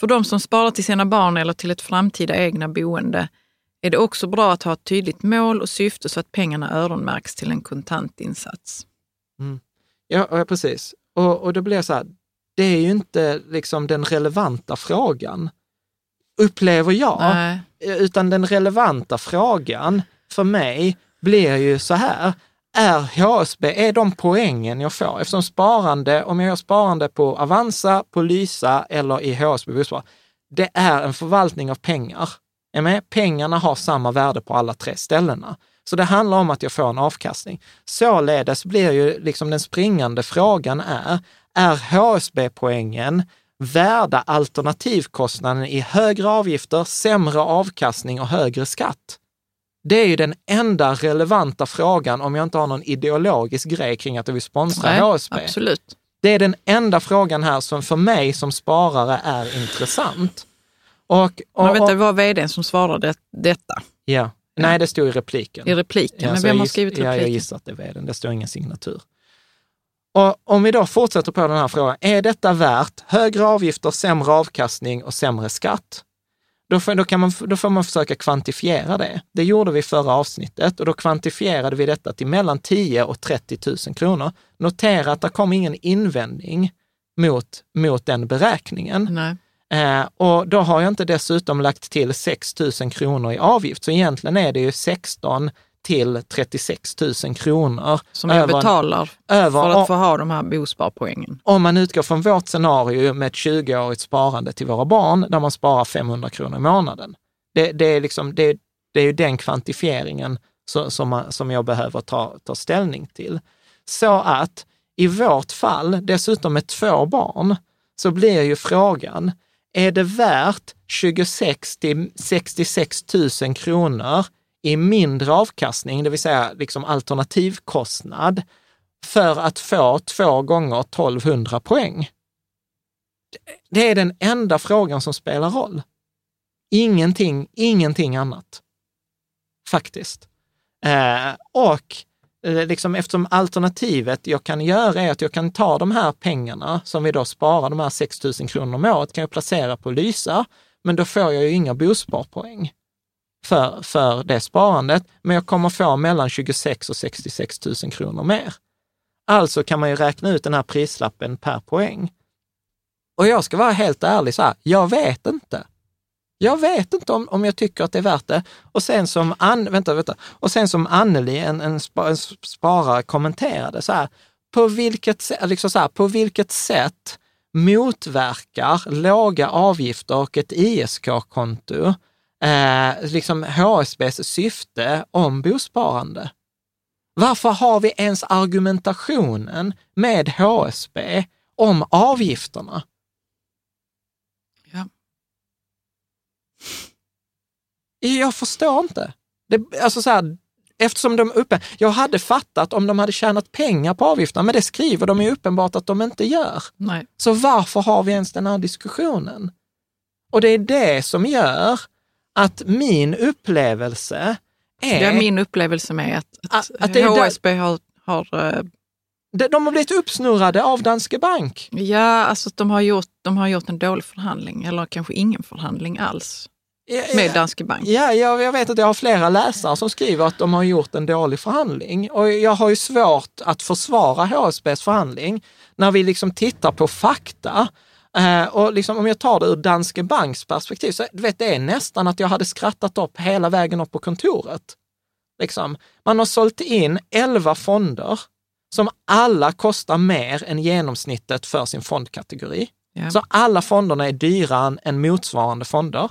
För de som sparar till sina barn eller till ett framtida egna boende är det också bra att ha ett tydligt mål och syfte så att pengarna öronmärks till en kontantinsats. Ja, ja precis. Och, och det blir så här, det är ju inte liksom den relevanta frågan, upplever jag. Nej. Utan den relevanta frågan för mig blir ju så här, är HSB, är de poängen jag får? Eftersom sparande, om jag gör sparande på Avanza, på Lysa eller i HSB Bospar, det är en förvaltning av pengar. Är med? Pengarna har samma värde på alla tre ställena. Så det handlar om att jag får en avkastning. Således blir ju liksom den springande frågan är, är HSB-poängen värda alternativkostnaden i högre avgifter, sämre avkastning och högre skatt? Det är ju den enda relevanta frågan om jag inte har någon ideologisk grej kring att jag vill sponsra Nej, HSB. Absolut. Det är den enda frågan här som för mig som sparare är intressant. Och, och, inte, och, det var vdn som svarade detta ja. Nej, det stod i repliken. i repliken. Ja, Men vem har skrivit Ja, jag repliken? gissar att det är vdn. Det står ingen signatur. Och om vi då fortsätter på den här frågan, är detta värt högre avgifter, sämre avkastning och sämre skatt? Då får, då, kan man, då får man försöka kvantifiera det. Det gjorde vi förra avsnittet och då kvantifierade vi detta till mellan 10 och 30 000 kronor. Notera att det kom ingen invändning mot, mot den beräkningen. Eh, och då har jag inte dessutom lagt till 6 000 kronor i avgift, så egentligen är det ju 16 till 36 000 kronor. Som jag över- betalar över- för att få ha de här bosparpoängen. Om man utgår från vårt scenario med ett 20-årigt sparande till våra barn, där man sparar 500 kronor i månaden. Det, det, är, liksom, det, det är ju den kvantifieringen som, man, som jag behöver ta, ta ställning till. Så att i vårt fall, dessutom med två barn, så blir ju frågan, är det värt 26 till 66 000 kronor i mindre avkastning, det vill säga liksom alternativkostnad, för att få två gånger 1200 poäng? Det är den enda frågan som spelar roll. Ingenting, ingenting annat. Faktiskt. Eh, och eh, liksom eftersom alternativet jag kan göra är att jag kan ta de här pengarna som vi då sparar, de här 6 000 kronor om året, kan jag placera på Lysa, men då får jag ju inga bosparpoäng för, för det sparandet, men jag kommer få mellan 26 och 66 000 kronor mer. Alltså kan man ju räkna ut den här prislappen per poäng. Och jag ska vara helt ärlig så här, jag vet inte. Jag vet inte om, om jag tycker att det är värt det. Och sen som, An, vänta, vänta. Och sen som Anneli, en, en, spa, en sparare, kommenterade så här, på vilket, liksom så här, på vilket sätt motverkar låga avgifter och ett ISK-konto eh, liksom HSBs syfte om bosparande? Varför har vi ens argumentationen med HSB om avgifterna? Ja. Jag förstår inte. Det, alltså så här, eftersom de uppe, jag hade fattat om de hade tjänat pengar på avgifterna, men det skriver de ju uppenbart att de inte gör. Nej. Så varför har vi ens den här diskussionen? Och det är det som gör att min upplevelse är... Är min upplevelse med att, att, Att- att där- HSB har, har eh, de, har blivit uppsnurrade av Danske Bank. Ja, alltså att de har, gjort, de har gjort en dålig förhandling eller kanske ingen förhandling alls. med Danske Bank. Ja, jag, jag vet att jag har flera läsare som skriver att de har gjort en dålig förhandling. Och jag har ju svårt att försvara HSBs förhandling när vi liksom tittar på fakta. Eh, och liksom, om jag tar det ur Danske Banks perspektiv, så du vet, det är nästan att jag hade skrattat upp hela vägen upp på kontoret. Liksom. Man har sålt in 11 fonder som alla kostar mer än genomsnittet för sin fondkategori. Ja. Så alla fonderna är dyrare än motsvarande fonder.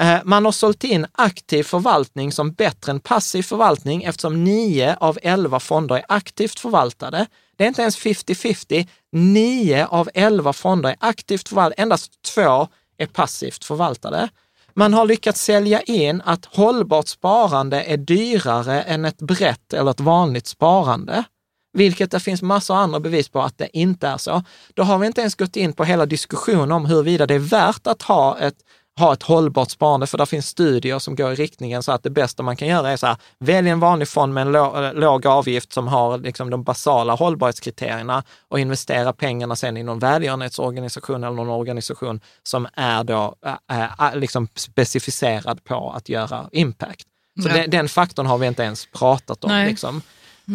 Eh, man har sålt in aktiv förvaltning som bättre än passiv förvaltning eftersom 9 av 11 fonder är aktivt förvaltade. Det är inte ens 50-50. 9 av 11 fonder är aktivt förvaltade, endast två är passivt förvaltade. Man har lyckats sälja in att hållbart sparande är dyrare än ett brett eller ett vanligt sparande. Vilket det finns massor av andra bevis på att det inte är så. Då har vi inte ens gått in på hela diskussionen om huruvida det är värt att ha ett, ha ett hållbart sparande, för det finns studier som går i riktningen så att det bästa man kan göra är så här, välj en vanlig fond med en låg, låg avgift som har liksom de basala hållbarhetskriterierna och investera pengarna sen i någon välgörenhetsorganisation eller någon organisation som är då äh, liksom specificerad på att göra impact. Så Ja. den, den faktorn har vi inte ens pratat om. Liksom.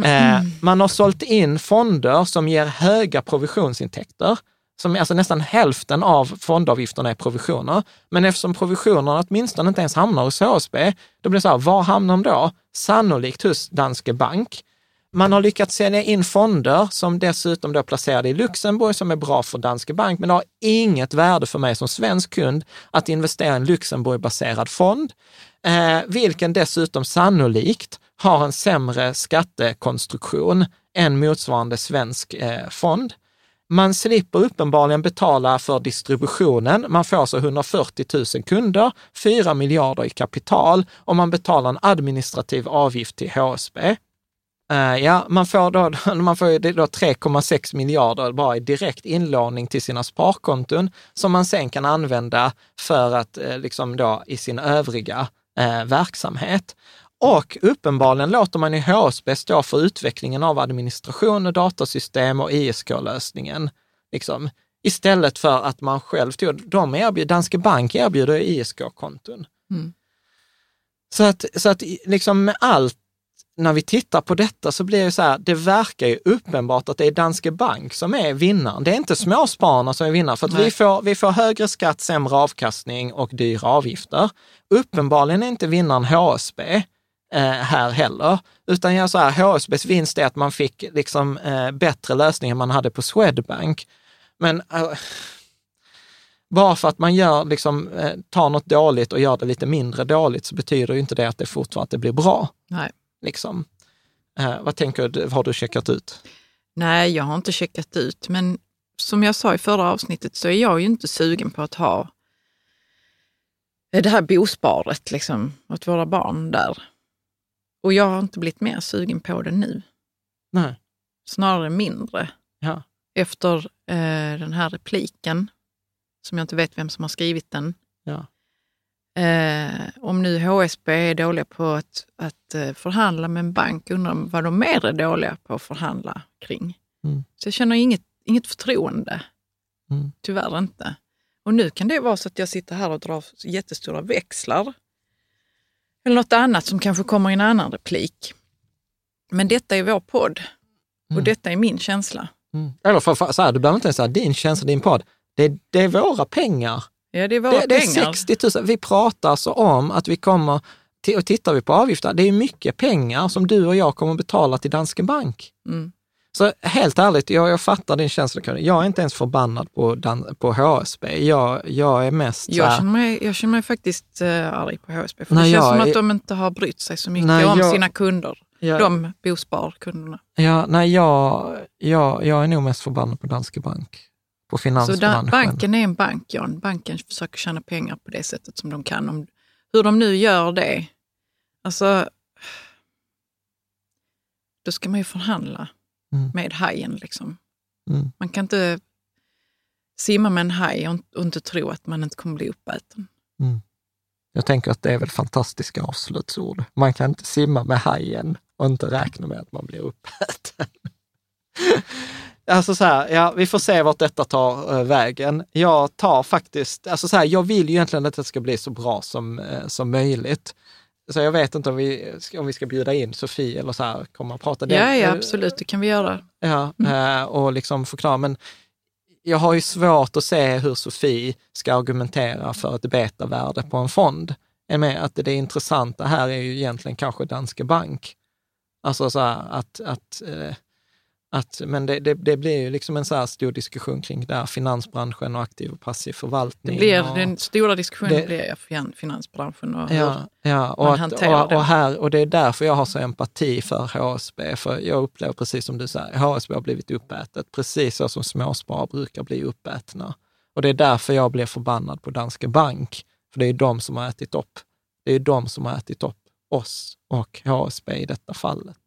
Eh, man har sålt in fonder som ger höga provisionsintäkter. Som, alltså nästan hälften av fondavgifterna är provisioner. Men eftersom provisionerna åtminstone inte ens hamnar hos HSB, då blir det så här, var hamnar de då? Sannolikt hos Danske Bank. Man har lyckats sälja in fonder som dessutom då är placerade i Luxemburg som är bra för Danske Bank, men det har inget värde för mig som svensk kund att investera i en Luxemburgbaserad fond, eh, vilken dessutom sannolikt har en sämre skattekonstruktion än motsvarande svensk eh, fond. Man slipper uppenbarligen betala för distributionen. Man får alltså 140 000 kunder, 4 miljarder i kapital och man betalar en administrativ avgift till HSB. Uh, eh, ja, man får då, man får då 3,6 miljarder bara i direkt inlåning till sina sparkonton som man sen kan använda för att eh, liksom då i sin övriga eh, verksamhet. Och uppenbarligen låter man HSB stå för utvecklingen av administration och datasystem och ISK-lösningen. Liksom, istället för att man själv tog, de erbjuder, Danske Bank erbjuder ISK-konton. Mm. Så att, så att liksom med allt, när vi tittar på detta så blir det så här, det verkar ju uppenbart att det är Danske Bank som är vinnaren. Det är inte småspararna som är vinnare, för att vi får, vi får högre skatt, sämre avkastning och dyra avgifter. Uppenbarligen är inte vinnaren HSB eh, här heller, utan jag så här, HSBs vinst är att man fick liksom eh, bättre lösningar man hade på Swedbank. Men eh, bara för att man gör, liksom, eh, tar något dåligt och gör det lite mindre dåligt så betyder ju inte det att det fortfarande blir bra. Nej. Liksom. Vad tänker du, har du checkat ut? Nej, jag har inte checkat ut, men som jag sa i förra avsnittet så är jag ju inte sugen på att ha det här bosparet liksom, åt våra barn där. Och jag har inte blivit mer sugen på det nu, Nej. snarare mindre. Ja. Efter eh, den här repliken, som jag inte vet vem som har skrivit den. Ja. Eh, om nu HSB är dåliga på att, att eh, förhandla med en bank, undrar vad de mer är dåliga på att förhandla kring. Mm. Så jag känner inget, inget förtroende. Mm. Tyvärr inte. Och nu kan det vara så att jag sitter här och drar jättestora växlar. Eller något annat som kanske kommer i en annan replik. Men detta är vår podd och Mm. detta är min känsla. Mm. Eller för, för, så här, du behöver inte ens säga din känsla, din podd. Det, det är våra pengar. Ja, det är våra Det, det är pengar. 60 000. Vi pratar alltså om att vi kommer, och tittar vi på avgifter, det är mycket pengar som du och jag kommer betala till Danske Bank. Mm. Så helt ärligt, jag, jag fattar din känsla. Jag är inte ens förbannad på, Dan, på HSB. Jag, jag är mest så Jag känner, mig, jag känner mig faktiskt uh, arg på HSB, för Nej, det känns jag som att de inte har brytt sig så mycket Nej, om jag- sina kunder. jag, De bosparkunderna. ja, nej, jag, jag, jag är nog mest förbannad på Danske Bank. På Så finansbranschen. där, banken är en bank, Jan. Banken försöker tjäna pengar på det sättet som de kan. Om, hur de nu gör det, alltså, då ska man ju förhandla Mm. med hajen. Liksom. Mm. Man kan inte simma med en haj och, och inte tro att man inte kommer bli uppäten. Jag tänker att det är väl fantastiska avslutsord. Man kan inte simma med hajen och inte räkna med att man blir uppäten. alltså så här, ja, vi får se vart detta tar uh, vägen. Jag tar faktiskt, alltså så här, jag vill ju egentligen att det ska bli så bra som, uh, som möjligt. Så jag vet inte om vi, om vi ska bjuda in Sofie eller så här, komma och prata. Ja, ja, absolut, det kan vi göra. Ja, mm. och liksom förklara. Men jag har ju svårt att se hur Sofie ska argumentera för ett betavärde på en fond. Med att det intressanta här är ju egentligen kanske Danske Bank. Alltså så här, att, att eh, att, men det, det, det, blir ju liksom en så här stor diskussion kring där, finansbranschen och aktiv och passiv förvaltning. Det blir, och, den stora diskussionen det, blir finansbranschen och ja, hur ja, och man att, hanterar och, och, här, och det är därför jag har så empati för HSB, för jag upplever precis som du säger, HSB har blivit uppätet, precis så som småsparare brukar bli uppätna. Och det är därför jag blir förbannad på Danske Bank, för det är de som har ätit upp. Det är de som har ätit upp oss och HSB i detta fallet.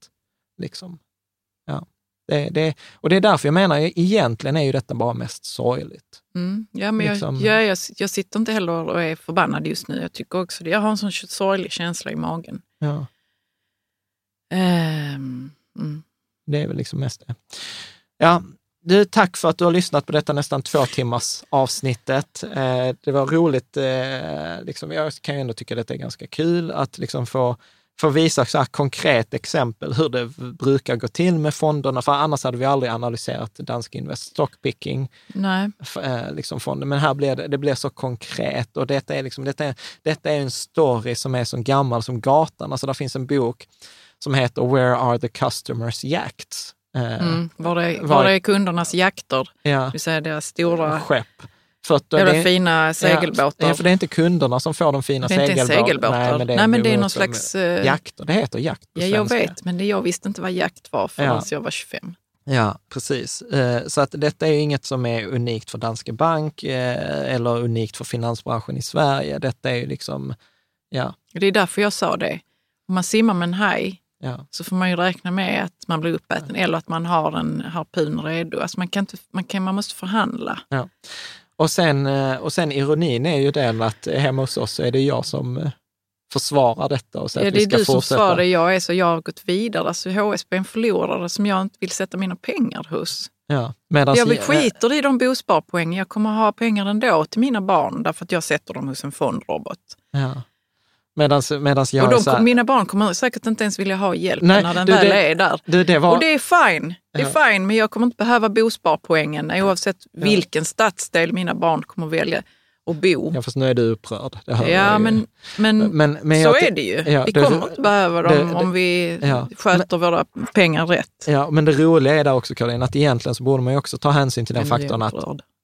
Liksom. Det, det, och det är därför jag menar, egentligen är ju detta bara mest sorgligt. Mm. Ja, men liksom. jag, jag, jag, sitter inte heller och är förbannad just nu. Jag tycker också det. Jag har en sån sorglig känsla i magen. Ja. Um, mm. Det är väl liksom mest det. Ja, du, tack för att du har lyssnat på detta nästan två timmars avsnittet. Eh, det var roligt, eh, liksom, jag kan ju ändå tycka att det är ganska kul att liksom få för att visa så här konkret exempel hur det brukar gå till med fonderna, för annars hade vi aldrig analyserat Dansk Invest Stockpicking, Nej. Eh, liksom fonden. Men här blir det, det blir så konkret och detta är, liksom, detta, är, detta är en story som är så gammal som gatan. Alltså det finns en bok som heter Where are the customers yachts? Eh, mm, var, är, var, är kundernas jakter? Ja. Det vill säga deras stora skepp. För att Jävla det, fina segelbåtar. Ja, för det är inte kunderna som får de fina segelbåtarna. Det är inte segelbåtar. Nej, men det är, Nej, men det är någon slags... Uh, jakter, det heter jakt på Ja, jag vet, men det, jag visste inte vad jakt var förrän ja. jag var 25. Ja, precis. Eh, så att detta är inget som är unikt för Danske Bank eh, eller unikt för finansbranschen i Sverige. Detta är ju liksom, ja. Det är därför jag sa det. Om man simmar med en haj ja. så får man ju räkna med att man blir uppäten eller att man har en harpun redo. Alltså man, kan inte, man, kan, man måste förhandla. Ja. Och sen, eh, och sen ironin är ju den att hemma hos oss är det jag som eh, försvarar detta och säger ja, att vi ska fortsätta. Det är du som försvarar det, jag är så jag har gått vidare. Alltså HSB är en förlorare som jag inte vill sätta mina pengar hos. Ja, jag skiter i de bosparpoängen. Jag kommer ha pengar ändå till mina barn därför att jag sätter dem hos en fondrobot. Ja. Medans, medans jag och de, här, mina barn kommer säkert inte ens vilja ha hjälp nej, när den du, väl det, är där. Du, det var, och det är fine. Det är ja. fine, men jag kommer inte behöva bosparpoängen oavsett ja. vilken stadsdel mina barn kommer välja att bo. Ja, fast nu är du upprörd. ja, men, men, men, men, så jag, är det ju. Ja, vi kommer inte behöva dem det, om vi ja, sköter men, våra pengar rätt. Ja, men det roliga är där också, Karin, att egentligen så borde man ju också ta hänsyn till den faktorn att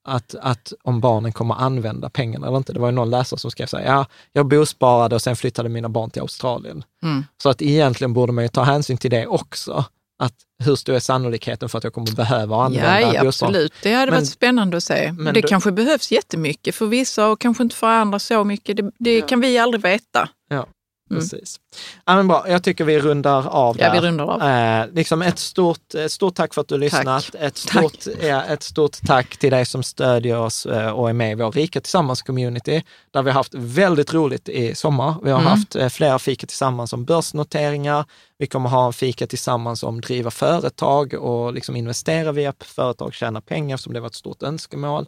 att, att om barnen kommer använda pengarna eller inte. Det var ju någon läsare som skrev så här, ja, jag bosparade och sen flyttade mina barn till Australien. Mm. Så att egentligen borde man ju ta hänsyn till det också. Att hur stor är sannolikheten för att jag kommer behöva använda ja, ja, absolut. Det hade men, varit spännande att se. Men det du, kanske behövs jättemycket för vissa och kanske inte för andra så mycket. Det, det ja. kan vi aldrig veta. Ja. Mm. Precis. Ja, men bra. Jag tycker vi rundar av ja, där. Vi rundar av. Eh, liksom ett, stort, ett stort tack för att du lyssnat. Ett stort, tack. Ja, ett stort tack till dig som stödjer oss eh, och är med i vår Rika Tillsammans-community, där vi har haft väldigt roligt i sommar. Vi har mm. haft eh, flera fika tillsammans om börsnoteringar. Vi kommer ha en fika tillsammans om driva företag och liksom investera via företag, tjäna pengar, som det var ett stort önskemål.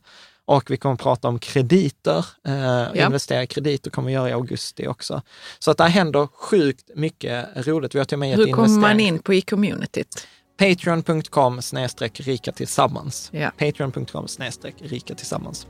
Och vi kommer att prata om krediter, eh, ja. investera i krediter kommer vi göra i augusti också. Så att det händer sjukt mycket roligt. Vi har till och med Hur kommer man in på e-communityt? Patreon.com snedstreck rika tillsammans. Ja. Patreon.com snedstreck rika tillsammans.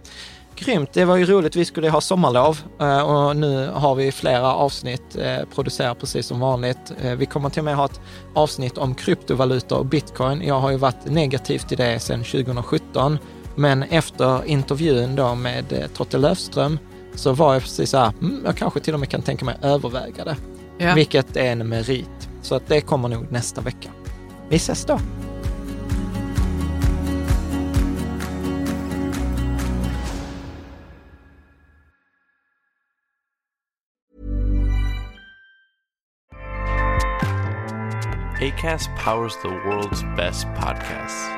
Grymt, det var ju roligt. Vi skulle ha sommarlov eh, och nu har vi flera avsnitt eh, producerat precis som vanligt. Eh, vi kommer till och med ha ett avsnitt om kryptovalutor och bitcoin. Jag har ju varit negativ till det sedan 2017 men efter intervjun då med eh, Totte Löfström så var jag precis så här, mm, jag kanske till och med kan tänka mig överväga det. Ja. Vilket är en merit. Så att det kommer nog nästa vecka. Vi ses då! Acast powers the world's best podcasts.